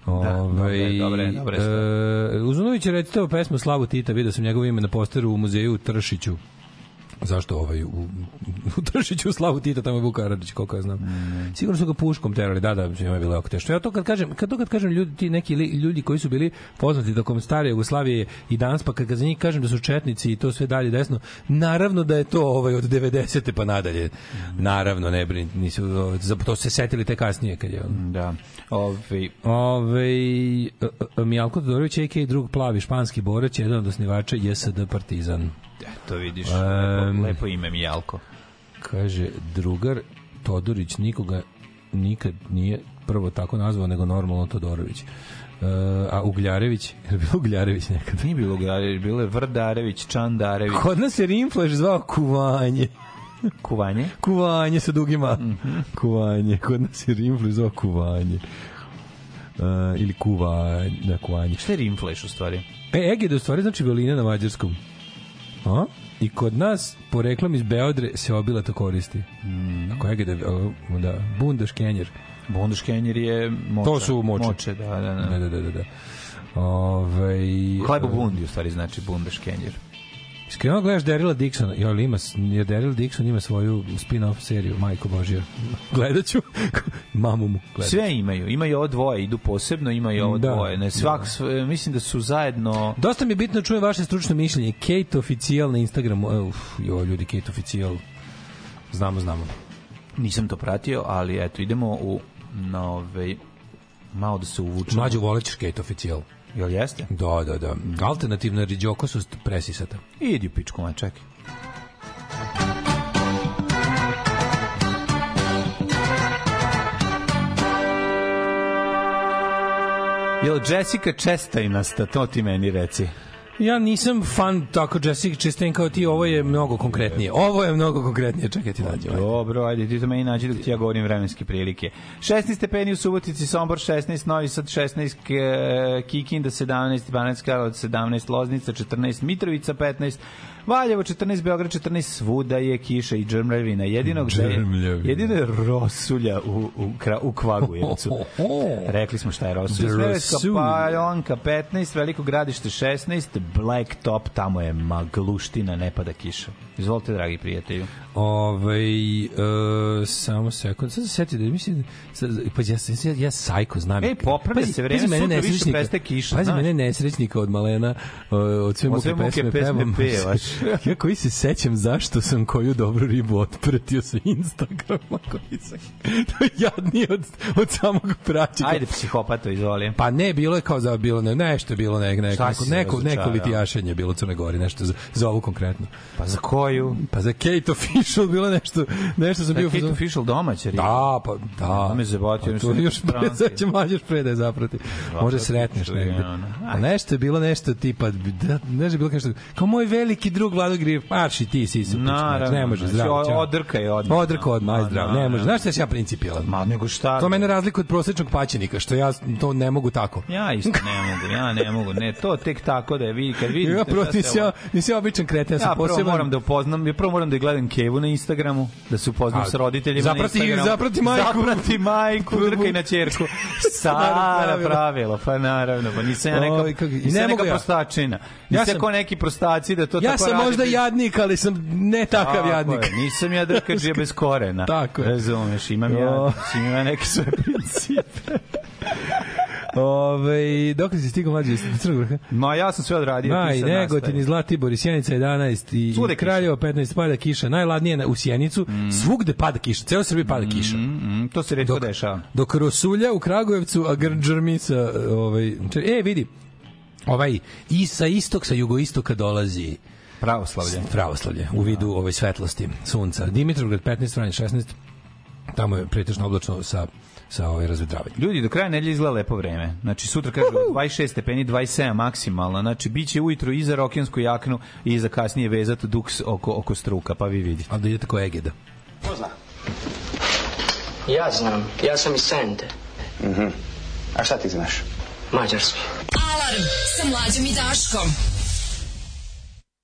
Ovaj, dobre, dobre e, Uzunović je recitao pesmu Slavu Tita, vidio sam njegovo ime na posteru u muzeju u Tršiću. Zašto ovaj u, u Tršiću u Slavu Tita tamo je Vuk Karadžić koliko ja znam. Mm. Sigurno su ga puškom terali, da da, njima je bilo jako teško. Ja to kad kažem, kad to kad kažem ljudi ti neki li- ljudi koji su bili poznati tokom stare Jugoslavije i danas pa kad, kad za njih kažem da su četnici i to sve dalje desno, naravno da je to ovaj od 90. pa nadalje. Naravno, ne brin, nisu ovaj, za to se setili te kasnije kad je on. Da. Ovi, Ove, Mijalko Todorović, a.k.a. drug plavi španski borac, jedan od osnivača JSD Partizan. eto vidiš, Em, lepo, lepo ime mi Jalko. Kaže, drugar Todorić nikoga nikad nije prvo tako nazvao, nego normalno Todorović. E, a Ugljarević, je bilo Ugljarević nekad? Nije bilo Ugljarević, bilo je Vrdarević, Čandarević. Kod nas je Rimflash zvao Kuvanje. Kuvanje? Kuvanje sa dugima. Kuvanje. Kod nas je Rimflash zvao Kuvanje. E, ili Kuvanje. Da, Kuvanje. Šta je Rimflash u stvari? E, Egede u stvari znači violina na mađarskom. A? I kod nas, poreklom iz Beodre, se obila to koristi. Mm. Ako Egede, o, da, Bundaškenjer. Bundaškenjer je moča. To su moče. Moče, da, da, da. Da, da, da, da. da. Ove, Hlebo bundi u stvari znači Bundaškenjer. Skrenuo gledaš Daryla Dixona, jo, ima, jer Daryl Dixon ima svoju spin-off seriju, Majko Božija. Gledat ću, mamu mu gledat. Sve imaju. Imaju ovo dvoje, idu posebno, imaju ovo Da. dvoje. Ne, svak, sve, mislim da su zajedno... Dosta mi je bitno da čujem vaše stručno mišljenje. Kate Oficial na Instagramu. E, Uf, jo, ljudi, Kate Oficial. Znamo, znamo. Nisam to pratio, ali eto, idemo u na ovaj malo da se uvučemo. Mlađu volećeš Kate Oficial. Jel jeste? Da, da, da. Alternativna riđokosost presisata. Idi u pičku, ma čekaj. Jel Jessica Chastain-asta, to ti meni reci. Ja nisam fan tako Jessica Chastain kao ti, ovo je mnogo konkretnije. Ovo je mnogo konkretnije, čekaj ti nađem. ajde. Dobro, ajde, ti to meni nađi dok ti ja govorim vremenske prilike. 16 stepeni u Subotici, Sombor 16, Novi Sad 16, K- Kikinda 17, Banacka Karlovac 17, Loznica 14, Mitrovica 15, Valjevo 14, Beograd 14, svuda je kiša i džrmljavina. Jedinog Džrmljavina. jedino je rosulja u, u, u Kvagujevcu. Rekli smo šta je rosulja. Rosulja. Palanka 15, Veliko gradište 16, Black Top, tamo je magluština, ne pada kiša. Izvolite, dragi prijatelju. Ovaj e, samo sekund. Sad se setio da mislim sad, pa ja ja, ja sajko znam. Ej, popravlja se vreme, pazi sutra više prestaje kiša, Pazi mene nesrećnika od malena o, od sve Od muke sve muke pesme, pesme pevaš. ja koji se sećam zašto sam koju dobru ribu otpratio sa Instagrama koji sam to je jadnije od, od samog praćenja. Ajde, psihopato, izvoli. Pa ne, bilo je kao za bilo ne, nešto je bilo nek, nek, Šta neko, neko, neko razočarao? litijašenje je bilo u Crnoj Gori, nešto za, za ovu konkretno. Pa za koju? Pa za Kate Official bilo nešto, nešto sam Da, bio... Kate fazonu- Official domaća riba. Da, pa da. To me zabatio, Pa to neke još pre, sad će još pre da je zaprati. Može sretneš negde. A nešto je bilo nešto tipa, da, nešto je bilo nešto, kao moj veliki drug Vlado Grijev, marš i ti si se Naravno, ne može, znači, zdravo, ćao. odrka je odmah. Odrka odmah, aj zdravo, ne može. Znaš šta sam ja principijelan? Ma, nego šta? To mene razlikuje od prosečnog paćenika, što ja to ne mogu tako. Ja isto ne mogu, ja ne mogu. Ne, to tek tako da je vidi, kad vidite... Ja protiv ja, ja običan kreten, ja sam Ja prvo poseban. moram da upoznam, ja prvo moram da gledam Kevu na Instagramu, da se upoznam A, s roditeljima zaprati- na Instagramu. zaprati majku. Zaprati majku, drkaj na ćerku. Stara Pravilo. pa naravno, pa nisam ja neka, nisam neka prostačina. Ja Nisam sam- ja kao neki prostaci da to Ja tako sam možda bez- jadnik, ali sam ne takav Tako jadnik. je, nisam ja drkađe bez korena. Tako je. Razumeš, imam ja, imam neke svoje principe. Ove, dok si stigao mlađe iz Crnog vrha? Ma ja sam sve odradio. Maj, Negotin nastavi. i Zlatibor i Sjenica 11 i, Svuda i Kraljevo 15 pada kiša. Najladnije na- u Sjenicu, svugde pada kiša. Ceo Srbiji pada kiša. Mm, to se redko dešava. Dok Rosulja u Kragujevcu, a Grđermi sa, ovaj, e, vidi, ovaj, i sa istok, sa jugoistoka dolazi Pravoslavlje. pravoslavlje u vidu ove svetlosti sunca. Dimitrovgrad 15, Vranje 16, tamo je pretežno oblačno sa sa ovaj razvedravanjem. Ljudi, do kraja nedelje izgleda lepo vreme. Znači, sutra kažu 26 stepeni, 27 maksimalno. Znači, bit će ujutru i za rokensku jaknu i za kasnije vezat duks oko, oko struka, pa vi vidite. A da idete ko Egeda. Ko zna? Ja znam, ja sam iz Sente. Mhm. A šta ti znaš? Mađarski. Alarm sa mlađom i Daškom.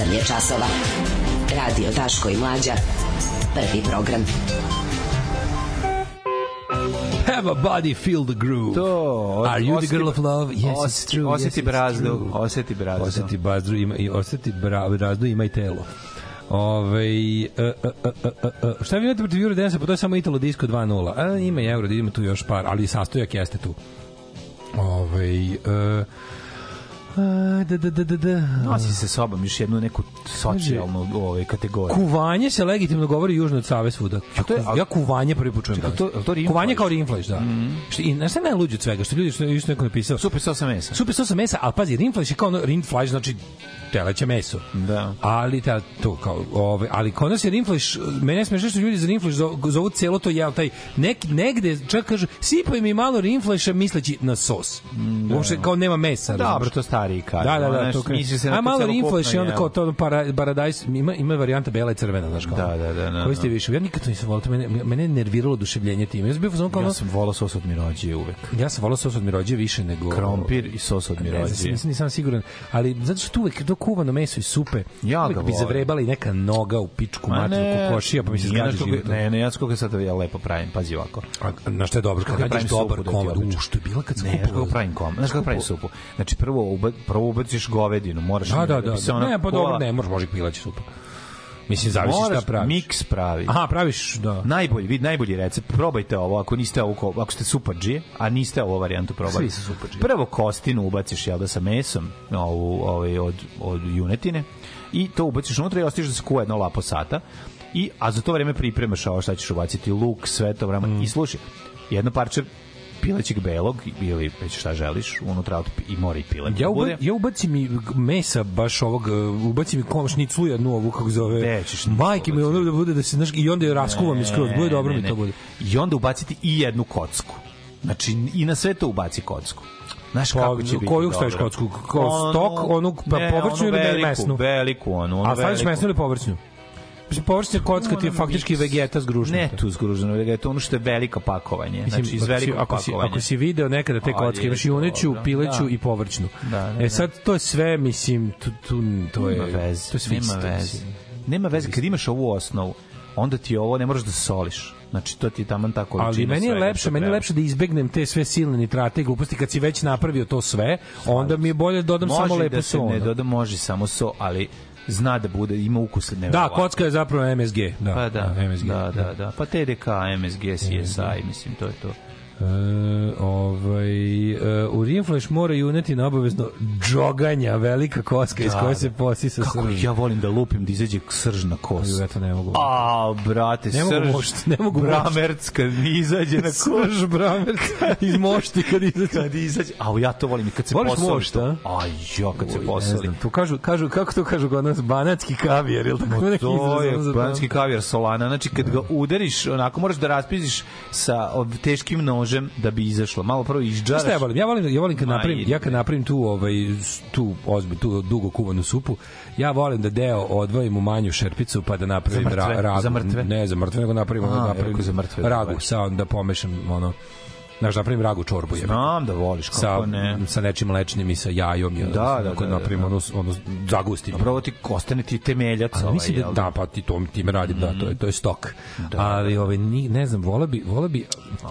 osam je časova. Radio Daško i Mlađa. Prvi program. Have a body, feel the groove. To, Are you osjeti, the girl of love? Yes, os, it's true. Osjeti yes, brazdu. True. Osjeti brazdu. Osjeti brazdu ima, i osjeti brazdu ima i telo. Ove, uh, uh, uh, šta vi imate protiv Eurodance? Pa to je samo Italo Disco 2.0. A, e, ima i Euro, da ima tu još par, ali sastojak jeste tu. Ove, uh, e, a, da, da, da, da, da. Nosi se sobom još jednu neku socijalnu ovaj, kategoriju. Kuvanje se legitimno govori južno od Save svuda. Ja, to je- ja kuvanje prvi put čujem. Čekaj, to- je to kuvanje kao rinflaš, da. Što, I znaš šta je najluđe od svega? Što ljudi, što, što neko napisao? Super sosa mesa. Super sosa mesa, ali pazi, rinflaš je kao ono, rinflaš znači teleće meso. Da. Ali ta, to kao, ove, ali kod nas je rinflaš, mene smešno što ljudi za rinflaš zo- zovu celo to jel taj, nek, negde čak kažu, sipaj mi malo rinflaša misleći na sos. da. Uopšte kao nema mesa. Dobro, razumeš? to stariji kažu. Da, da, da, to kaže. se na A malo rinflaš i onda kao to para, paradajs, ima, ima varijanta bela i crvena, znaš kao. Da, da, da, da, Koji ste da. više? Ja nikad to nisam volao, to mene, mene nerviralo oduševljenje time. Ja sam bio kao Ja sam volao sos od mirođije uvek. ja sam volao sos od mirođe više nego... Krompir i sos od Ne znam, nisam, nisam siguran, ali zato što uvek to kuvano meso i supe, Ja ga bi zavrebala i neka noga u pičku Ma materinu ne, kokošija, pa mi se kako- život. Ne, ne, ja skoliko sad ja lepo pravim, pazi ovako. A, na što je dobro, kad Kako pravim dobar supu da komad, u, što je bila kad sam Ne, znaš kako kupovao- pravim kom, znaš kako pravim supu. Znači prvo prvo ubaciš govedinu, moraš Da, da, da, se da. ona Ne, pa dobro, ne, može, može pilaći supa. Mislim, zavisi šta Moraš praviš. Miks pravi. Aha, praviš, da. Najbolji, vid, najbolji recept. Probajte ovo ako niste ovo, ko- ako ste supadžije, a niste ovu varijantu probali. Svi su supadžije. Prvo kostinu ubaciš jel da sa mesom, ovu, ovaj od od junetine i to ubaciš unutra i ostaviš da se kuva jedno lapo sata. I a za to vreme pripremaš ovo šta ćeš ubaciti, luk, sve to vreme. Mm. I slušaj, jedno parče pilećeg belog ili već šta želiš, unutra od, i mora i pile. Ja, uba, bude. ja ubacim i mesa baš ovog, uh, ubacim i kom šniclu jednu ovu, kako zove. Gde ćeš šniclu Majke mi ono da bude da se, znaš, i onda je raskuvam i skroz, bude dobro Ne, mi ne, to ne. bude. I onda ubaciti i jednu kocku. Znači, i na sve to ubaci kocku. Znaš Pa, kako će biti koju staviš kocku? Kao stok, onu, pa ne, povrćnu ili mesnu? Veliku, onu, onu A staviš mesnu ili povrćnu? Mislim, povrćna kocka ti je faktički vegeta zgružnuta. Ne tu zgruženo, vegeta, ono što je veliko pakovanje. Mislim, znači, iz velikog ako si, pakovanja. ako si video nekada te kocke, imaš i uneću, dobro. pileću Da. i povrćnu. Da, da, e da. sad, to je sve, mislim, tu, tu, to je... nema veze, To je sve nema veze. Nema veze, kad imaš ovu osnovu, onda ti ovo ne moraš da soliš. Znači, to ti je taman tako Ali meni je lepše, meni je lepše da izbegnem te sve silne nitrate i gluposti kad si već napravio to sve, onda mi je bolje da dodam može samo lepo da se so. ne ono. doda, može samo so, ali zna da bude, ima ukus Da, nevjerovatno. kocka je zapravo MSG. Da, Pa da, MSG. da, da, da. Pa TDK, MSG, CSI, mislim, to je to. E, ovaj, e, u Rimflash mora i uneti na obavezno džoganja, velika koska iz Da, koje da. se posisa Kako srž. ja volim da lupim, da izađe srž na kos. Ja to ne mogu. A, brate, Ne mogu srž, mošti, ne mogu bramerc kad izađe na kos. Srž bramerc iz mošti kad izađe. Kad izađe, a ja to volim i kad se Voliš posoli. mošt, to. a? Aj, jo, kad se ne posoli. znam, to kažu, kažu, kako to kažu kod nas, banatski kavijer, ili tako neki To je banski kavijar solana. Znači, kad ga udariš, onako moraš da raspiziš sa teškim nožem da bi izašlo. Malo prvo izđaraš. šta ja volim? Ja volim, ja volim kad Ma, napravim, ja kad napravim tu ovaj tu ozbilj, tu dugo kuvanu supu, ja volim da deo odvojim u manju šerpicu pa da napravim Za mrtve? ra, ragu. Za mrtve? Ne, za mrtve, nego napravim, A, ono, napravim za mrtve, da, ragu, baš. sa da pomešam ono Znaš, napravim ragu čorbu. jebote. Znam da voliš, kako sa, ne. sa nečim mlečnim i sa jajom. Ono, Da, da, da, da, napravim da. ono, ono, zagustim. Prvo ti ostane ti temeljac. Ali ovaj, mislim da, da, pa ti to time radim, da, to je, to je stok. Da, Ali, ovaj, ni, ne znam, vola bi, vola bi,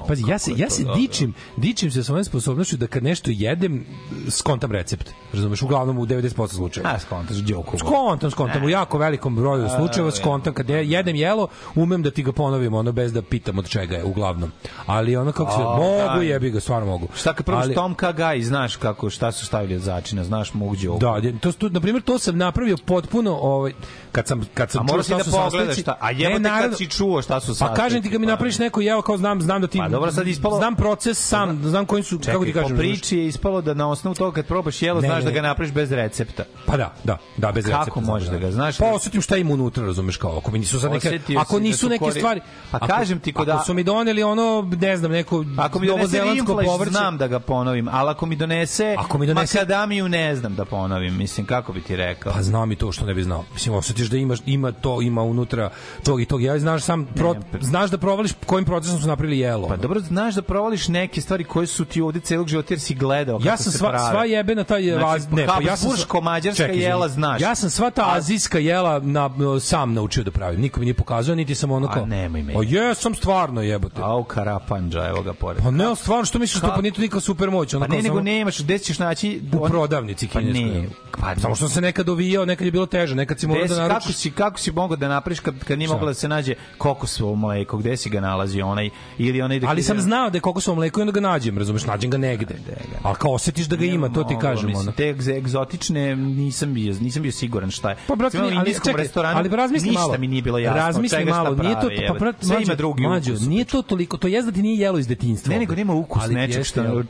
pazi, ja se, je ja se dičim, dičim se svojom sposobnošću da kad nešto jedem, skontam recept. Razumeš, uglavnom u 90% slučajeva. A, skontaš, Đokovo. Skontam, skontam, u jako velikom broju slučajeva skontam, kad je- jedem jelo, umem da ti ga ponovim, ono, bez da pitam od čega je, uglavnom. Ali ono kako se, A, mogu da. jebi ga, stvarno mogu. Šta kad prvo Ali- Tom Kagaj, znaš kako, šta su stavili od začina, znaš mogu Đokovo. Da, to, to, na primjer, to sam napravio potpuno, ovaj, kad sam, kad sam A čuo šta da su šta, a Ne, jebote naravno- kad si čuo šta su Pa sastojci. kažem ti kad mi pa. napraviš neko jelo kao znam znam da ti Pa dobro, sad ispalo- znam proces sam znam kojim su Čekaj, kako ti kažem po priči je ispalo da na osnovu toga kad probaš jelo, Ne, znaš ne, da ga ne. napraviš bez recepta. pa da da da bez Kako recepta znam, možeš da ga znaš? pa osetim šta ima unutra razumeš kao ako mi nisu sad neke ako da nisu su neke stvari Pa kažem ti da- ako su mi doneli ono ne znam neko Ako mi novozelandsko povrće znam da ga ponovim, ali ako mi donese, Ako mi donese- makadamiju, ne znam da ponovim. Mislim, kako bi ti rekao? Pa znam i to što ne bi znao. Mislim, osjetiš da imaš, ima to, ima unutra tog i tog. Ja znaš sam, pro, znaš da provališ kojim procesom su napravili jelo. Pa dobro, znaš da provališ neke stvari koje su ti ovde celog života jer si gledao kako ja sam se sva, prave. sva jebena ta je Znači, ne, pa ja sam Habsburško-mađarska Čekaj, izvini. jela znaš. Ja sam sva ta A- azijska jela na, sam naučio da pravim. Niko mi nije pokazao, niti sam ono A kao. nemoj me. O jesam stvarno jebote. Au, karapanđa, evo ga pored. Pa ne, ali stvarno što misliš to pa nije to nikakva super moć, ono Pa ne, nego nemaš, gde ćeš naći... u prodavnici Pa kineskoj. ne, pa Samo što se nekad dovijao, nekad je bilo teže, nekad si morao da naručiš. kako si kako si mogao da napraviš kad kad nije Šta? moglo da se nađe kokosovo mleko gde si ga nalazio onaj ili onaj da Ali sam znao da je kokosovo mleko i onda ga nađem, razumeš, nađem ga negde. Ali kao osetiš da ga ima, to ti kažem. Ono. Te egzotične nisam bio, nisam bio siguran šta je. Pa brate, ali čekaj, ali razmisli ništa malo. mi nije bilo jasno. Razmisli malo, nije to pa brate, ima drugi ukus. nije to toliko, to je da ti nije jelo iz detinjstva. Ne, nego nema ukus Ali nečeg što nema,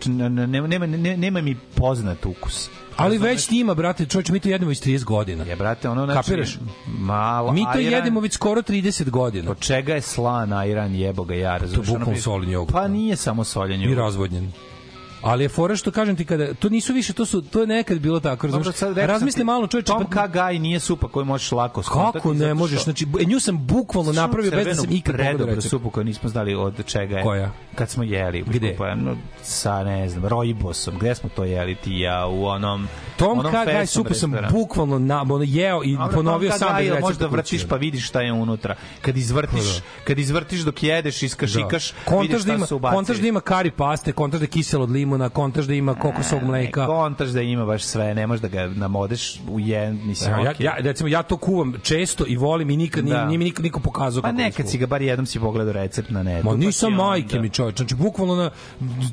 nema, nema, nema mi poznat ukus. Ali već ti ima, brate, čovječe, mi to jedemo već 30 godina. Je, brate, ono, znači, Kapiraš? malo Mi to ajran- jedemo već skoro 30 godina. Od čega je slan ajran jeboga ja, razumiješ? bukvalno Ono bi- soljen jogurt. Pa nije samo soljen I jogurt. razvodnjen. Ali je fora što kažem ti kada to nisu više to su to je nekad bilo tako razumeš razmisli malo čoveče Tom pa- Kagaj nije supa koju možeš lako skontati. kako ne možeš znači nju sam bukvalno napravio bez da sam ikad pogledao recept. supu koju nismo znali od čega je. Koja? Kad smo jeli. Gde? Pa, no, sa, ne znam, rojbosom. Gde smo to jeli ti ja? U onom... Tom onom Kagaj supu sam bukvalno na, ono, jeo i Dobro, ponovio sam jel recepta možda vrtiš pa vidiš šta je unutra. Kad izvrtiš, Pa da. kad izvrtiš dok jedeš, iskašikaš, Kontaž vidiš da šta ima, su ubacili. kontaž da ima kari paste, kontaž da kiselo od limuna, kontaš da ima kokosovog mleka. Kontaš da ima baš sve, ne možeš da ga namodeš u jedan, mislim, ja, okej. ja, recimo, ja to kuvam često i volim i nikad Da. nije mi niko, niko pokazao Pa nekad si ga bar jednom si pogledao recept na netu. Ma pa nisam onda- majke mi čovječ. Znači, bukvalno na,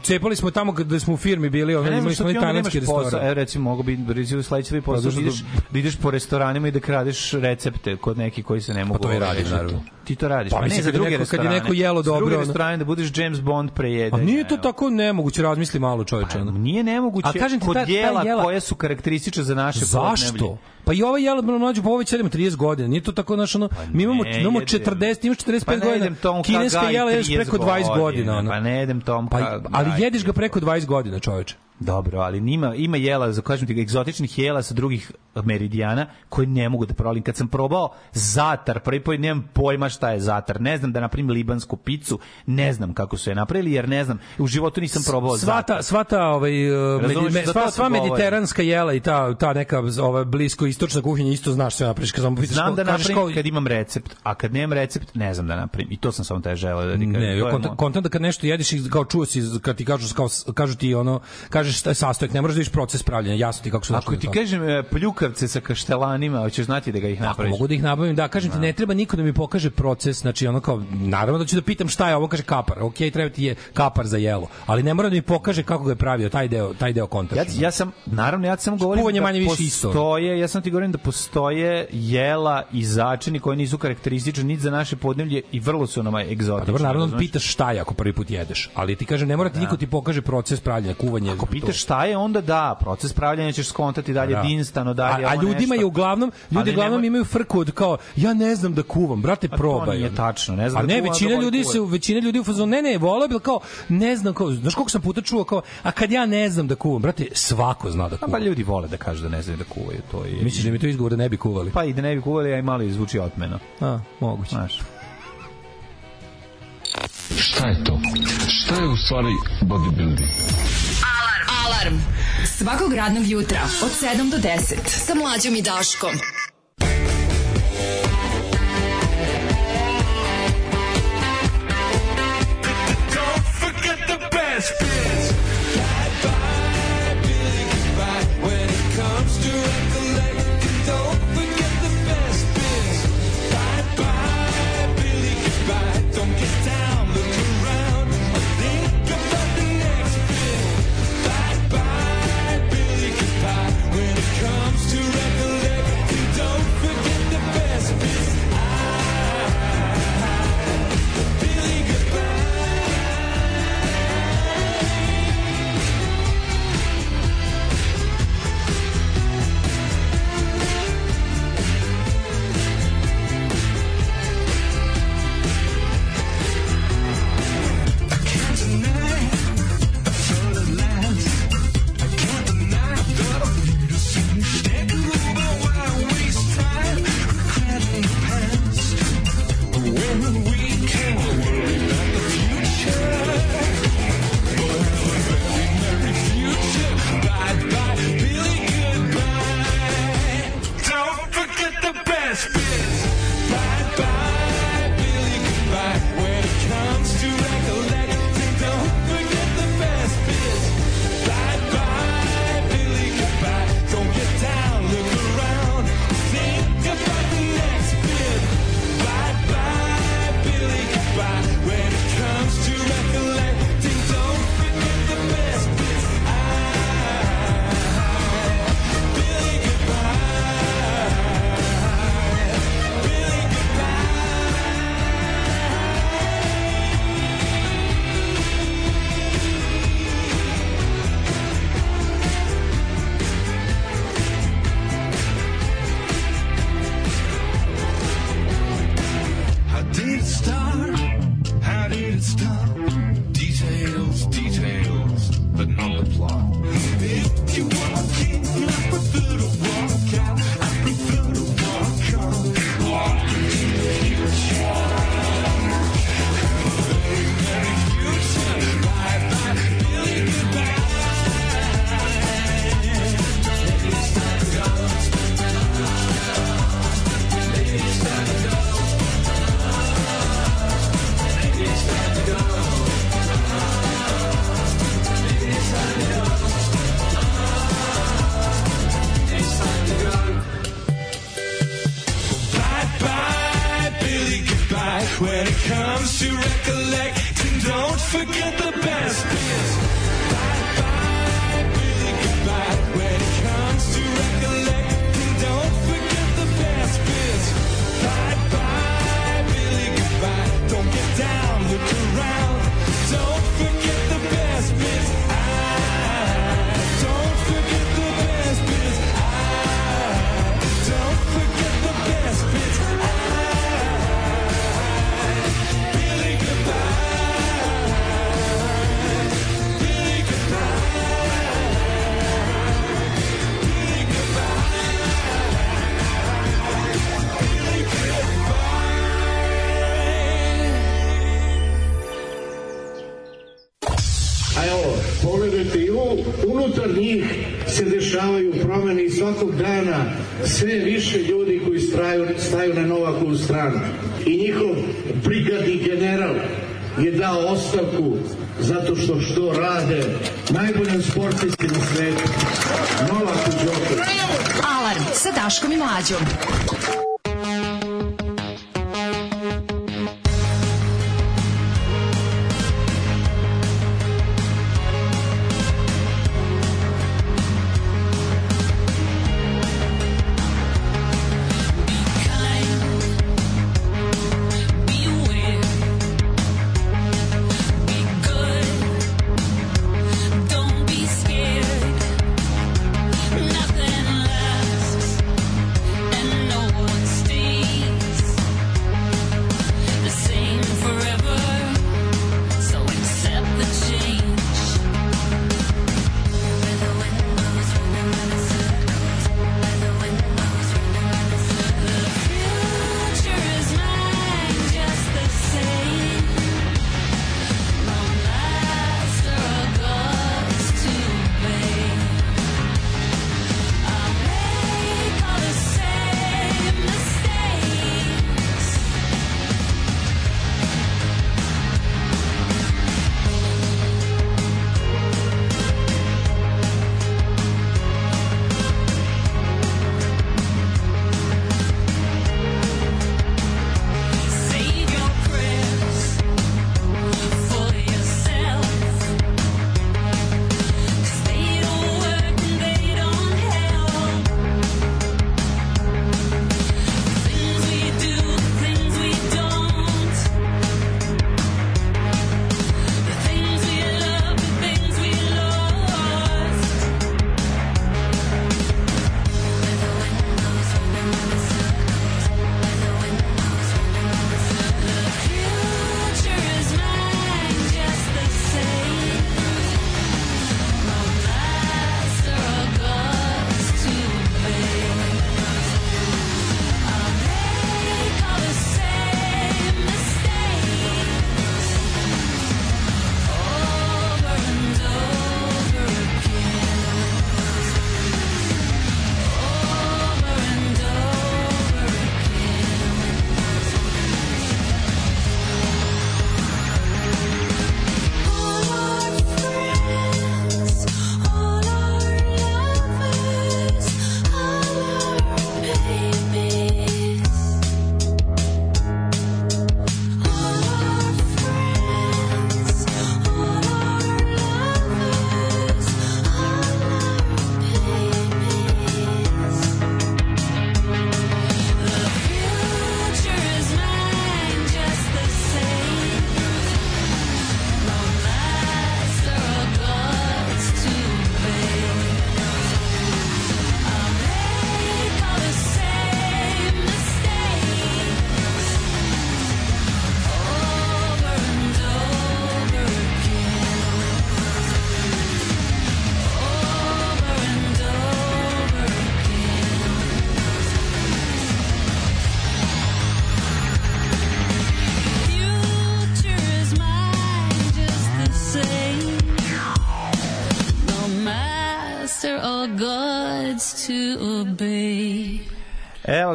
cepali smo tamo kada smo u firmi bili, Pa ono, ne imali smo i ti onda tajlandski nemaš posao. restoran. Evo recimo, mogu bi recimo sledeći tvoj posao Pa da ideš, da ideš po restoranima i da kradeš recepte kod nekih koji se ne mogu to i rešiti. naravno. Ti to radiš. Pa Pa, ne za druge neko- kad je restorane. neko jelo Za druge dobro, ono- restorane da budeš James Bond pre A jedenja. nije to tako nemoguće, razmisli malo čovječe. ono. Nije nemoguće A kažem ti, kod ta- ta jela, jela- koja su karakteristične za naše Zašto? Pa i ovaj jelo mlađe po ovoj ćelima 30 godina. Nije to tako naš ono. mi imamo ne imamo jedem. 40, imaš 45 Pa godina. Tom Kineska jela jedeš 30 preko 20 godina, ono. Pa ne jedem Tom Pa, ali jedeš ga preko 20 godina, čoveče. Dobro, ali nima, ima jela, za kažem ti, egzotičnih jela sa drugih meridijana koje ne mogu da provalim. Kad sam probao zatar, prvi put nemam pojma šta je zatar. Ne znam da napravim libansku picu, ne znam kako su je napravili, jer ne znam, u životu nisam probao Sva zatar. ta, sva ta ovaj, uh, Razumeš, medi- me- sva, sva mediteranska jela i ta, ta neka ova, blisko istočna kuhinja isto znaš sve napraviš. Kad sam pitaš Znam da napravim kao- kad imam recept, a kad nemam recept, ne znam da napravim. I to sam samo taj želeo da ti kažem. Ne, To je kontent, kontent da kad nešto jedeš i kao čuo si kad ti kažu kao kažu ti ono kažeš šta je sastojak, ne moraš da vidiš proces pravljenja, jasno ti kako su došli Ako ti kažem e, pljukavce sa kaštelanima, hoćeš znati da ga ih Ako napraviš. mogu da ih nabavim, da, kažem ti, ne treba niko da mi pokaže proces, znači ono kao, naravno da ću da pitam šta je ovo, kaže kapar, ok, treba ti je kapar za jelo, ali ne mora da mi pokaže kako ga je pravio, taj deo, taj deo kontakta. Ja, ja sam, naravno, ja sam Kuvanje da manje više isto. postoje, ja sam ti govorim da postoje jela i začini koji nisu karakteristični ni za naše podneblje i vrlo su nama egzotični. Pa dobro, naravno razumeš? pitaš šta je ako prvi put jedeš, ali ti kažem ne mora ti niko ti pokaže proces pravljenja, kuvanje. Ako pitaš šta je, onda da, proces pravljanja ćeš skontati dalje Da. dinstano, dalje a, a ljudima nešto. je uglavnom ljudi uglavnom nemoj- imaju frku od kao ja ne znam da kuvam brate to probaj nije ono. tačno, ne znam a da ne većina da volim ljudi se većina ljudi u fazonu ne ne voleo bi kao ne znam kao znaš koliko sam puta čuo kao a kad ja ne znam da kuvam brate svako zna da A kuva Pa ljudi vole da kažu da ne znaju da kuvaju, to je. Misliš da mi to izgovor da ne bi kuvali Pa i da ne bi kuvali, a i malo zvuči otmeno. a moguće Znaš. Šta je to? Šta je u stvari bodybuilding? Alarm. Svakog radnog jutra od 7 do 10 sa mlađom i Daškom. svakog dana sve više ljudi koji straju, staju na Novakovu stranu. I njihov brigadni general je dao ostavku zato što što rade najboljom sportistima na svetu. Novak i Alarm sa Daškom i Mlađom.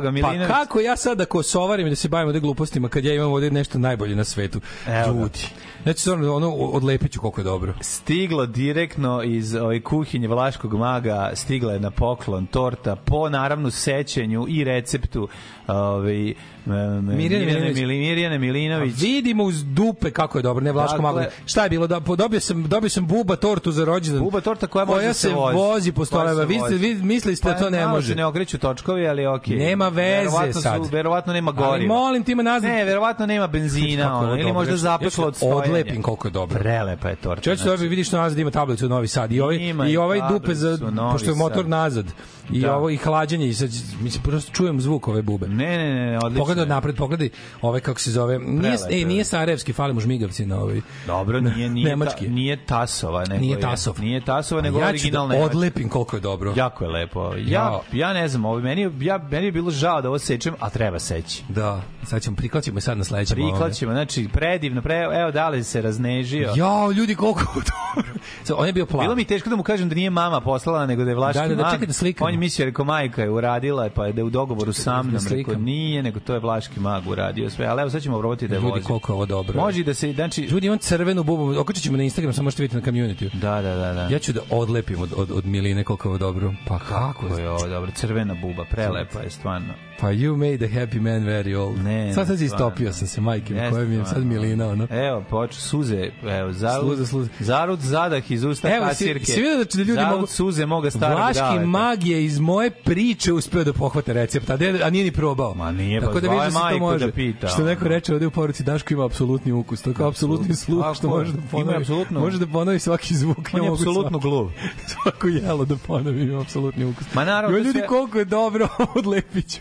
Ga, Pa Milinović. kako ja sad da kosovarim da se bavim ovde glupostima kad ja imam ovde nešto najbolje na svetu? Evo. Ljudi. Znači, stvarno, ono, odlepit ću koliko je dobro. Stiglo direktno iz ovaj kuhinje Vlaškog maga, stigla je na poklon torta po naravno sećenju i receptu ovaj Mirjane Milinović. Mili- Mirjane Milinović. A vidimo uz dupe kako je dobro, ne Vlaško Dakle- maglo. Šta je bilo? Da, dobio sam, dobio sam buba tortu za rođendan. Buba torta koja može da se vozi. vozi po Koja se Vi ste vi mislili ste da to ne malo može. ne okreću točkovi, ali okej. Nema veze verovatno sad. Su, verovatno nema Ali goriva. molim ti ima nazad. Ne, verovatno nema benzina, ono, ili možda zapeklo od stojanja. Odlepim koliko je dobro. Prelepa je torta. Čovječ znači. vidiš što nazad ima tablicu Novi Sad i ovaj i ovaj dupe za pošto je motor Sad. Nazad i Da. ovo i hlađenje i sad mislim prosto čujem zvuk ove bube. Ne, ne, ne, odlično. Pogledaj napred, pogledaj ovaj kako se zove. Nije je. nije Sarajevski, fali mu žmigavci na ovaj. Dobro, nije, nije, Nemački. ta, nije Tasova. Nego Nije je- Tasov. Nije Tasova, nego ja ću original da odlepim koliko je dobro. Jako je lepo. Ja, Ja. ja ne znam, ovo, meni, ja, meni je bilo žao da ovo sečem, a treba seći. Da, sad ćemo prikaćemo sad na sledećem. Priklaćemo, znači, predivno, pre, evo, da li se raznežio. Jao, ljudi koliko je dobro. On je bio plav. Bilo mi teško da mu kažem da nije mama poslala, nego da je Vlaški Da, da, da, da slikamo. On je mislio, rekao, majka je uradila, pa je da je u dogovoru sa da mnom, rekao, slikam. nije, nego to je Vlaški mag uradio sve. Ali evo, sad ćemo probati da je Ljudi vozi. koliko je ovo dobro. Može da se, znači, Ljudi, imam crvenu bubu, okačit ćemo na Instagram, samo možete vidjeti na community. da, da, da, da. Ja ću da odlepim od, od, od Miline koliko je ovo dobro. Pa kako? Kako je ovo dobro, crvena buba, prelepa je stvarno. Pa you made a happy man very old. Ne, sad sad ne, istopio sam se, majke, Jeste, koja mi je sad. Milina, ono. Evo, poč, suze, evo, zarud, Sluze, sluze. zarud zadah iz usta Evo, si- kasirke. si vidio da da ljudi zarud mogu- suze moga starog Vlaški daleta. mag je iz moje priče uspeo da pohvate recept, a, de, a nije ni probao. Ma nije, Tako pa da zvao vidiš je da se to majku može. da pita, što neko reče ovde u poruci Daško ima apsolutni ukus. To je kao apsolutni sluh što Tako je. može da Ima ponovi. apsolutno- Može da ponovi svaki zvuk. On je apsolutno gluv. Svako jelo da ponovi ima apsolutni ukus. Ma naravno, Jo, ljudi, koliko je dobro odlepiću.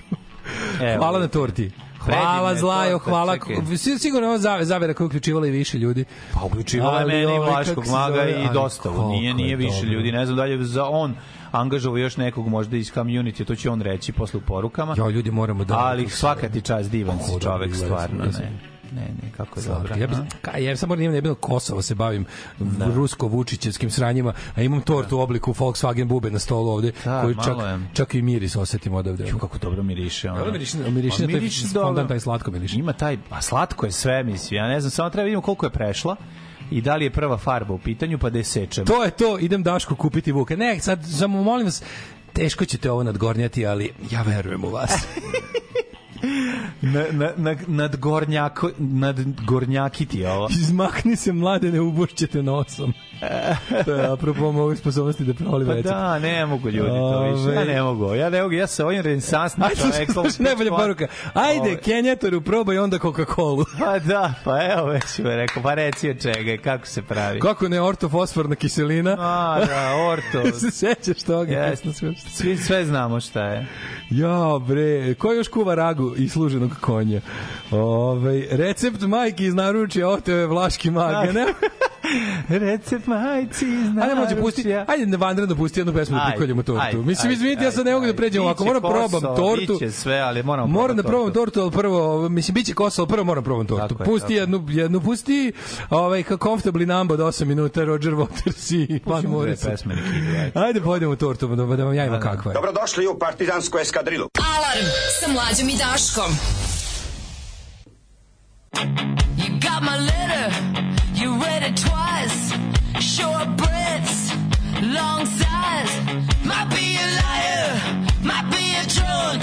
Evo, Hvala na torti. Hvala Zlajo, hvala. Sigurno je ova zave- zavera koja je uključivala i više ljudi. Pa uključivala je mene i ovaj, Vlaškog maga i dostavu. Nije, je nije više ljudi. Ne znam da li je za on angažovao još nekog možda iz community, to će on reći posle u porukama. Jo, ljudi moramo da... Ali svaka ti čast divan si Kako čovek, stvarno. Ne, ne, ne, kako je dobro. Ja, bi, ka, ja nijem ne bilo Kosovo se bavim rusko-vučićevskim sranjima, a imam tortu u obliku Volkswagen bube na stolu ovde, Da, koju čak, je. čak i miris osetim odavde. Ju, kako dobro miriše. Ono. Dobro miriše, miriše, Pa na taj miriše fondant, dobro. taj slatko miriše. Ima taj, a slatko je sve, mislim. Ja ne znam, samo treba vidimo koliko je prešla i da li je prva farba u pitanju, pa da je sečemo. To je to, idem Daško kupiti vuke. Ne, sad samo molim vas, teško ćete ovo nadgornjati, ali ja verujem u vas. Na, na, na, nad, gornjako, nad gornjakiti ovo. Izmakni se mlade, ne ubošćete nosom. to je apropo mogu sposobnosti da provali Pa da, ne mogu ljudi to više. Ja ne mogu. Ja ne mogu. Ja sa ovim renesansnim čovekom. slušaj, najbolja poruka. Ajde, Ove. Kenjatoru, probaj onda Coca-Cola. Pa da, pa evo već mi je rekao, pa reci od čega, kako se pravi. Kako ne ortofosforna kiselina? A, da, orto. se sećaš toga? Sve. Svi, sve znamo šta je. Ja, bre, ko još kuva ragu i služenog konja? Ove, recept majke iz naručja oteo je Vlaški mag. Ne? Recept majci iz Ajde, može pusti, ajde na vanredno pusti jednu pesmu da Ajde, prikoljemo tortu. ajde, Mislim, ajde, izvinite, ja sad ne mogu da pređem ovako. Moram probam Kosovo, tortu. biće sve, ali Moram da probati probam tortu. ali prvo, mislim, biće kosa, ali prvo moram probam tortu. Tako je, pusti je. jednu, jednu, pusti ovaj, kao comfortably number od 8 minuta, Roger Waters i Van Morrison. pesme ajde. Pojdemo tortu, da, da vam javimo kakva je. Dobrodošli u partizansku eskadrilu. Alarm sa mlađom i Daškom. You got my letter, you read it twice. Short breaths, long sighs. Might be a liar, might be a drunk,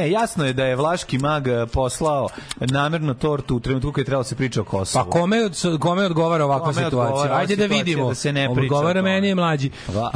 Ne, jasno je da je Vlaški mag eh, poslao namerno tortu u trenutku kad je trebalo da se priča o Kosovu. Pa kome, od, kome odgovara ovakva Kome situacija? odgovara ova Ajde da vidimo. da se ne priča odgovara o meni je mlađi.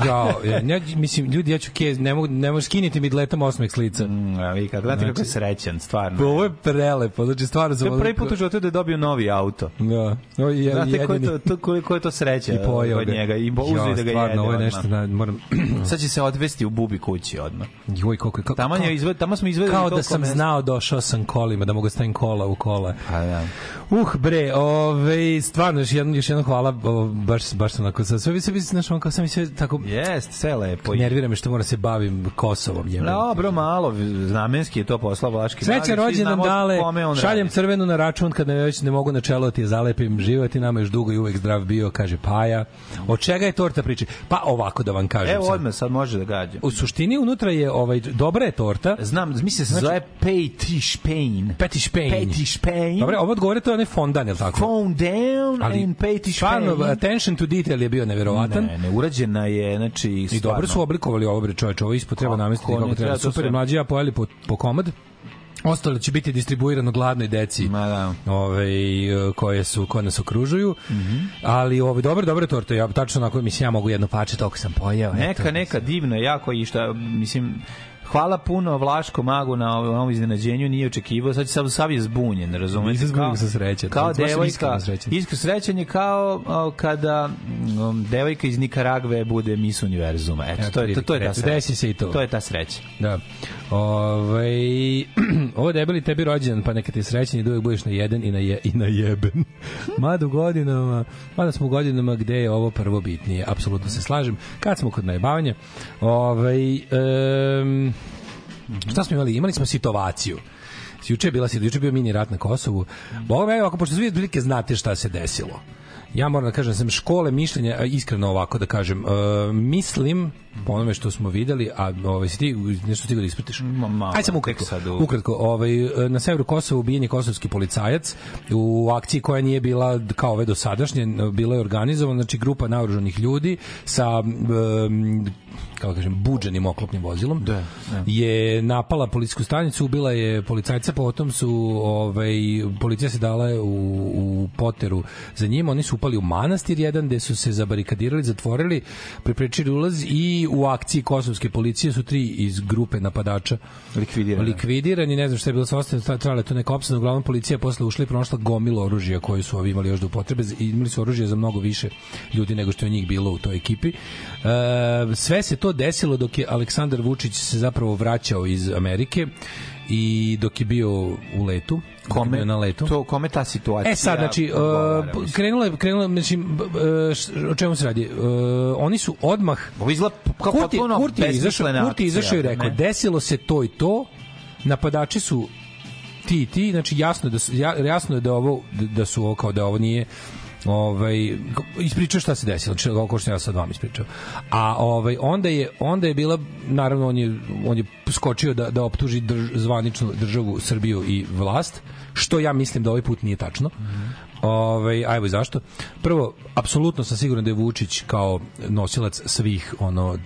Ja, ja, mislim, ljudi, ja ću kez, ne mogu, ne možeš skiniti mi dletom osmeh s lica. Mm, a vi kad gledate kako je srećan, stvarno. Pa ovo je prelepo, znači stvarno To sam... je prvi put u životu da je dobio novi auto. Da. Ovo je Znate ko je to, to, koliko je to sreća I pojeo od ga. njega i bo, uzeo Ja, da ga stvarno, jede ovo je nešto, da, moram... Sad će se odvesti u bubi kući odmah. Joj, koliko je... Kako, Tamo, je izved, tamo smo izvedeli Kao da sam mesta. znao, došao sam kolima, da mogu stavim kola u kola. Pa da. Uh, bre, ove, stvarno, još jedno, još jedno hvala, o, baš, baš sam onako, sa- sve bi se, znaš, on kao sam mi sve tako... Jest, sve lepo. Nervira me što moram se bavim Kosovom. jebem. Dobro, malo, znamenski je to poslao Vlaški i svi rođendan dale, šaljem radi. crvenu na račun kad ne, već ne mogu na čelo ti je zalepim, život i nama još dugo i uvek zdrav bio, kaže Paja. Od čega je torta priče? Pa ovako da vam kažem Evo sad. odmah, sad može da gađa. U suštini unutra je ovaj dobra je torta. Znam, mislim se Znači- zove Petish Pain. Petish Pain. Petish Pain. Dobro, ovo odgovore to je onaj fondan, je li tako? Ali and Petish Stvarno, Pain. attention to detail je bio neverovatan. Ne, ne, urađena je, znači, I stvarno. dobro su oblikovali ovo bre čoveče, ovo ispod treba namestiti kako treba. treba Super, sve? mlađi ja pojeli po, po komad. Ostalo će biti distribuirano gladnoj deci Ma da. ovaj, koje, su, koje nas okružuju. Mhm. Ali ovaj, dobre, dobre torte. Ja tačno onako, mislim, ja mogu jedno pače, toliko sam pojeo. Neka, eto. neka, divno, je, jako i šta, mislim, hvala puno Vlaško magu na ovom iznenađenju, nije očekivao, sad sad sav je zbunjen, razumete? Nisam zbunjen, sam srećan. Kao sam devojka, iskreno srećan. je kao o, kada um, devojka iz Nikaragve bude Miss Univerzuma. Eto, to je, to, to je ta Eto, sreća. desi se i to. To je ta sreća. Da. Ovaj ovo debeli tebi rođendan, pa neka ti srećan i da uvek budeš na jedan i na, je, i na jeben. Mada u godinama, mada smo u godinama gde je ovo prvo bitnije. Apsolutno se slažem. Kad smo kod najbavanja, ovaj, em, šta smo imali? Imali smo situaciju. Juče je bila situacija, juče je bio mini rat na Kosovu. Boga me, ovako, pošto svi otprilike znate šta se desilo. Ja moram da kažem, da sam škole mišljenja, a, iskreno ovako da kažem, e, mislim, po onome što smo videli, a ovaj, si ti nešto stigao da ispratiš? malo, Ajde sam ukratko. sad u- Ukratko, ovaj, e, na severu Kosova ubijen je kosovski policajac u akciji koja nije bila kao ove dosadašnje, bila je organizovana, znači grupa naoružanih ljudi sa em, kako da kažem, buđenim oklopnim vozilom Da, da. je napala policijsku stanicu, ubila je policajca, potom su ovaj policija se dala u, u poteru za njima, oni su upali u manastir jedan gde su se zabarikadirali, zatvorili, preprečili ulaz i u akciji kosovske policije su tri iz grupe napadača Likvidirane. likvidirani, ne znam šta je bilo sa ostalim, trajalo je to neka opsada, uglavnom policija posle ušla i pronašla gomilu oružja koje su ovi imali još do upotrebe i imali su oružje za mnogo više ljudi nego što je njih bilo u toj ekipi. E, sve se to desilo dok je Aleksandar Vučić se zapravo vraćao iz Amerike i dok je bio u letu, Kome, na letu. to, kome ta situacija E sad, znači, uh, krenulo je, krenulo znači, š- o čemu se radi? Uh, oni su odmah... Ovo izgleda kao Kurti, potpuno Kurti je izašao, Kurti izašao i rekao, ne? desilo se to i to, napadači su ti ti, znači jasno je da su, ja, jasno je da ovo da su ovo kao da ovo nije ovaj ispričao šta se desilo, znači kako što ja sad vam ispričao. A ovaj onda je onda je bila naravno on je on je skočio da da optuži drž, zvaničnu državu Srbiju i vlast, što ja mislim da ovaj put nije tačno. Ovaj, ajmo zašto? Prvo, apsolutno sam siguran da je Vučić kao nosilac svih ono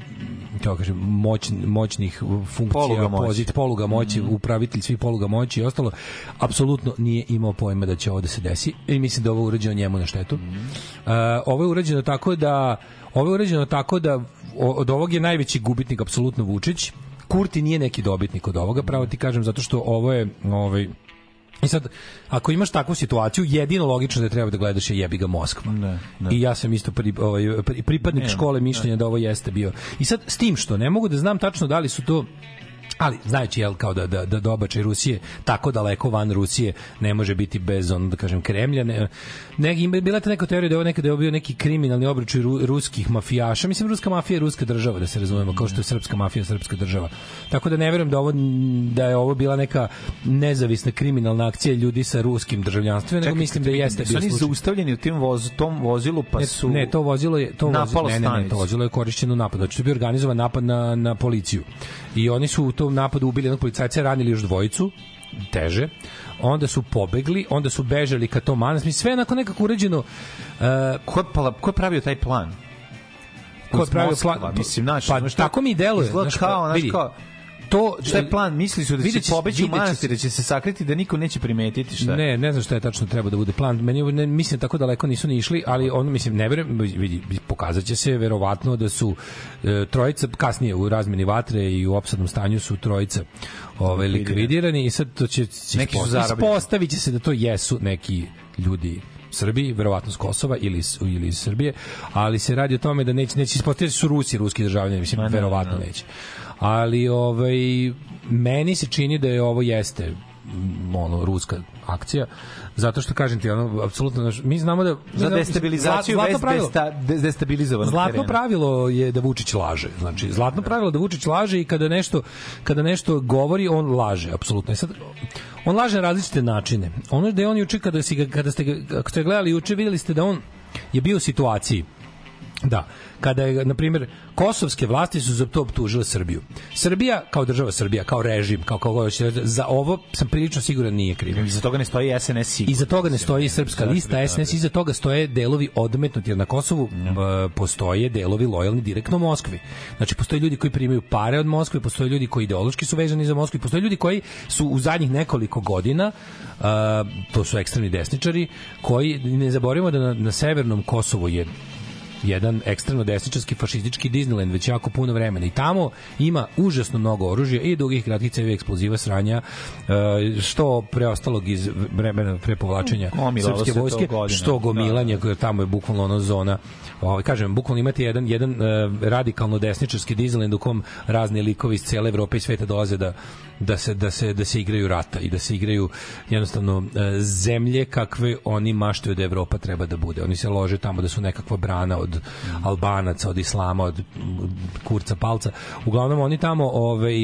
kako kažem, moć, moćnih funkcija, Poluga moći. pozit, poluga moći, upravitelj svih poluga moći i ostalo, apsolutno nije imao pojma da će ovo da se desi i mislim da je ovo urađeno njemu na štetu. Uh, ovo je urađeno tako da ovo je urađeno tako da od ovog je najveći gubitnik apsolutno Vučić. Kurti nije neki dobitnik od ovoga, pravo ti kažem, zato što ovo je ovaj, I sad, ako imaš takvu situaciju, jedino logično da treba da gledaš je jebi ga Moskva. Ne, ne. I ja sam isto pri, ovaj, pri- pripadnik Ne, škole mišljenja da ovo jeste bio. I sad, s tim što, ne mogu da znam tačno da li su to ali znajući jel kao da da da dobačaj Rusije tako daleko van Rusije ne može biti bez on da kažem Kremlja ne, ne ima bila je ta neka teorija da je ovo nekada je ovo bio neki kriminalni obračaj ru, ruskih mafijaša mislim ruska mafija je ruska država da se razumemo kao što je srpska mafija srpska država tako da ne verujem da ovo da je ovo bila neka nezavisna kriminalna akcija ljudi sa ruskim državljanstvom nego mislim da jeste su bio oni slučaj. zaustavljeni u tim voz, tom vozilu, pa Ne, su... ne, to vozilo je to vozilo, ne, ne, ne, to vozilo je korišćeno u napadu. Znači to je bio organizovan napad na na policiju. I oni su tom napadu ubili jednog policajca, ranili još dvojicu teže. Onda su pobegli, onda su bežali ka tom manastir. Sve je onako nekako uređeno. Uh, ko, je, ko je pravio taj plan? ko je pravio plan? Mislim, znaš, pa šta- tako mi deluje. Izgleda znaš, kao, znaš, vidi, kao, to Šta je plan? Misli su da će pobeći u manastir, da će se sakriti, da niko neće primetiti šta. Ne, ne znam šta je tačno treba da bude plan. Meni ne, mislim tako daleko nisu ni išli, ali ono mislim ne verujem, vidi pokazaće se verovatno da su e, trojica kasnije u razmeni vatre i u opsadnom stanju su trojica ovaj likvidirani i sad to će, će Neki će se da to jesu neki ljudi Srbiji, verovatno s Kosova ili iz, ili iz Srbije, ali se radi o tome da neće, neće ispostaviti da su Rusi, ruski državljani, mislim, verovatno ne. neće. Ali ovaj, meni se čini da je ovo jeste mm, ono ruska akcija zato što kažem ti ono apsolutno mi znamo da mi Za destabilizaciju zla- bez desta, de- destabilizovanog Zlatno terena. pravilo je da Vučić laže. Znači, zlatno pravilo da Vučić laže i kada nešto kada nešto govori, on laže, apsolutno. I sad on laže na različite načine. Ono da je on juče kada si kada ste ako ste gledali juče, videli ste da on je bio u situaciji Da, kada je, na primjer, kosovske vlasti su za to optužile Srbiju. Srbija, kao država Srbija, kao režim, kao kao reći, za ovo sam prilično siguran nije kriv. Iza toga ne stoji SNS sigurno. Iza toga ne stoji srpska lista SNS, iza toga stoje delovi odmetnuti, jer na Kosovu b- postoje delovi lojalni direktno Moskvi. Znači, postoje ljudi koji primaju pare od Moskve, postoje ljudi koji ideološki su vezani za Moskvu, postoje ljudi koji su u zadnjih nekoliko godina, to su ekstremni desničari, koji, ne zaboravimo da na, na severnom Kosovu je jedan ekstremno desničarski fašistički Disneyland već jako puno vremena i tamo ima užasno mnogo oružja i dugih kratkih cevi eksploziva sranja e, što preostalog iz vremena pre povlačenja Gomilalo srpske vojske godinama. što gomilanje koje tamo je bukvalno ono zona ovaj kažem bukvalno imate jedan jedan e, radikalno desničarski Disneyland u kom razni likovi iz cele Evrope i sveta dolaze da da se da se da se igraju rata i da se igraju jednostavno e, zemlje kakve oni maštaju da Evropa treba da bude. Oni se lože tamo da su nekakva brana od Albanaca, od Islama, od kurca palca. Uglavnom oni tamo ovaj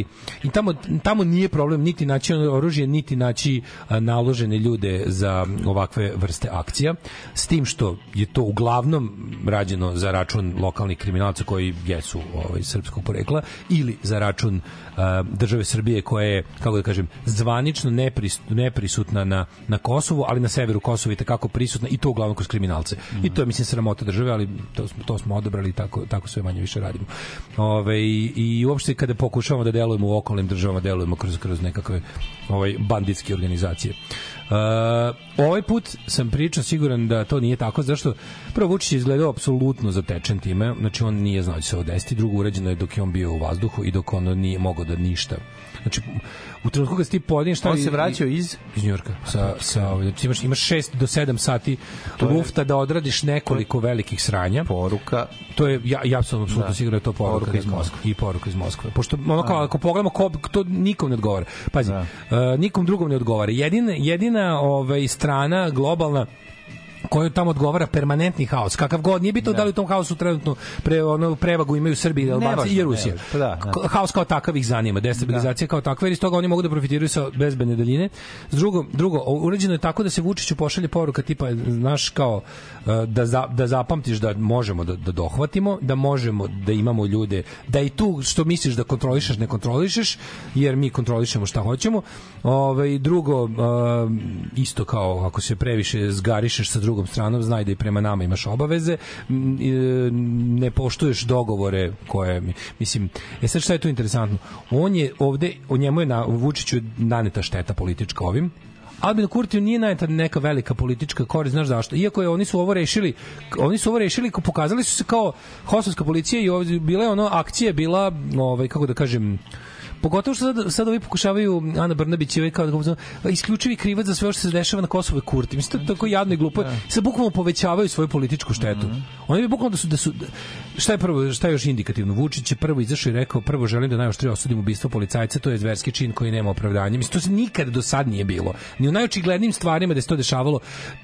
i tamo tamo nije problem niti naći oružje, niti naći naložene ljude za ovakve vrste akcija. S tim što je to uglavnom rađeno za račun lokalnih kriminalaca koji jesu ovaj srpskog porekla ili za račun a, države Srbije koja je kako da kažem zvanično nepris, neprisutna na na Kosovu, ali na severu Kosova je kako prisutna i to uglavnom kroz kriminalce. I to je mislim sramota države, ali to smo to smo odabrali i tako tako sve manje više radimo. Ove, i, i uopšte kada pokušavamo da delujemo u okolnim državama, delujemo kroz kroz nekakve ovaj banditske organizacije. Uh, ovaj put sam pričao siguran da to nije tako, zašto prvo Vučić je izgledao apsolutno zatečen time, znači on nije znao da će se ovo desiti, drugo urađeno je dok je on bio u vazduhu i dok on nije mogao da ništa. Znači, u trenutku kad si ti podinješ... On se vraćao iz... Iz Njujorka. Sa, sa, ovaj, znači imaš, imaš 6 do 7 sati To je- lufta da odradiš nekoliko velikih sranja. Poruka. To je, ja, ja sam apsolutno Da. siguran da je to poruka, Poruka iz da- Moskve. I poruka iz Moskve. Pošto, ono kao, ako pogledamo, ko, to nikom ne odgovara. Pazi, Da. uh, nikom drugom ne odgovara. Jedina, jedina ovaj, strana globalna koju tamo odgovara permanentni haos. Kakav god, nije bitno da, li u tom haosu trenutno pre, ono, prevagu imaju Srbi Albanci i Rusija. Pa da, da. Haos kao takav ih zanima, destabilizacija kao takva, jer iz toga oni mogu da profitiraju sa bezbedne daljine. Drugo, drugo, uređeno je tako da se Vučiću pošalje poruka tipa, znaš, kao e, da, za, da zapamtiš da možemo da, da dohvatimo, da možemo da imamo ljude, da i tu što misliš da kontrolišeš, ne kontrolišeš, jer mi kontrolišemo šta hoćemo. Ove, drugo, e, isto kao ako se previše zgarišeš sa drugom stranom, znaj da i prema nama imaš obaveze, e, ne poštuješ dogovore koje, mi- mislim, e sad šta je tu interesantno? On je ovde, o njemu je na Vučiću naneta šteta politička ovim, Albinu Kurtiju nije naneta neka velika politička korist, znaš zašto? Iako je oni su ovo rešili, oni su ovo rešili, pokazali su se kao kosovska policija i ovdje, bila je ono akcija je bila, ovaj kako da kažem, Pogotovo što sad, sad ovi pokušavaju Ana Brnabić i ovaj kao da isključivi krivac za sve što se dešava na Kosovu je Kurti. Mislim, to je tako jadno i glupo. Sad bukvalno povećavaju svoju političku štetu. Oni bi bukvalno da su, da su šta je prvo, šta je još indikativno? Vučić je prvo izašao i rekao, prvo želim da najoštrije osudim ubistvo policajca, to je zverski čin koji nema opravdanja. Mislim, to se nikad do sad nije bilo. Ni u najočiglednijim stvarima da se to dešavalo,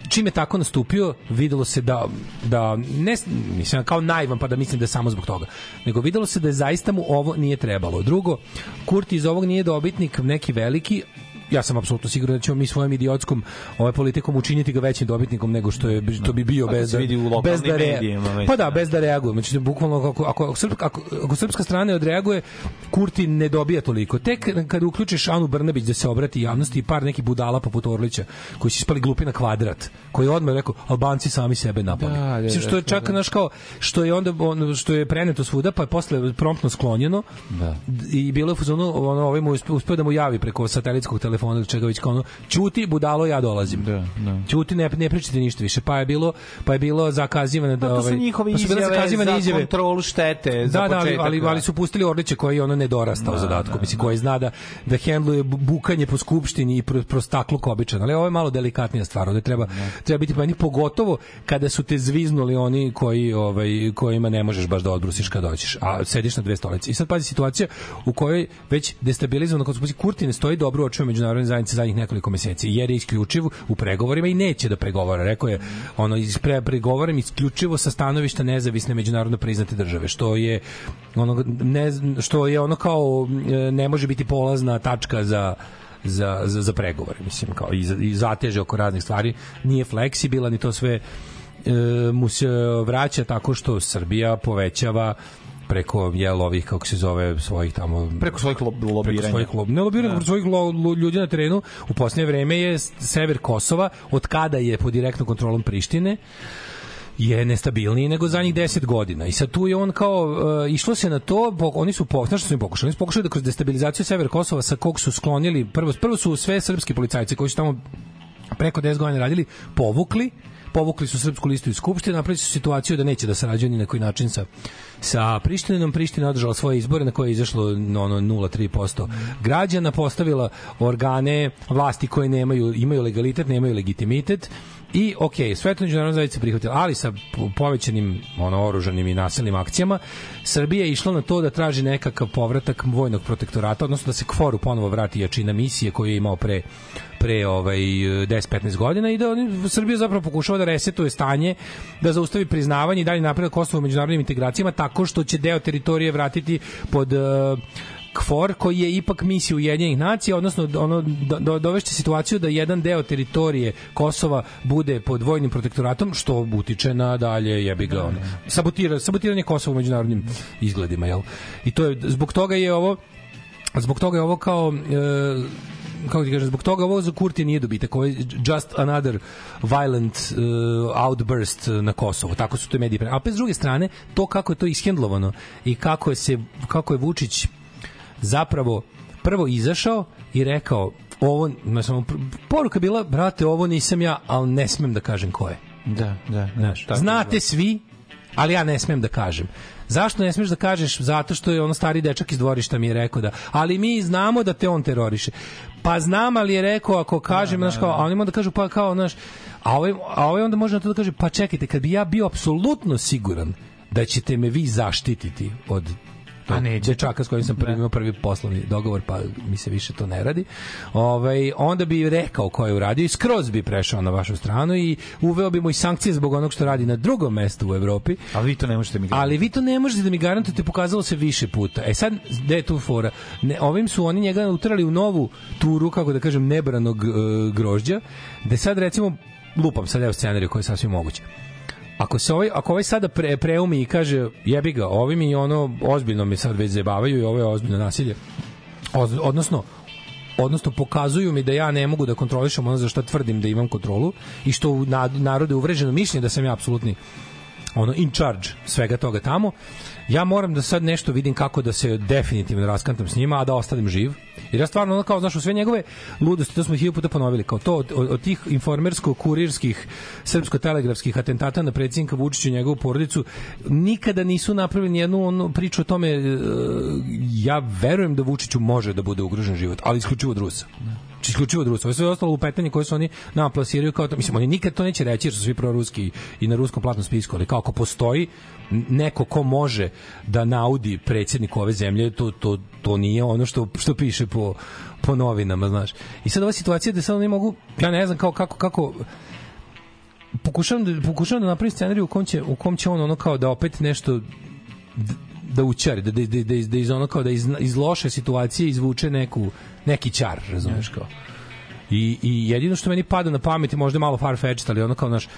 čim je tako nastupio, videlo se da, da ne, mislim, kao naivan pa da mislim da je samo zbog toga, nego videlo se da je zaista mu ovo nije trebalo. Drugo, Kurti iz ovog nije dobitnik neki veliki, ja sam apsolutno siguran da ćemo mi svojom idiotskom ovaj politikom učiniti ga većim dobitnikom nego što je što bi bio Tako bez da bez da rea- medijima već, pa da da. bez da reaguje znači bukvalno ako ako ako, srpska, ako, ako srpska strana odreaguje Kurti ne dobija toliko tek kad uključiš Anu Brnabić da se obrati javnosti i par nekih budala poput Orlića koji su ispali glupi na kvadrat koji je odmah rekao Albanci sami sebe napali Da, da, Mislim, što je da, čak da. naš kao što je onda on, što je preneto svuda pa je posle promptno sklonjeno Da. i bilo je u fazonu ono ovaj mu uspe- uspeo da mu javi preko satelitskog telefona ili čega već kao ono ćuti budalo ja dolazim. Da, da. ćuti ne ne pričate ništa više. Pa je bilo pa je bilo zakazivano da Pa su ovaj njihove pa su bile izjave zakazivane za izjave. kontrolu štete, za da, da, ali, početak, ali, da. ali su pustili Orlića koji je ono nedorastao Da, zadatku, da, mislim, koji zna da, da hendluje bu- bukanje po skupštini i pro, prostakluk običan, ali ovo je malo delikatnija stvar, ovde treba, treba biti pa pogotovo kada su te zviznuli oni koji, ovaj, kojima ne možeš baš da odbrusiš kad dođeš, a sediš na dve stolice. I sad pazi situacija u kojoj već destabilizovano kod skupi Kurti ne stoji dobro u očima međunarodne zajednice zadnjih nekoliko meseci, jer je isključiv u pregovorima i neće da pregovara. Rekao je, ono, pre, pregovaram isključivo sa stanovišta nezavisne međunarodno priznate države, što je ono, ne, što je ono kao e, ne može biti polazna tačka za za, za, za pregovore, mislim, kao i, za- i zateže oko raznih stvari, nije fleksibilan i to sve e, mu se vraća tako što Srbija povećava preko jel ovih kako se zove svojih tamo Preko svojih preko lobiranja. svojih lob, ne lobiranja, preko svojih lo, lo, ljudi na terenu u posljednje vreme je sever Kosova od kada je pod direktnom kontrolom Prištine je nestabilniji nego zadnjih 10 godina. I sad tu je on kao uh, išlo se na to, po- oni su po, znaš što su im pokušali? Oni su pokušali da kroz destabilizaciju sever Kosova sa kog su sklonili prvo prvo su sve srpski policajci koji su tamo preko 10 godina radili, povukli povukli su srpsku listu iz Skupštine, napravili su situaciju da neće da sarađuju ni na koji način sa, sa Prištinom. Priština održala svoje izbore na koje je izašlo no, ono 0,3% građana, postavila organe vlasti koje nemaju, imaju legalitet, nemaju legitimitet I ok, sve to međunarodna zajednica prihvatila, ali sa po- povećanim ono oružanim i nasilnim akcijama Srbija je išla na to da traži nekakav povratak vojnog protektorata, odnosno da se KFOR-u ponovo vrati jačina misije koju je imao pre pre ovaj 10-15 godina i da oni Srbija zapravo pokušava da resetuje stanje, da zaustavi priznavanje i dalje napredak Kosova u međunarodnim integracijama tako što će deo teritorije vratiti pod uh, KFOR koji je ipak misija Ujedinjenih nacija, odnosno ono do, do, dovešće situaciju da jedan deo teritorije Kosova bude pod vojnim protektoratom što utiče na dalje jebi ga ono, sabotira, sabotiranje Kosova u međunarodnim izgledima, jel? I to je zbog toga je ovo zbog toga je ovo kao e, kako ti kažem, zbog toga ovo za Kurti nije dobitak, ovo je just another violent uh, outburst na Kosovo, tako su to mediji. A opet s druge strane, to kako je to ishendlovano i kako je, se, kako je Vučić zapravo prvo izašao i rekao ovo, ne samo, poruka bila, brate, ovo nisam ja, ali ne smem da kažem ko je. Da, da, Znaš, znate svi, ali ja ne smem da kažem. Zašto ne smeš da kažeš? Zato što je ono stari dečak iz dvorišta mi je rekao da, ali mi znamo da te on teroriše. Pa znam, ali je rekao ako kažem, znaš kao, a oni onda kažu pa kao, znaš, a ovaj, a ovaj onda može na to da kaže, pa čekajte, kad bi ja bio apsolutno siguran da ćete me vi zaštititi od A tog neće. dečaka s kojim sam prvi imao prvi poslovni dogovor, pa mi se više to ne radi. Ovaj onda bi rekao ko je uradio i skroz bi prešao na vašu stranu i uveo bi mu i sankcije zbog onog što radi na drugom mestu u Evropi. Ali vi to ne možete mi Ali vi to ne možete da mi garantujete, pokazalo se više puta. E sad, gde je tu fora? Ne, ovim su oni njega utrali u novu turu, kako da kažem, nebranog e, grožđa, gde sad recimo, lupam sad evo scenariju koji je sasvim moguće. Ako se ovaj ako ovaj sada pre, preumi i kaže jebi ga, ovi mi ono ozbiljno mi sad već zebavaju i ovo je ozbiljno nasilje. Oz, odnosno odnosno pokazuju mi da ja ne mogu da kontrolišem ono za što tvrdim da imam kontrolu i što narode uvreženo mišljenje da sam ja apsolutni ono in charge svega toga tamo ja moram da sad nešto vidim kako da se definitivno raskantam s njima a da ostanem živ. Jer ja stvarno ono kao znaš u sve njegove ludosti to smo hiljadu puta ponovili kao to od, od tih informersko-kurirskih srpsko-telegrafskih atentata na predsjednika Vučića i njegovu porodicu nikada nisu napravili nijednu onu priču o tome e, ja verujem da Vučiću može da bude ugrožen život ali isključivo od Rusa Znači, isključivo od Rusa. Ovo je sve ostalo lupetanje koje su oni nama plasiraju kao to. Mislim, oni nikad to neće reći jer su svi proruski i na ruskom platnom spisku, ali kao ako postoji neko ko može da naudi predsjednik ove zemlje, to, to, to nije ono što, što piše po, po novinama, znaš. I sad ova situacija da sad oni mogu, ja ne znam kao, kako, kako, pokušavam da, pokušavam da napravim scenariju u kom će, u kom će on ono kao da opet nešto da učari, da, da, da, da, iz- ono kao da iz, iz loše situacije izvuče neku, neki čar, razumeš kao. I, I jedino što meni pada na pamet je možda malo farfetched, ali ono kao naš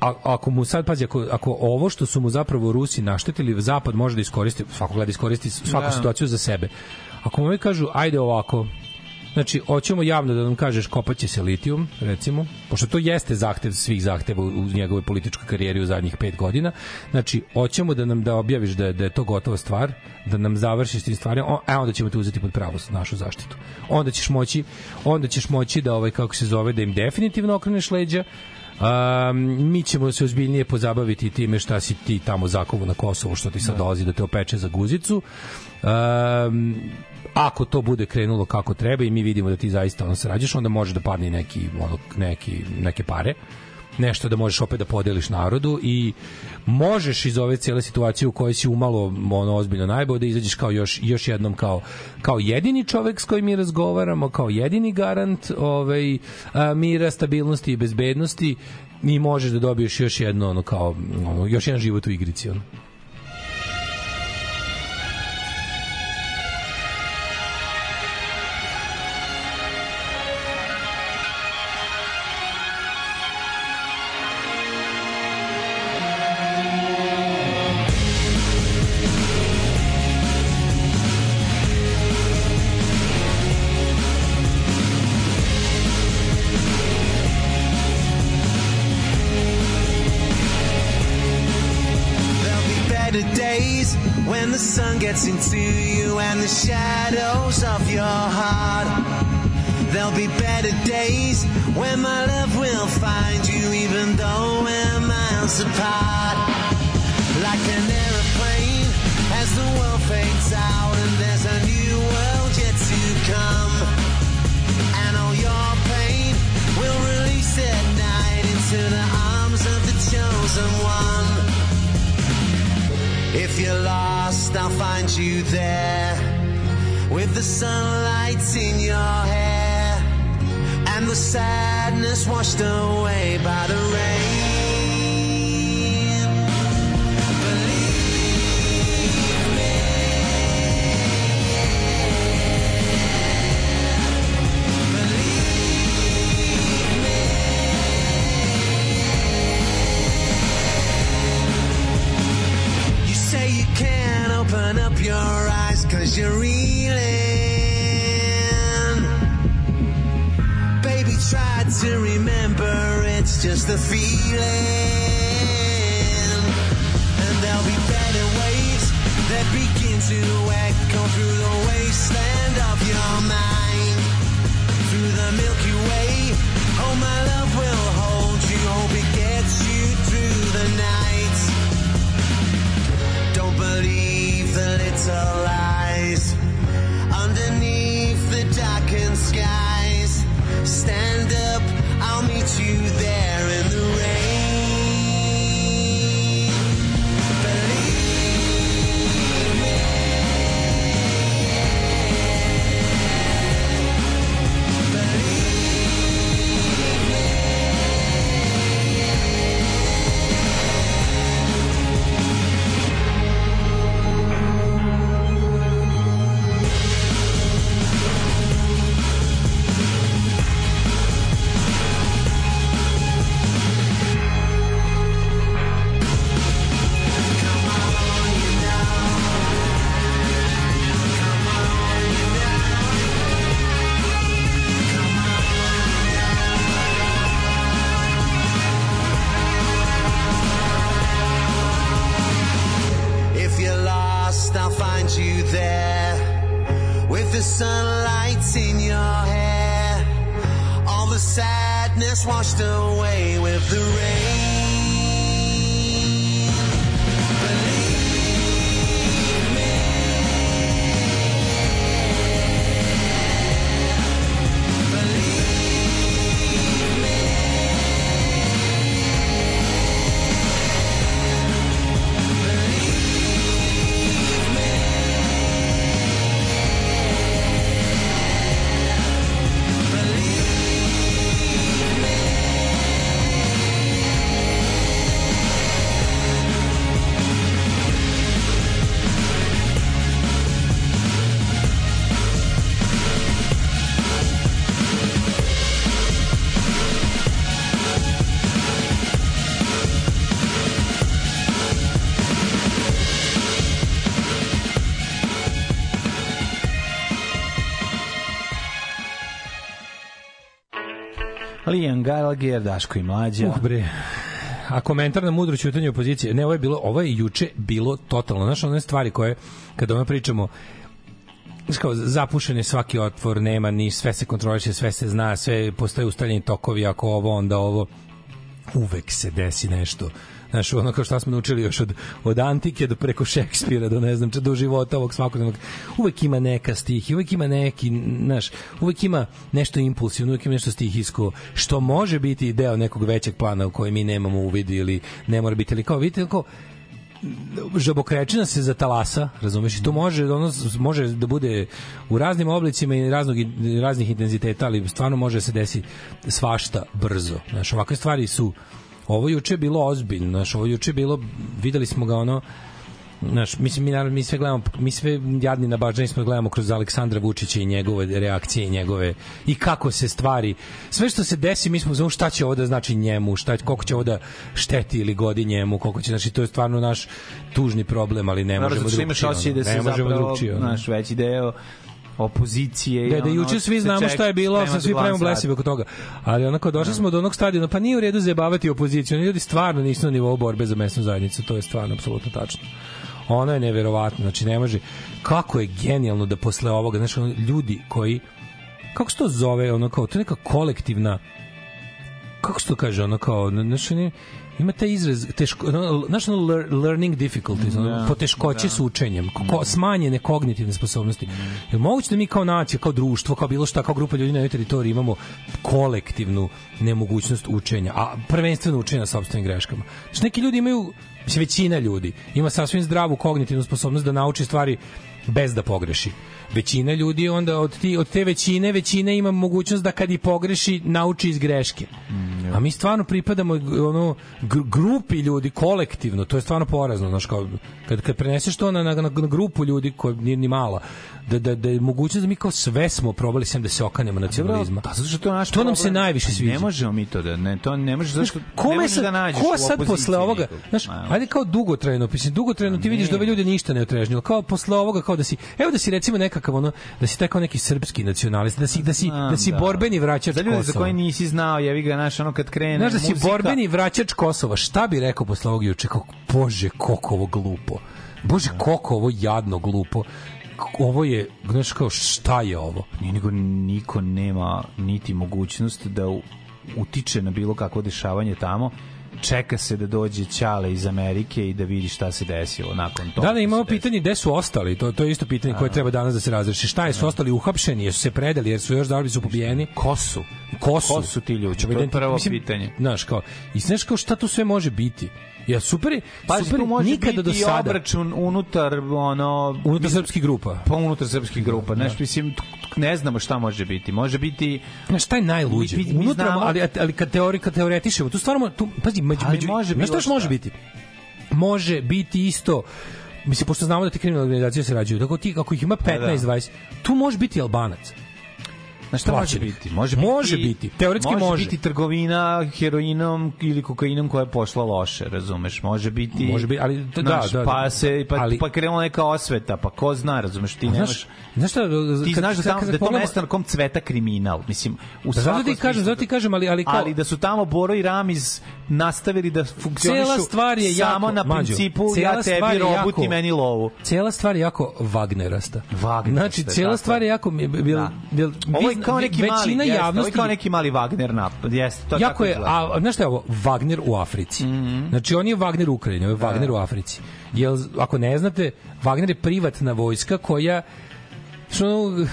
a, ako mu sad pazi ako, ako ovo što su mu zapravo Rusi naštetili zapad može da iskoristi svako gleda iskoristi svaku Da. situaciju za sebe ako mu ovi kažu ajde ovako Znači, hoćemo javno da nam kažeš kopaće se litijum, recimo, pošto to jeste zahtev svih zahteva u, njegovoj političkoj karijeri u zadnjih pet godina. Znači, hoćemo da nam da objaviš da, da je to gotova stvar, da nam završiš s tim stvarima, a onda ćemo te uzeti pod pravu našu zaštitu. Onda ćeš moći, onda ćeš moći da ovaj kako se zove da im definitivno okreneš leđa, Um, mi ćemo se ozbiljnije pozabaviti time šta si ti tamo zakovu na Kosovu, što ti sad dolazi da te opeče za guzicu. Um, ako to bude krenulo kako treba i mi vidimo da ti zaista ono sarađuješ, onda može da padne neki, ono, neki, neke pare nešto da možeš opet da podeliš narodu i možeš iz ove cijele situacije u kojoj si umalo ono ozbiljno najbolje da izađeš kao još još jednom kao kao jedini čovek s kojim mi razgovaramo, kao jedini garant ovaj mira, stabilnosti i bezbednosti i možeš da dobiješ još jedno ono kao ono, još jedan život u igrici ono. Gallagher, Daško i Mlađa. Uh, bre. A komentar na mudro ćutanje opozicije. Ne, ovo je bilo, ovo je juče bilo totalno. Znaš, one stvari koje, kada ono pričamo, kao, zapušen je svaki otvor, nema ni, sve se kontroliše, sve se zna, sve postoje ustaljeni tokovi, ako ovo, onda ovo, uvek se desi nešto Znaš, ono kao što smo naučili još od, od antike do preko Šekspira, do ne znam, do života ovog svakodnevnog. Uvek ima neka stih, uvek ima neki, znaš, uvek ima nešto impulsivno, uvek ima nešto stihijsko, što može biti deo nekog većeg plana u koji mi nemamo uvid ili ne mora biti, ali kao, vidite, kao, žabokrečina se za talasa, razumeš, i to može ono može da bude u raznim oblicima i raznog raznih intenziteta, ali stvarno može da se desi svašta brzo. Znaš, ovakve stvari su ovo juče je bilo ozbiljno, znaš, ovo juče je bilo videli smo ga ono Znaš, mislim, mi, naravno, mi sve gledamo, mi sve jadni na baždani smo gledamo kroz Aleksandra Vučića i njegove reakcije i njegove, i kako se stvari, sve što se desi, mi smo znamo šta će ovo da znači njemu, šta, koliko će ovo da šteti ili godi njemu, koliko će, znači, to je stvarno naš tužni problem, ali ne Naravno, možemo imaš drugčije. osjećaj da ono. se ne možemo zapravo, naš veći deo opozicije. Da, da ono, juče svi znamo šta je bilo, sa svi pravimo blesive oko toga. Ali onako došli smo do onog stadiona, pa nije u redu zajebavati opoziciju. Oni ljudi stvarno nisu na nivou borbe za mesnu zajednicu, to je stvarno apsolutno tačno. Ono je neverovatno, znači ne može kako je genijalno da posle ovoga, znači ono, ljudi koji kako se to zove, ono kao, to je neka kolektivna kako se to kaže, ono kao, znači, ne, ima taj izraz, teško, ono, znaš, lear- learning difficulties, ono, Da, poteškoće da. s učenjem, ko, smanjene kognitivne sposobnosti. Je moguće da mi kao nacija, kao društvo, kao bilo šta, kao grupa ljudi na ovoj teritoriji imamo kolektivnu nemogućnost učenja, a prvenstveno učenja na sopstvenim greškama. Znači, neki ljudi imaju, mislim, većina ljudi ima sasvim zdravu kognitivnu sposobnost da nauči stvari bez da pogreši. Većina ljudi onda od, ti, od te većine, većina ima mogućnost da kad i pogreši, nauči iz greške. A mi stvarno pripadamo ono gr- grupi ljudi kolektivno, to je stvarno porazno, znači kao kad kad preneseš to na, na, na grupu ljudi koja nije ni mala, da da da je mogućnost da mi kao sve smo probali sem da se okanemo nacionalizma. Pa zato što to naš To nam se problem. najviše sviđa. Ne možemo mi to da ne, to ne može zašto ne Kome možeš sad, da nađeš ko sad posle ovoga, znaš, ajde kao dugotrajno, mislim, dugotrajno ti vidiš da ove ljude ništa ne otrežnju, ali kao posle ovoga, kao da si, evo da si recimo nekakav ono, da si taj kao neki srpski nacionalist, da si, da si, da si borbeni vraćač Za ljude za Kosova. koje nisi znao, jevi ga, znaš, ono kad krene Znaš da si muzika, borbeni vraćač Kosova, šta bi rekao posle ovog juče? Kao, bože, koliko ovo glupo. Bože, koliko ovo jadno glupo. Ovo je, znaš kao, šta je ovo? Nego niko nema niti mogućnost da utiče na bilo kakvo dešavanje tamo čeka se da dođe Ćale iz Amerike i da vidi šta se desilo nakon toga. Da, da, imamo pitanje gde su ostali, to, to je isto pitanje koje treba danas da se razreši. Šta je, su ostali uhapšeni, jesu se predali, jer su još da li su pobijeni? Ko su? Ko su? Ko su ti ljudi? To je prvo mislim, pitanje. Znaš, kao, i znaš kao šta tu sve može biti? Ja, super, je- Pa super, tu može nikada biti do sada. obračun unutar ono Unutar srpskih grupa. pa unutar srpskih grupa. Znaš, mislim, t- t- ne znamo šta može biti. Može biti... Znaš, šta je najluđe? Mi- mi- mi Unutra, znamo- ali, ali kad, teori, kad teoretišemo, tu stvarno, tu, pazi, među, Ali među, može znaš šta još može šta. biti? Može biti isto, mislim, pošto znamo da te kriminalne organizacije se rađuju, tako ti, ako ih ima 15, da. 20, tu može biti Albanac. Znaš šta može biti? Može biti, Može biti. Teoretski može. biti trgovina heroinom ili kokainom koja je pošla loše, razumeš? Može biti... Može biti, ali da, znaš, da, da. pa se pa, Ali- pa krenula neka osveta, pa ko zna, razumeš, ti nemaš... znaš, šta, ti kad- znaš da, tamo, da to mesto na kom cveta kriminal, mislim, u Da, zato svakom ti kažem, zato ti kažem, ali, ali kao, ali da su tamo Boro i Ramiz nastavili da funkcionišu Cela stvar je samo jako, na Mađo, principu cela ja tebi je robu, jako- ti meni lovu. Cela stvar je jako Wagnerasta. Wagnerasta, Znači, cela stvar je jako... Bil, bil, Da. bil, Ovo je kao neki mali, većina jeste, je javnosti, kao neki mali Wagner napad, jeste, to jako je, a znaš šta je ovo? Wagner u Africi. Mhm. Znači, on je Wagner u Ukrajini, ovo je Wagner u Africi. Jel, ako ne znate, Wagner je privatna vojska koja ono,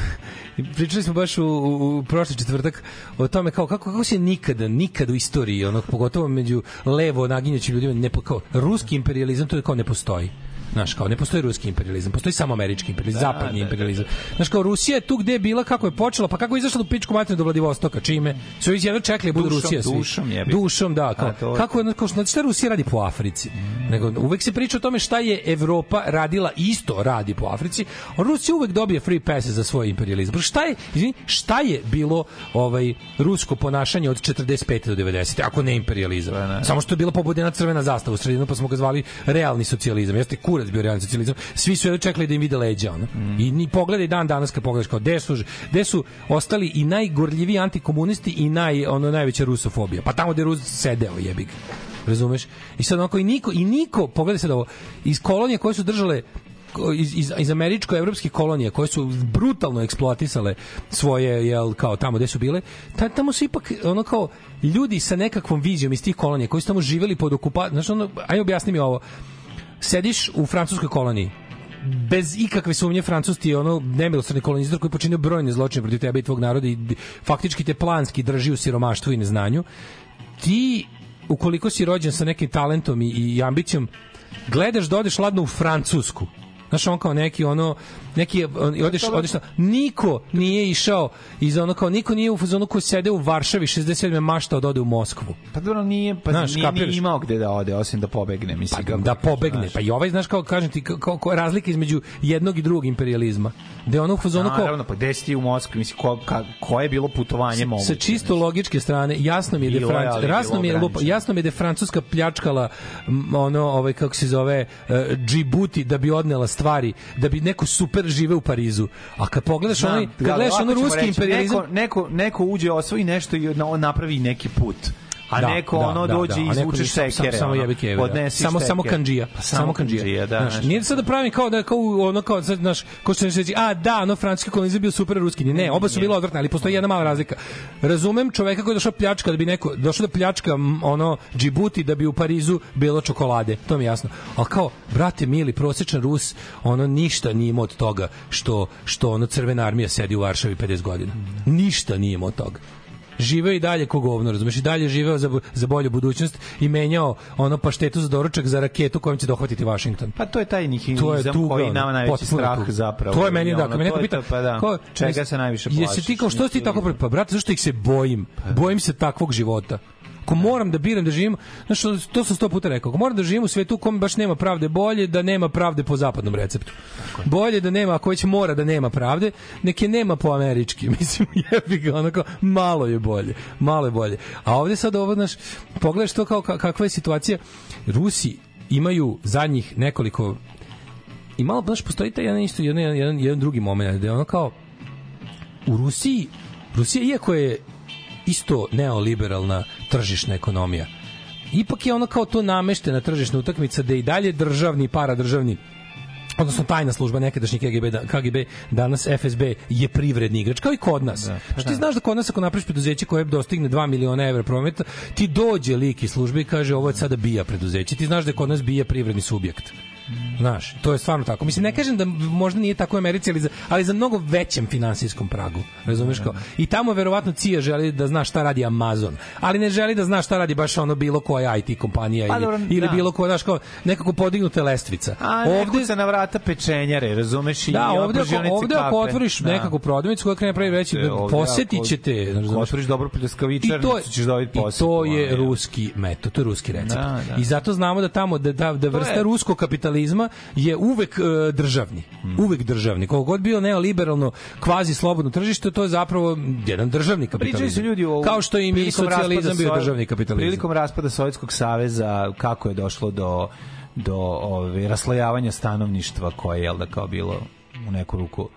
pričali smo baš u, u, u prošli četvrtak o tome kao kako, kako se nikada, nikada u istoriji, ono, pogotovo među levo naginjaćim ljudima, ne, kao, ruski imperializam to je kao ne postoji. Znaš, kao ne postoji ruski imperializam, postoji samo američki imperializam, Da, zapadni da, da, imperializam. Znaš, kao Rusija je tu gde je bila, kako je počela, pa kako je izašla do pičku materinu do Vladivostoka, čime? Su jedno čekali da budu Rusija svi. dušom, jebi. Dušom, da. Kao, A, to je- kako je, kao, znači, šta Rusija radi po Africi? Nego, uvek se priča o tome šta je Evropa radila, isto radi po Africi, Rusija uvek dobije free pass za svoj imperializam. Šta je, izvini, šta je bilo ovaj rusko ponašanje od 45. do 90. ako ne imperializam? Samo što je bila pobudena crvena zastava u sredinu, pa smo ga zvali realni socijalizam. Jeste kurac kurac bio realni socijalizam. Svi su jedno čekali da im vide leđa, ono. Mm. I ni pogledaj dan danas kad pogledaš kao gde su, gde su ostali i najgorljiviji antikomunisti i naj, ono, najveća rusofobija. Pa tamo gde Rus sedeo, jebi ga. Razumeš? I sad onako i niko, i niko, pogledaj sad ovo, iz kolonije koje su držale iz, iz, iz američko-evropskih kolonija koje su brutalno eksploatisale svoje, jel, kao tamo gde su bile, ta, tamo su ipak, ono kao, ljudi sa nekakvom vizijom iz tih kolonija koji su tamo živeli pod okupacijom, znaš, ono, ajde objasni mi ovo, sediš u francuskoj koloniji, bez ikakve sumnje Francuz ti je ono nemilosrdni kolonizator koji počinio brojne zločine protiv tebe i tvog naroda i faktički te planski drži u siromaštvu i neznanju. Ti, ukoliko si rođen sa nekim talentom i, i ambicijom, gledaš da odeš ladno u Francusku. Znaš, on kao neki ono, neki, on, i odeš, odeš, niko nije išao iz ono kao, niko nije u fazonu ko sede u Varšavi 67. mašta od ode u Moskvu. Pa dobro, nije, pa Znaš, nije, kapiraš? nije imao gde da ode, osim da pobegne, mislim. Pa, da pobegne. znaš. Pa i ovaj, znaš, kao kažem ti, kao, kao razlika između jednog i drugog imperializma. Da je ono u fazonu kao, Naravno, pa gde si ti u Moskvi, mislim, ko, ka, koje je bilo putovanje moguće? sa čisto logičke strane jasno mi je da je Bilo je, Franc, jasno mi je lupa, ograničeno. jasno mi je da je Francuska pljačkala ono ovaj kako se zove uh, Džibuti da bi odnela stvari da bi neko super žive u Parizu a kad pogledaš Znam, onaj kad ali gledaš ovako ono ćemo ruski reći, imperializam Neko, neko, neko uđe, osvoji nešto i napravi neki put. A Da, neko da, ono da, dođe da, i izvuče samo- šekere. Samo ono, jebi keve. da. podnesi Samo samo kandžija. Pa samo kandžija. da. Znaš, nije sad da pravim kao da kao ono kao sad znaš, ko što reći, a da, ono francuski kolonizam bio super ruski. Ne, oba su bila odvratna, ali postoji jedna mala razlika. Razumem čoveka koji je došao pljačka da bi neko došao da pljačka ono Džibuti da bi u Parizu bilo čokolade. To mi je jasno. Al kao brate mili, prosečan Rus, ono ništa nije imao od toga što što ono crvena armija sedi u Varšavi 50 godina. Ništa nije imao od toga živeo i dalje ko govno, razumeš, i dalje živeo za, za bolju budućnost i menjao ono paštetu za doručak za raketu kojom će dohvatiti Washington. Pa to je taj To je nihilizam tuga, koji nama najveći strah tuga. zapravo. To je meni da, me neko pita, pa da. ko- čega se najviše plašiš? Jesi ti kao što si ti tako pa brate zašto ih se bojim? Bojim se takvog života. Ako moram da biram da živim, znaš, to sam sto puta rekao, ako moram da živim u svetu u kome baš nema pravde, bolje da nema pravde po zapadnom receptu. Bolje da nema, ako već mora da nema pravde, neke nema po američki. Mislim, jebi ga, onako, malo je bolje. Malo je bolje. A ovde sad ovo, znaš, pogledaš to kao ka- kakva je situacija. Rusi imaju zadnjih nekoliko i malo, znaš, postoji taj jedan isto, jedan, jedan, jedan, drugi moment, da ono kao u Rusiji, Rusija iako je isto neoliberalna tržišna ekonomija, ipak je ono kao to nameštena tržišna utakmica da i dalje državni, paradržavni odnosno tajna služba nekadašnji KGB, da- KGB, danas FSB je privredni igrač, kao i kod nas. Da, Što ti znaš da kod nas ako napraviš preduzeće koje dostigne 2 miliona evra prometa, ti dođe lik iz službe i kaže ovo je sada bija preduzeće. Ti znaš da je kod nas bija privredni subjekt. Znaš, to je stvarno tako. Mislim, ne kažem da možda nije tako u Americi, ali za, ali za mnogo većem finansijskom pragu. Razumeš kao? I tamo verovatno CIA želi da zna šta radi Amazon, ali ne želi da zna šta radi baš ono bilo koja IT kompanija Pa ili, dobro, ili da. bilo koja, znaš, kao nekako podignuta lestvica. A ovde se na vrata pečenjare, razumeš? I Da, ovde pržionice ovde ako otvoriš Da. nekakvu prodavnicu koja krene pravi reći Ovde, da ovde posetit ako- razumeš? otvoriš dobro pljeskavičar, I to, je- ćeš dobiti I posao. to je ruski metod, to je ruski recept. Da, da. I zato znamo da tamo da da, da vrsta ruskog kapitalizma je uvek e, državni. Hmm. Uvek državni. Koliko god bio neoliberalno kvazi slobodno tržište, to je zapravo jedan državni kapitalizam. Pričaju se ljudi o Kao što im i socijalizam bio državni kapitalizam. Prilikom raspada Sovjetskog saveza kako je došlo do do ove raslojavanja stanovništva koje je da kao bilo u neku ruku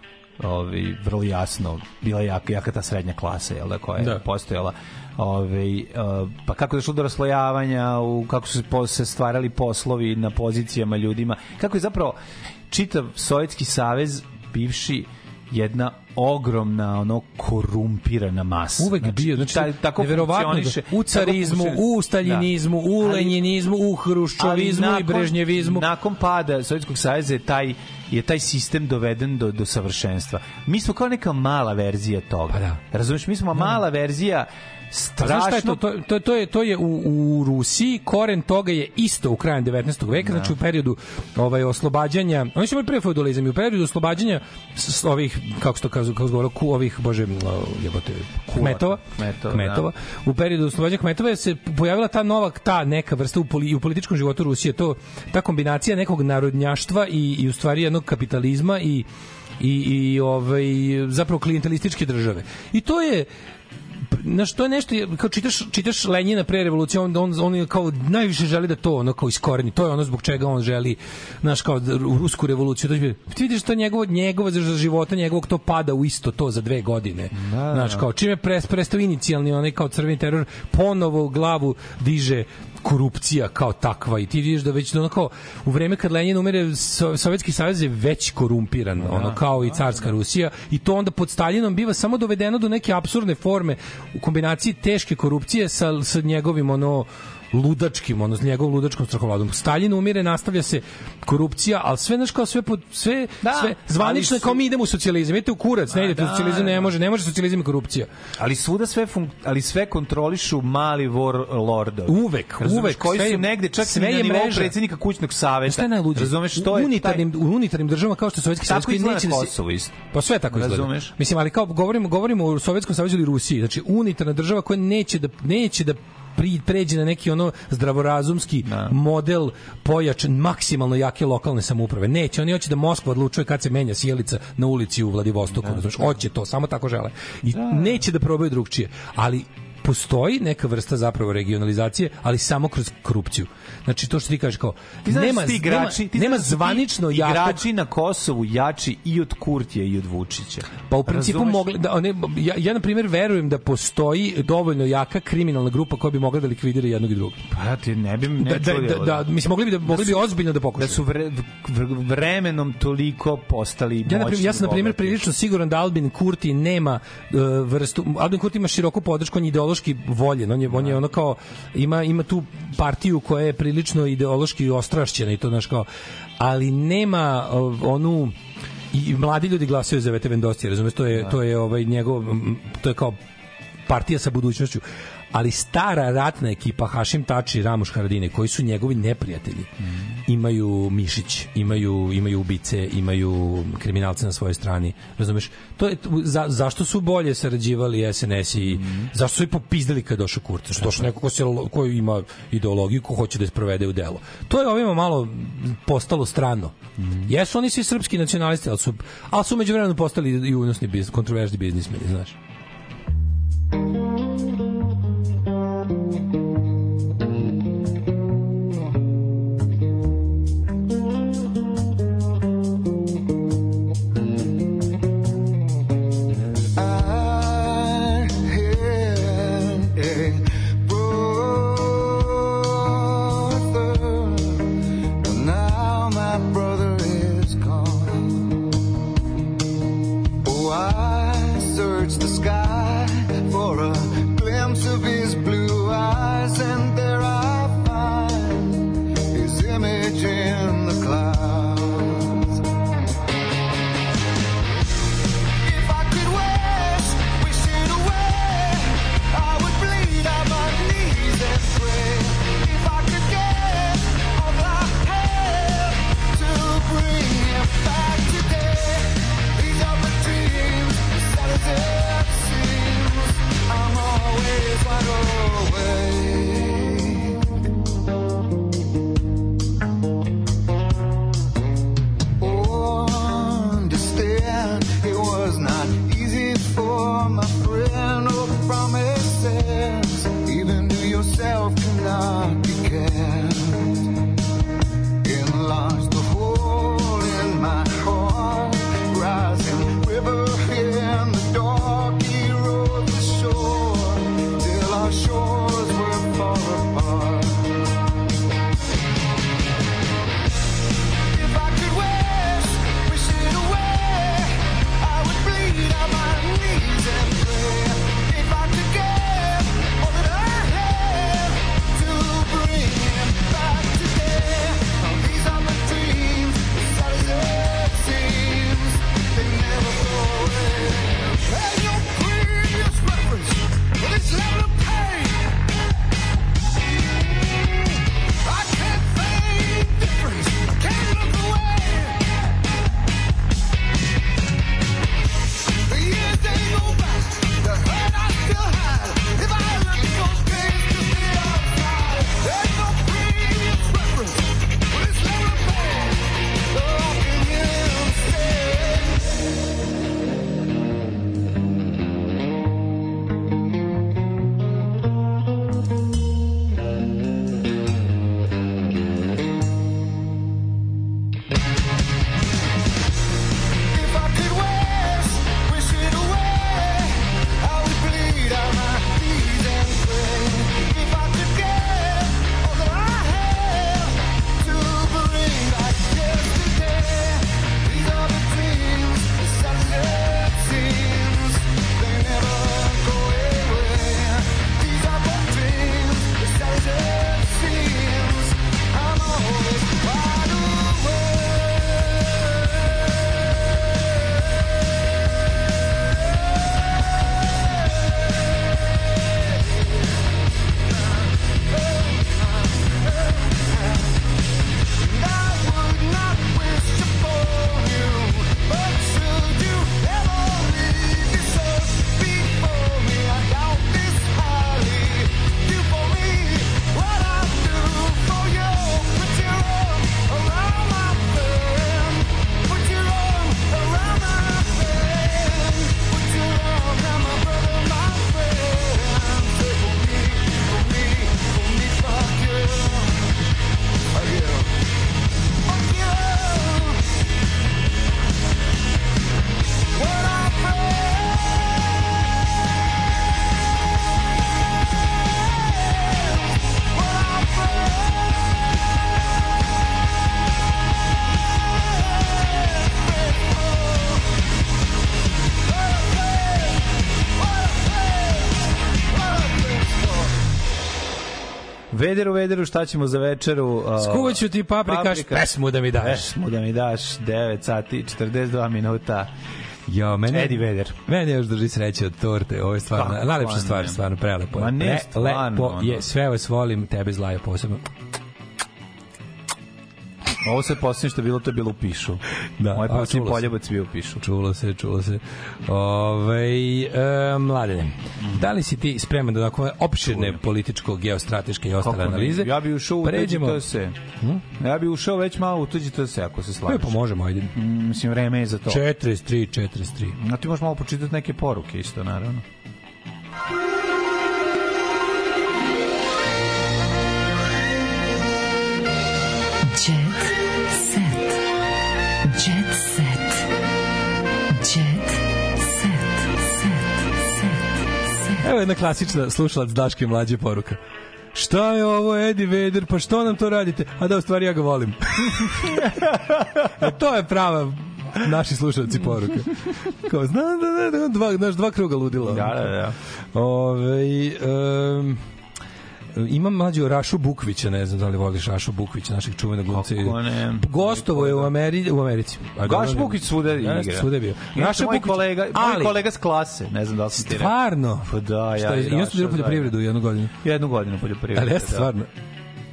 ovaj vrlo jasno bila je jaka, jaka ta srednja klasa jel da koja je Da. postojala ovaj e, pa kako je došlo do raslojavanja u kako su se, stvarali poslovi na pozicijama ljudima kako je zapravo čitav Sovjetski savez bivši jedna ogromna ono korumpirana masa. Uvek bio, znači, taj- tako da, funkcioniše- u tako carizmu, u staljinizmu, Da. u lenjinizmu, u hruščovizmu ali i brežnjevizmu. Nakon pada Sovjetskog saveza je taj je taj sistem doveden do do savršenstva. Mi smo kao neka mala verzija toga. Pa da. Razumeš, mi smo mala verzija Pa znaš šta je strašno to? To, to, to je, to je u, u Rusiji, koren toga je isto u krajem 19. veka, znači u periodu ovaj, oslobađanja, oni su imali pre feudalizam i u periodu oslobađanja s, ovih, kako se to kažu, kako se govore, ku, ovih, bože, jebote, kmetova, Kmetova, kmetova. U periodu oslobađanja kmetova je se pojavila ta nova, ta neka vrsta u, poli, u političkom životu Rusije, to, ta kombinacija nekog narodnjaštva i, i u stvari jednog kapitalizma i i, i ovaj, zapravo klijentelističke države. I to je znaš, to je nešto, kao čitaš, čitaš Lenjina pre revolucije, on, on, on je kao najviše želi da to ono kao iskoreni, to je ono zbog čega on želi, znaš, kao da- rusku revoluciju, da ti vidiš to njegovo, njegovo za života, njegovog to pada u isto to za dve godine. Da, znaš, da. kao čime pres, prestao inicijalni onaj kao crveni teror, ponovo glavu diže korupcija kao takva. I ti vidiš da već ono kao u vreme kad Lenin umire So- Sovjetski savez je već korumpiran ono kao i carska Rusija. I to onda pod Staljinom biva samo dovedeno do neke apsurdne forme u kombinaciji teške korupcije sa, sa njegovim ono ludačkim, ono, s njegovom ludačkom strahovladom. Stalin umire, nastavlja se korupcija, ali sve, znaš, kao sve, pod, sve, Da, sve zvanično je kao su- mi idemo u socijalizam. Idete u kurac, ne idete u da, socijalizam, ne da. može, ne može socijalizam i korupcija. Ali svuda sve fun... ali sve kontrolišu mali war lordovi. Uvek, Razumeš, uvek, koji sve su je- negde čak sve i na je nivou mreža. predsednika kućnog saveta. Šta je najluđe? Razumeš što je unitarnim, u unitarnim državama kao što je Sovjetski savez koji neće da se isto. Pa sve tako izgleda. Razumeš? Mislim, ali kao govorimo govorimo o Sovjetskom savezu ili Rusiji, znači unitarna država koja neće da neće da pri, pređe na neki ono zdravorazumski model pojačan maksimalno jake lokalne samouprave. Neće, oni hoće da Moskva odlučuje kad se menja sjelica na ulici u Vladivostoku, da, znači hoće to, samo tako žele. I neće da probaju drugčije, ali postoji neka vrsta zapravo regionalizacije, ali samo kroz korupciju. Znači to što ti kažeš kao Ti znaš da nema ti igrači, nema, ti nema znaš da su ti zvanično jakog igrači na Kosovu jači i od Kurtija i od Vučića. Pa u principu Razumeš? mogli da one, ja, ja na primjer verujem da postoji dovoljno jaka kriminalna grupa koja bi mogla da likvidira jednog i drugog. Pa ja ti ne bi ne Da, da, da, da, mislim mogli bi da mogli bi su- ozbiljno da pokušaju. Da su vre, vr- vremenom toliko postali Ja, na primjer, ja sam na primjer prilično siguran da Albin Kurti nema uh, vrstu Albin Kurti ima široku podršku, on je ideološki voljen, on je on je ono kao ima ima tu partiju koja je prilično ideološki ostrašćena i to znaš kao ali nema onu i mladi ljudi glasaju za Vete Vendosti, razumeš, to je to je ovaj njegov to je kao partija sa budućnošću ali stara ratna ekipa Hašim Tači i Ramuš Haradine koji su njegovi neprijatelji imaju Mišić imaju imaju ubice imaju kriminalce na svojoj strani. Razumeš? To je za, zašto su bolje sarađivali SNS i zašto su i popizdali kad došao Kurti što došao neko ko, se, ko ima ideologiju ko hoće da je sprovede u delo. To je ovima malo postalo strano. Jesu oni svi srpski nacionalisti ali su, ali su međuvremenu postali i unosni biz, kontroverzni biznismeni znaš. I Vederu, vederu, šta ćemo za večeru? Uh, Skuvaću ti paprikaš, pesmu da mi daš. Pesmu da mi daš, 9 sati, 42 minuta. Jo, mene, Eddie Vedder. Mene još drži sreće od torte, ovo je stvarno, Kako najlepša stvarno, stvar, stvarno prelepo. Ma ne, stvarno, ono. je, sve vas volim, tebe zlaje posebno. Ovo sve posljednje što je bilo, to je bilo u pišu. Da, Moj posljednji čulo se. poljubac bio u pišu. Čulo se, čulo se. Ove, e, mladene, da li si ti spreman da onako opširne političko, geostrateške i ostale Kako ne? analize? Ja bi ušao u Pređemo. tuđi se. Ja bi ušao već malo u tuđi se, ako se E, slažeš. pa možemo, ajde. Mm, Mislim, vreme je za to. 43, 43. A ti možeš malo počitati neke poruke isto, naravno. Evo jedna klasična slušalac Daške mlađe poruka. Šta je ovo Eddie Vedder? Pa što nam to radite? A da, u stvari ja ga volim. e, to je prava naši slušalci poruka. Kao, znam da, da, da, dva, znaš, dva kruga ludila. Da, da, da. Ove, um, imam mlađu Rašu Bukvića, ne znam da li voliš Rašu Bukvića, našeg čuvenog glumca. Gostovo je u, Ameri, u Americi. Gaš Bukić svuda igra. Jeste, svuda bio. Raša Bukvić- kolega, moj kolega s klase, ne znam da li sam ti rekao. Stvarno? Pa da, ja. Šta, i on studirao poljoprivredu jednu godinu. Jednu godinu poljoprivredu. Ali jeste da.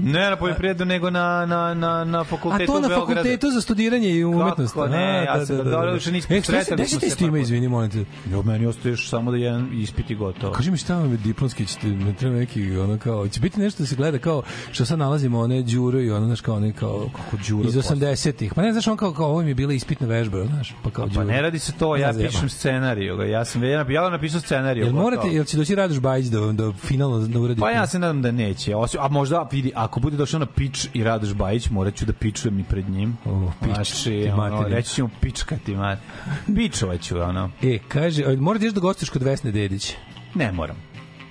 Ne na poljoprivredu, nego na, na, na, na A fakultetu to u na Beogradu. fakultetu za studiranje i umetnost. Kako ne, A, ja sam ga dobro, više nismo E, sretali gde ti s time, izvini, molim te? Jo, meni ostaje još samo da jedan ispit i gotovo. Kaži mi šta vam je diplomski, ćete, ne treba neki, ono kao, će biti nešto da se gleda kao, što sad nalazimo one đuro i ono, znaš, kao one, kao, Kako đuro iz 80-ih. Pa ne, znaš, on kao, kao, ovo mi je bila ispitna vežba, znaš, pa kao Pa ne radi se to, ja pišem scenariju. Ja sam ja, ja napisao scenariju. Jel morate, jel će doći Radoš Bajić da, da finalno da uradi? Pa ja se nadam da neće. A možda vidi, ako bude došao na pič i Radoš Bajić, morat ću da pičujem i pred njim. O, pič, Znači, ti ono, reći ćemo pičkati, mat. Pičovaću, ono. E, kaže, a morate još da gostiš kod Vesne Dedić. Ne moram.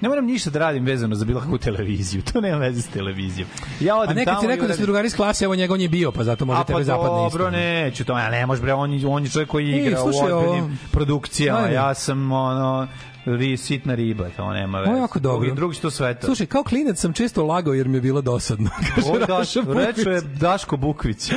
Ne moram ništa da radim vezano za bilo kakvu televiziju. To nema veze s televizijom. Ja A odem nekad tamo si i rekao da ste drugari iz klase, evo njega on je bio, pa zato može A tebe pa zapadne isto. dobro, neću to. Ja ne može bre, on, on je čovjek koji E, igra slušaj, u ovo- produkcijama. Ajde. Ja sam ono ri, sitna riba, to nema veze. Ovo je jako dobro. Drugi, drugi što sve to. Slušaj, kao klinac sam često lagao jer mi je bilo dosadno. Kaže Ovo Daš, rečo je Daško Bukvić.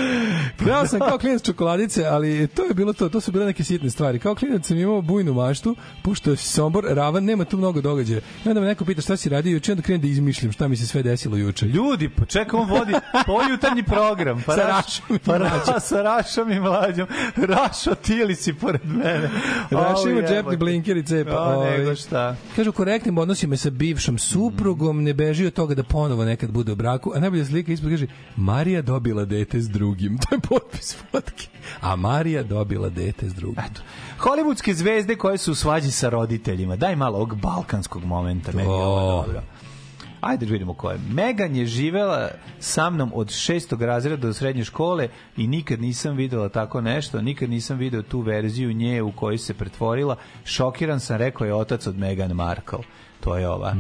Krao sam kao klinac čokoladice, ali to je bilo to, to su bile neke sitne stvari. Kao klinac sam imao bujnu maštu, pošto je Sombor ravan, nema tu mnogo događaja. I onda me neko pita šta si radio juče, onda krenem da izmišljam šta mi se sve desilo juče. Ljudi, pa čekaj, on vodi pojutarnji program. Pa Sa Raš- Rašom i pa Mlađom. Sa Rašom i mlađom. Rašo, ti li si pored mene? Raša Au, ima džepni blinker i cepa. Ovaj. Nego šta. Kaže, u korektnim odnosima sa bivšom suprugom, ne beži od toga da ponovo nekad bude u braku, a najbolja slika ispod kaže, Marija dobila dete s drugim. To je potpis fotke. A Marija dobila dete s drugim. Eto. Hollywoodske zvezde koje su u svađi sa roditeljima. Daj malo ovog balkanskog momenta. Meni je ovo dobro. Ajde da vidimo ko je. Megan je živela sa mnom od šestog razreda do srednje škole i nikad nisam videla tako nešto, nikad nisam video tu verziju nje u kojoj se pretvorila. Šokiran sam, rekao je otac od Meghan Markle. To je ova.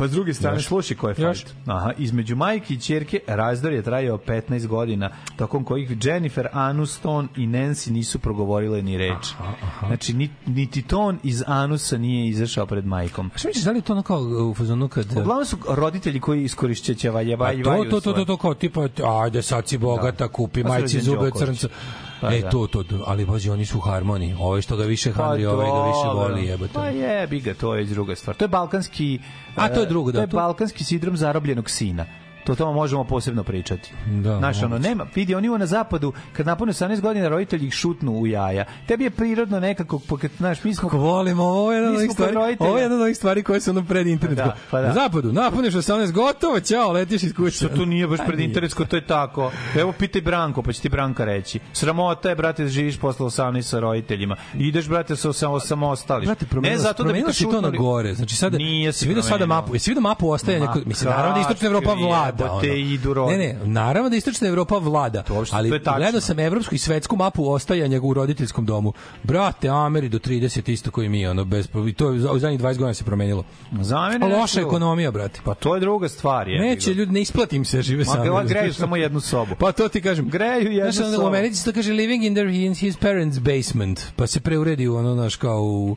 Pa s druge strane, Još. slušaj ko je Još. fajt. Aha, između majke i ćerke razdor je trajao 15 godina, tokom kojih Jennifer Aniston i Nancy nisu progovorile ni reč. Znači, ni, niti ton iz anusa nije izašao pred majkom. A što misliš, da li to ono kao u fazonu kad... Uglavnom su roditelji koji iskorišćeće valje, A valje, to, to, to, to, to, kao tipa, ajde sad si bogata, kupi Pa majci zube crnca. Pa e, da. to, to, ali bože, oni su u harmoniji. Ovo što ga više handri, ovaj ga više voli, jebote. Pa jebi ga, to je druga stvar. To je balkanski... A, to je drugo, da, To je balkanski sindrom zarobljenog sina. To o tome možemo posebno pričati. Da, Znaš, ono, nema, vidi, oni na zapadu, kad napune 18 godina, roditelji ih šutnu u jaja. Tebi je prirodno nekako, kad, znaš, mi smo... Kako volimo, ovo je jedna od smo stvari, ovo je jedna od onih stvari koje su ono pred internet. Pa da, pa da. Na zapadu, napuniš 18, gotovo, ćao, letiš iz kuće. Što to nije baš pred internetsko, to je tako. Evo pitaj Branko, pa će ti Branka reći. Sramota je, brate, da živiš posle 18 sa roditeljima. Ideš, brate, sa samo samostališ. Brate, ne zato da bi te to na gore. Znači sada Nije se vidio sada mapu, jesi vidio mapu ostajanja Ma mislim naravno da istočna Evropa vlada. Jebote, ono. idu rodi. Ne, ne, naravno da istočna Evropa vlada. uopšte- ali to gledao sam evropsku i svetsku mapu ostajanja u roditeljskom domu. Brate, Ameri do 30 isto koji mi, ono bez i to je u zadnjih 20 godina se promenilo. Za mene A nešto loša ekonomija, brate. Pa to je druga stvar. Je, Neće ljudi, ne isplatim se, žive Ma sami. razumeš? greju samo jednu sobu. Pa to ti kažem. Greju jednu Znaš, sobu. u Americi se to kaže living in, their, in his parents' basement, pa se preuredi u ono, znaš, kao u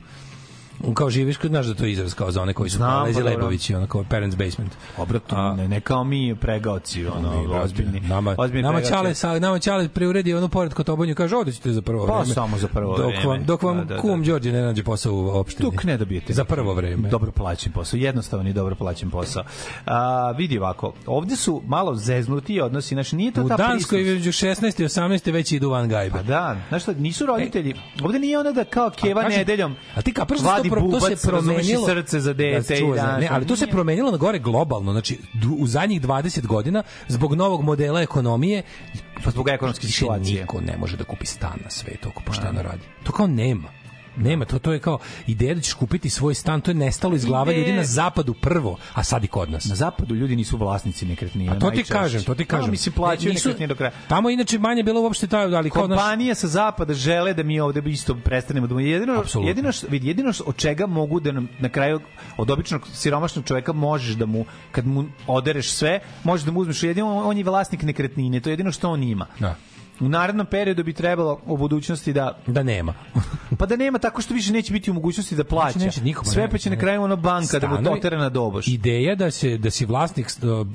kao živiš, kod- znaš da to je izraz kao za one koji su Znam, Lezi pa. Lebovići, ono kao parents basement. Obratno, ne, ne kao mi pregaoci, ono, ozbiljni. Nama, ozbiljni nama. Ćale, sa, nama Ćale preuredi ono pored Kotobanju, kaže, ovde ćete za prvo Pa, vreme. samo za prvo dok vreme. Vam, dok vam Da, da, da. kum Đorđe ne nađe posao u opštini. Dok ne dobijete. Za prvo vreme. Dobro plaćen posao, jednostavan i dobro plaćen posao. A, vidi ovako, ovde su malo zeznuti odnosi, znači nije to U ta Danskoj prisnost. između 16 i 18 već idu van gajbe. Pa da, šta, nisu roditelji, ovde nije ono da kao keva kažem, nedeljom A ti kapiš da pro, to se promenilo srce za Da dete se i danas. ne, ali to se promenilo na gore globalno, znači u zadnjih 20 godina zbog novog modela ekonomije Pa zbog ekonomske situacije. Niko ne može da kupi stan na svetu ako pošteno radi. To kao nema. Nema, to, to je kao ideja da ćeš kupiti svoj stan, to je nestalo iz glave Ideja- ljudi na zapadu prvo, a sad i kod nas. Na zapadu ljudi nisu vlasnici nekretnina. A to ti najčešće. kažem, to ti kažem. A, mislim, plaćaju Ne, nisu- nekretnine do kraja. Tamo je inače manje bilo uopšte taj, ali kao naš, Kompanije sa zapada žele da mi ovde isto prestanemo da jedino Apsolutno. jedino vidi jedino što- od čega mogu da nam na kraju od običnog siromašnog čoveka možeš da mu kad mu odereš sve možeš da mu uzmeš jedino on je vlasnik nekretnine to je jedino što on ima Da. U narednom periodu bi trebalo u budućnosti da da nema. pa da nema tako što više neće biti u mogućnosti da plaća. Neće, neće Sve ne, pa će na ne. kraju ono banka da mu Stanovi- totera na doboš. Ideja da se da si vlasnik uh,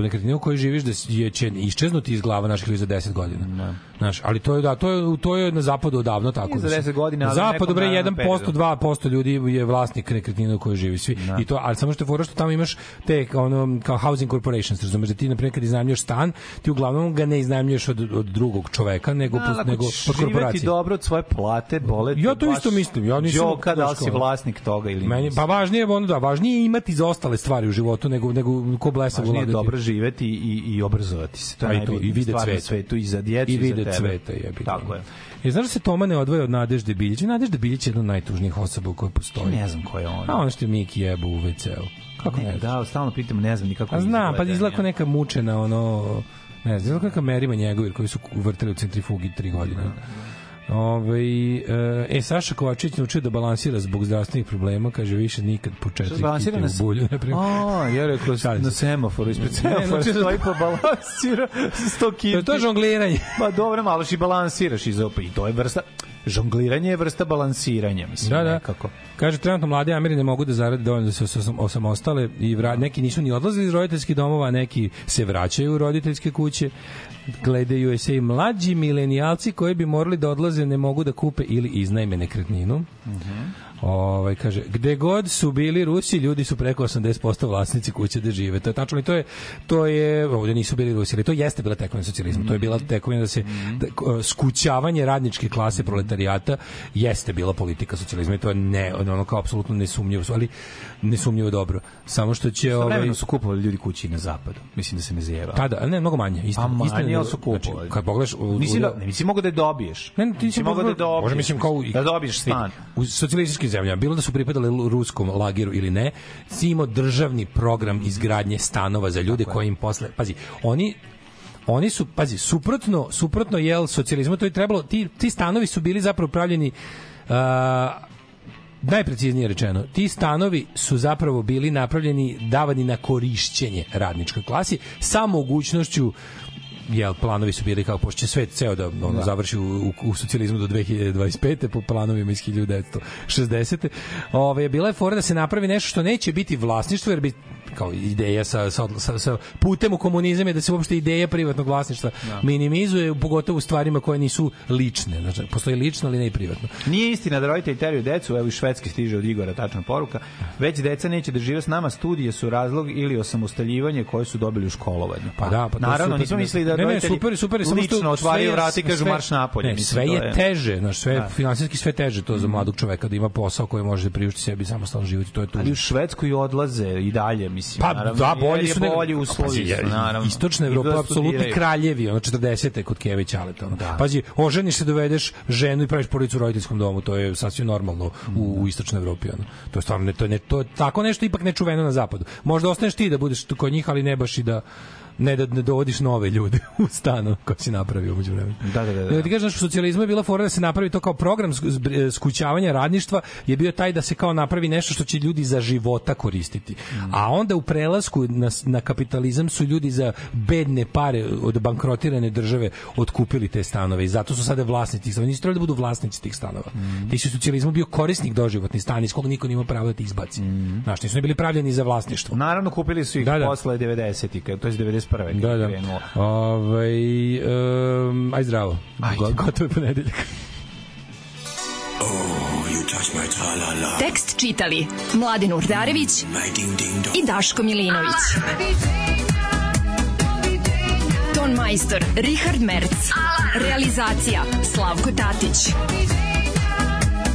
nekretnine u kojoj živiš da je će iščeznuti iz glava naših ljudi za 10 godina. Znaš, ali to je da to je to je na zapadu odavno tako. Za da se- 10 godina, Na ali zapadu bre narednom 1%, periodu. 2% ljudi je vlasnik nekretnine u kojoj živi svi. I to ali samo što je fora što tamo imaš te ono kao housing corporations, razumeš da ti na primjer kad iznajmljuješ stan, ti uglavnom ga ne iznajmljuješ od, od drugog čoveka, nego Da, nego od korporacije. dobro od svoje plate, bole Ja to isto mislim, ja nisam- Đoka, da li si vlasnik toga ili Meni pa važnije je ono da važnije je imati za ostale stvari u životu nego nego ko blesa Važnije je dobro živeti i, i obrazovati se. To je A i to, i vide stvar na cveta. svetu i za djecu I za tebe. cveta jebi. ga. Tako je. I znaš da se Toma ne odvaja od Nadežde Biljić? Nadežda Biljić je jedna od najtužnijih osoba u kojoj postoji. Ne znam ko je on. A ono što je Miki jebu u WC-u. Kako ne? Ne, da, stalno pitam, ne znam nikako A znam, pa kao nije. neka mučena, ono, ne znam, izgleda kao neka Merima njegovir koji su vrtali u centrifugi tri godine. Ove, e, Saša Kovačić naučio da balansira zbog zdravstvenih problema, kaže više nikad po četiri na u bulju. Na primjer. A, ja rekao na se. semaforu, ispred Ne, semafora znači da- stoji pa balansira sa 100 kinti. To je to žongliranje. Pa dobro, malo si balansiraš i opet i to je vrsta žongliranje je vrsta balansiranja, mislim, Da, da. nekako. Kaže, trenutno mlade Ameri ne mogu da zarade dovoljno da se osam- osamostale i vra, neki nisu ni odlazili iz roditeljskih domova, neki se vraćaju u roditeljske kuće. Gledaju se i mlađi milenijalci koji bi morali da odlaze ne mogu da kupe ili iznajme nekretninu. Ovaj kaže gde god su bili Rusi, ljudi su preko 80% vlasnici kuće da žive. To je tačno i to je to je ovde nisu bili Rusi, ali to jeste bila tekovina socijalizma. To je bila tekovina da se da, skućavanje radničke klase proletarijata jeste bila politika socijalizma i to je ne ono kao apsolutno nesumnjivo, ali nesumnjivo dobro. Samo što će ovaj su kupovali ljudi kući na zapadu. Mislim da se ne zjeva. tada, ne, mnogo manje. Istina, Pa manje, ali su znači, kupovali. kad pogledaš, u- Nisi, u- da, ne, nisi mogao da je dobiješ. Ne, ne, ti si mogao da je dobiješ. Može mislim kao da dobiješ stan. U socijalističkim zemljama, bilo da su pripadali ruskom lagiru ili ne, si imao državni program izgradnje stanova za ljude koji im posle, pazi, oni oni su, pazi, suprotno, suprotno jel socijalizmu, to je trebalo, ti, ti stanovi su bili zapravo pravljeni uh, najpreciznije rečeno, ti stanovi su zapravo bili napravljeni, davani na korišćenje radničkoj klasi sa mogućnošću jel planovi su bili kao pošto će svet ceo da ono Da. završi u, u, u socijalizmu do 2025. po planovima iz 1960. Ove je bila je fora da se napravi nešto što neće biti vlasništvo jer bi kao ideja sa, sa, sa, sa putem u komunizam je da se uopšte ideja privatnog vlasništva Da. minimizuje pogotovo u stvarima koje nisu lične znači postoji lično ali ne i privatno Nije istina da roditelji teraju decu, evo iz Švedske stiže od Igora tačna poruka, već deca neće da žive s nama, studije su razlog ili osamostaljivanje koje su dobili u školovanju. Pa da, pa Naravno, super. nismo mislili da ne, ne, super, super, samo lično otvaraju vrata i kažu sve- marš napolje. Ne, sve je teže, znaš, sve Da. finansijski sve teže to za mladog čoveka da ima posao koji može da priušti sebi samostalno život, to je tu. Ali u Švedsku i odlaze i dalje, mislim. Pa naravno, da, bolji su nego- bolji uslovi, Pazi, su, naravno. Istočna Evropa da apsolutni kraljevi, ono 40. kod Kević Aleta. Ono. Da. Pazi, oženiš se, dovedeš ženu i praviš porodicu u roditeljskom domu, to je sasvim normalno u, u istočnoj Evropi. Ono. To je stvarno, ne, to je, ne, to je tako nešto ipak nečuveno na zapadu. Možda ostaneš ti da budeš kod njih, ali ne baš i da ne da ne dovodiš nove ljude u stan koji si napravio umeđu vremenu. Da, da, da, da. Ti kažeš, u socijalizmu je bila fora da se napravi to kao program zbr- skućavanja radništva je bio taj da se kao napravi nešto što će ljudi za života koristiti. A onda u prelasku na, na kapitalizam su ljudi za bedne pare od bankrotirane države otkupili te stanove i zato su sada vlasnici tih stanova. Nisu trebali da budu vlasnici tih stanova. Mhm. Ti si u socijalizmu bio korisnik doživotni stan iz koga niko nije imao pravo da ti izbaci. Mhm. Znaš, nisu bili pravljeni za vlasništvo. Naravno, kupili su ih Da, da. posle 90-ih, kad- to je 91. kad Da, da. krenulo. Ovaj um, aj zdravo. Go, gotovo je ponedeljak. Tekst čitali Mladin Urdarević i Daško Milinović. Ton majstor Richard Merc. Realizacija Slavko Tatić.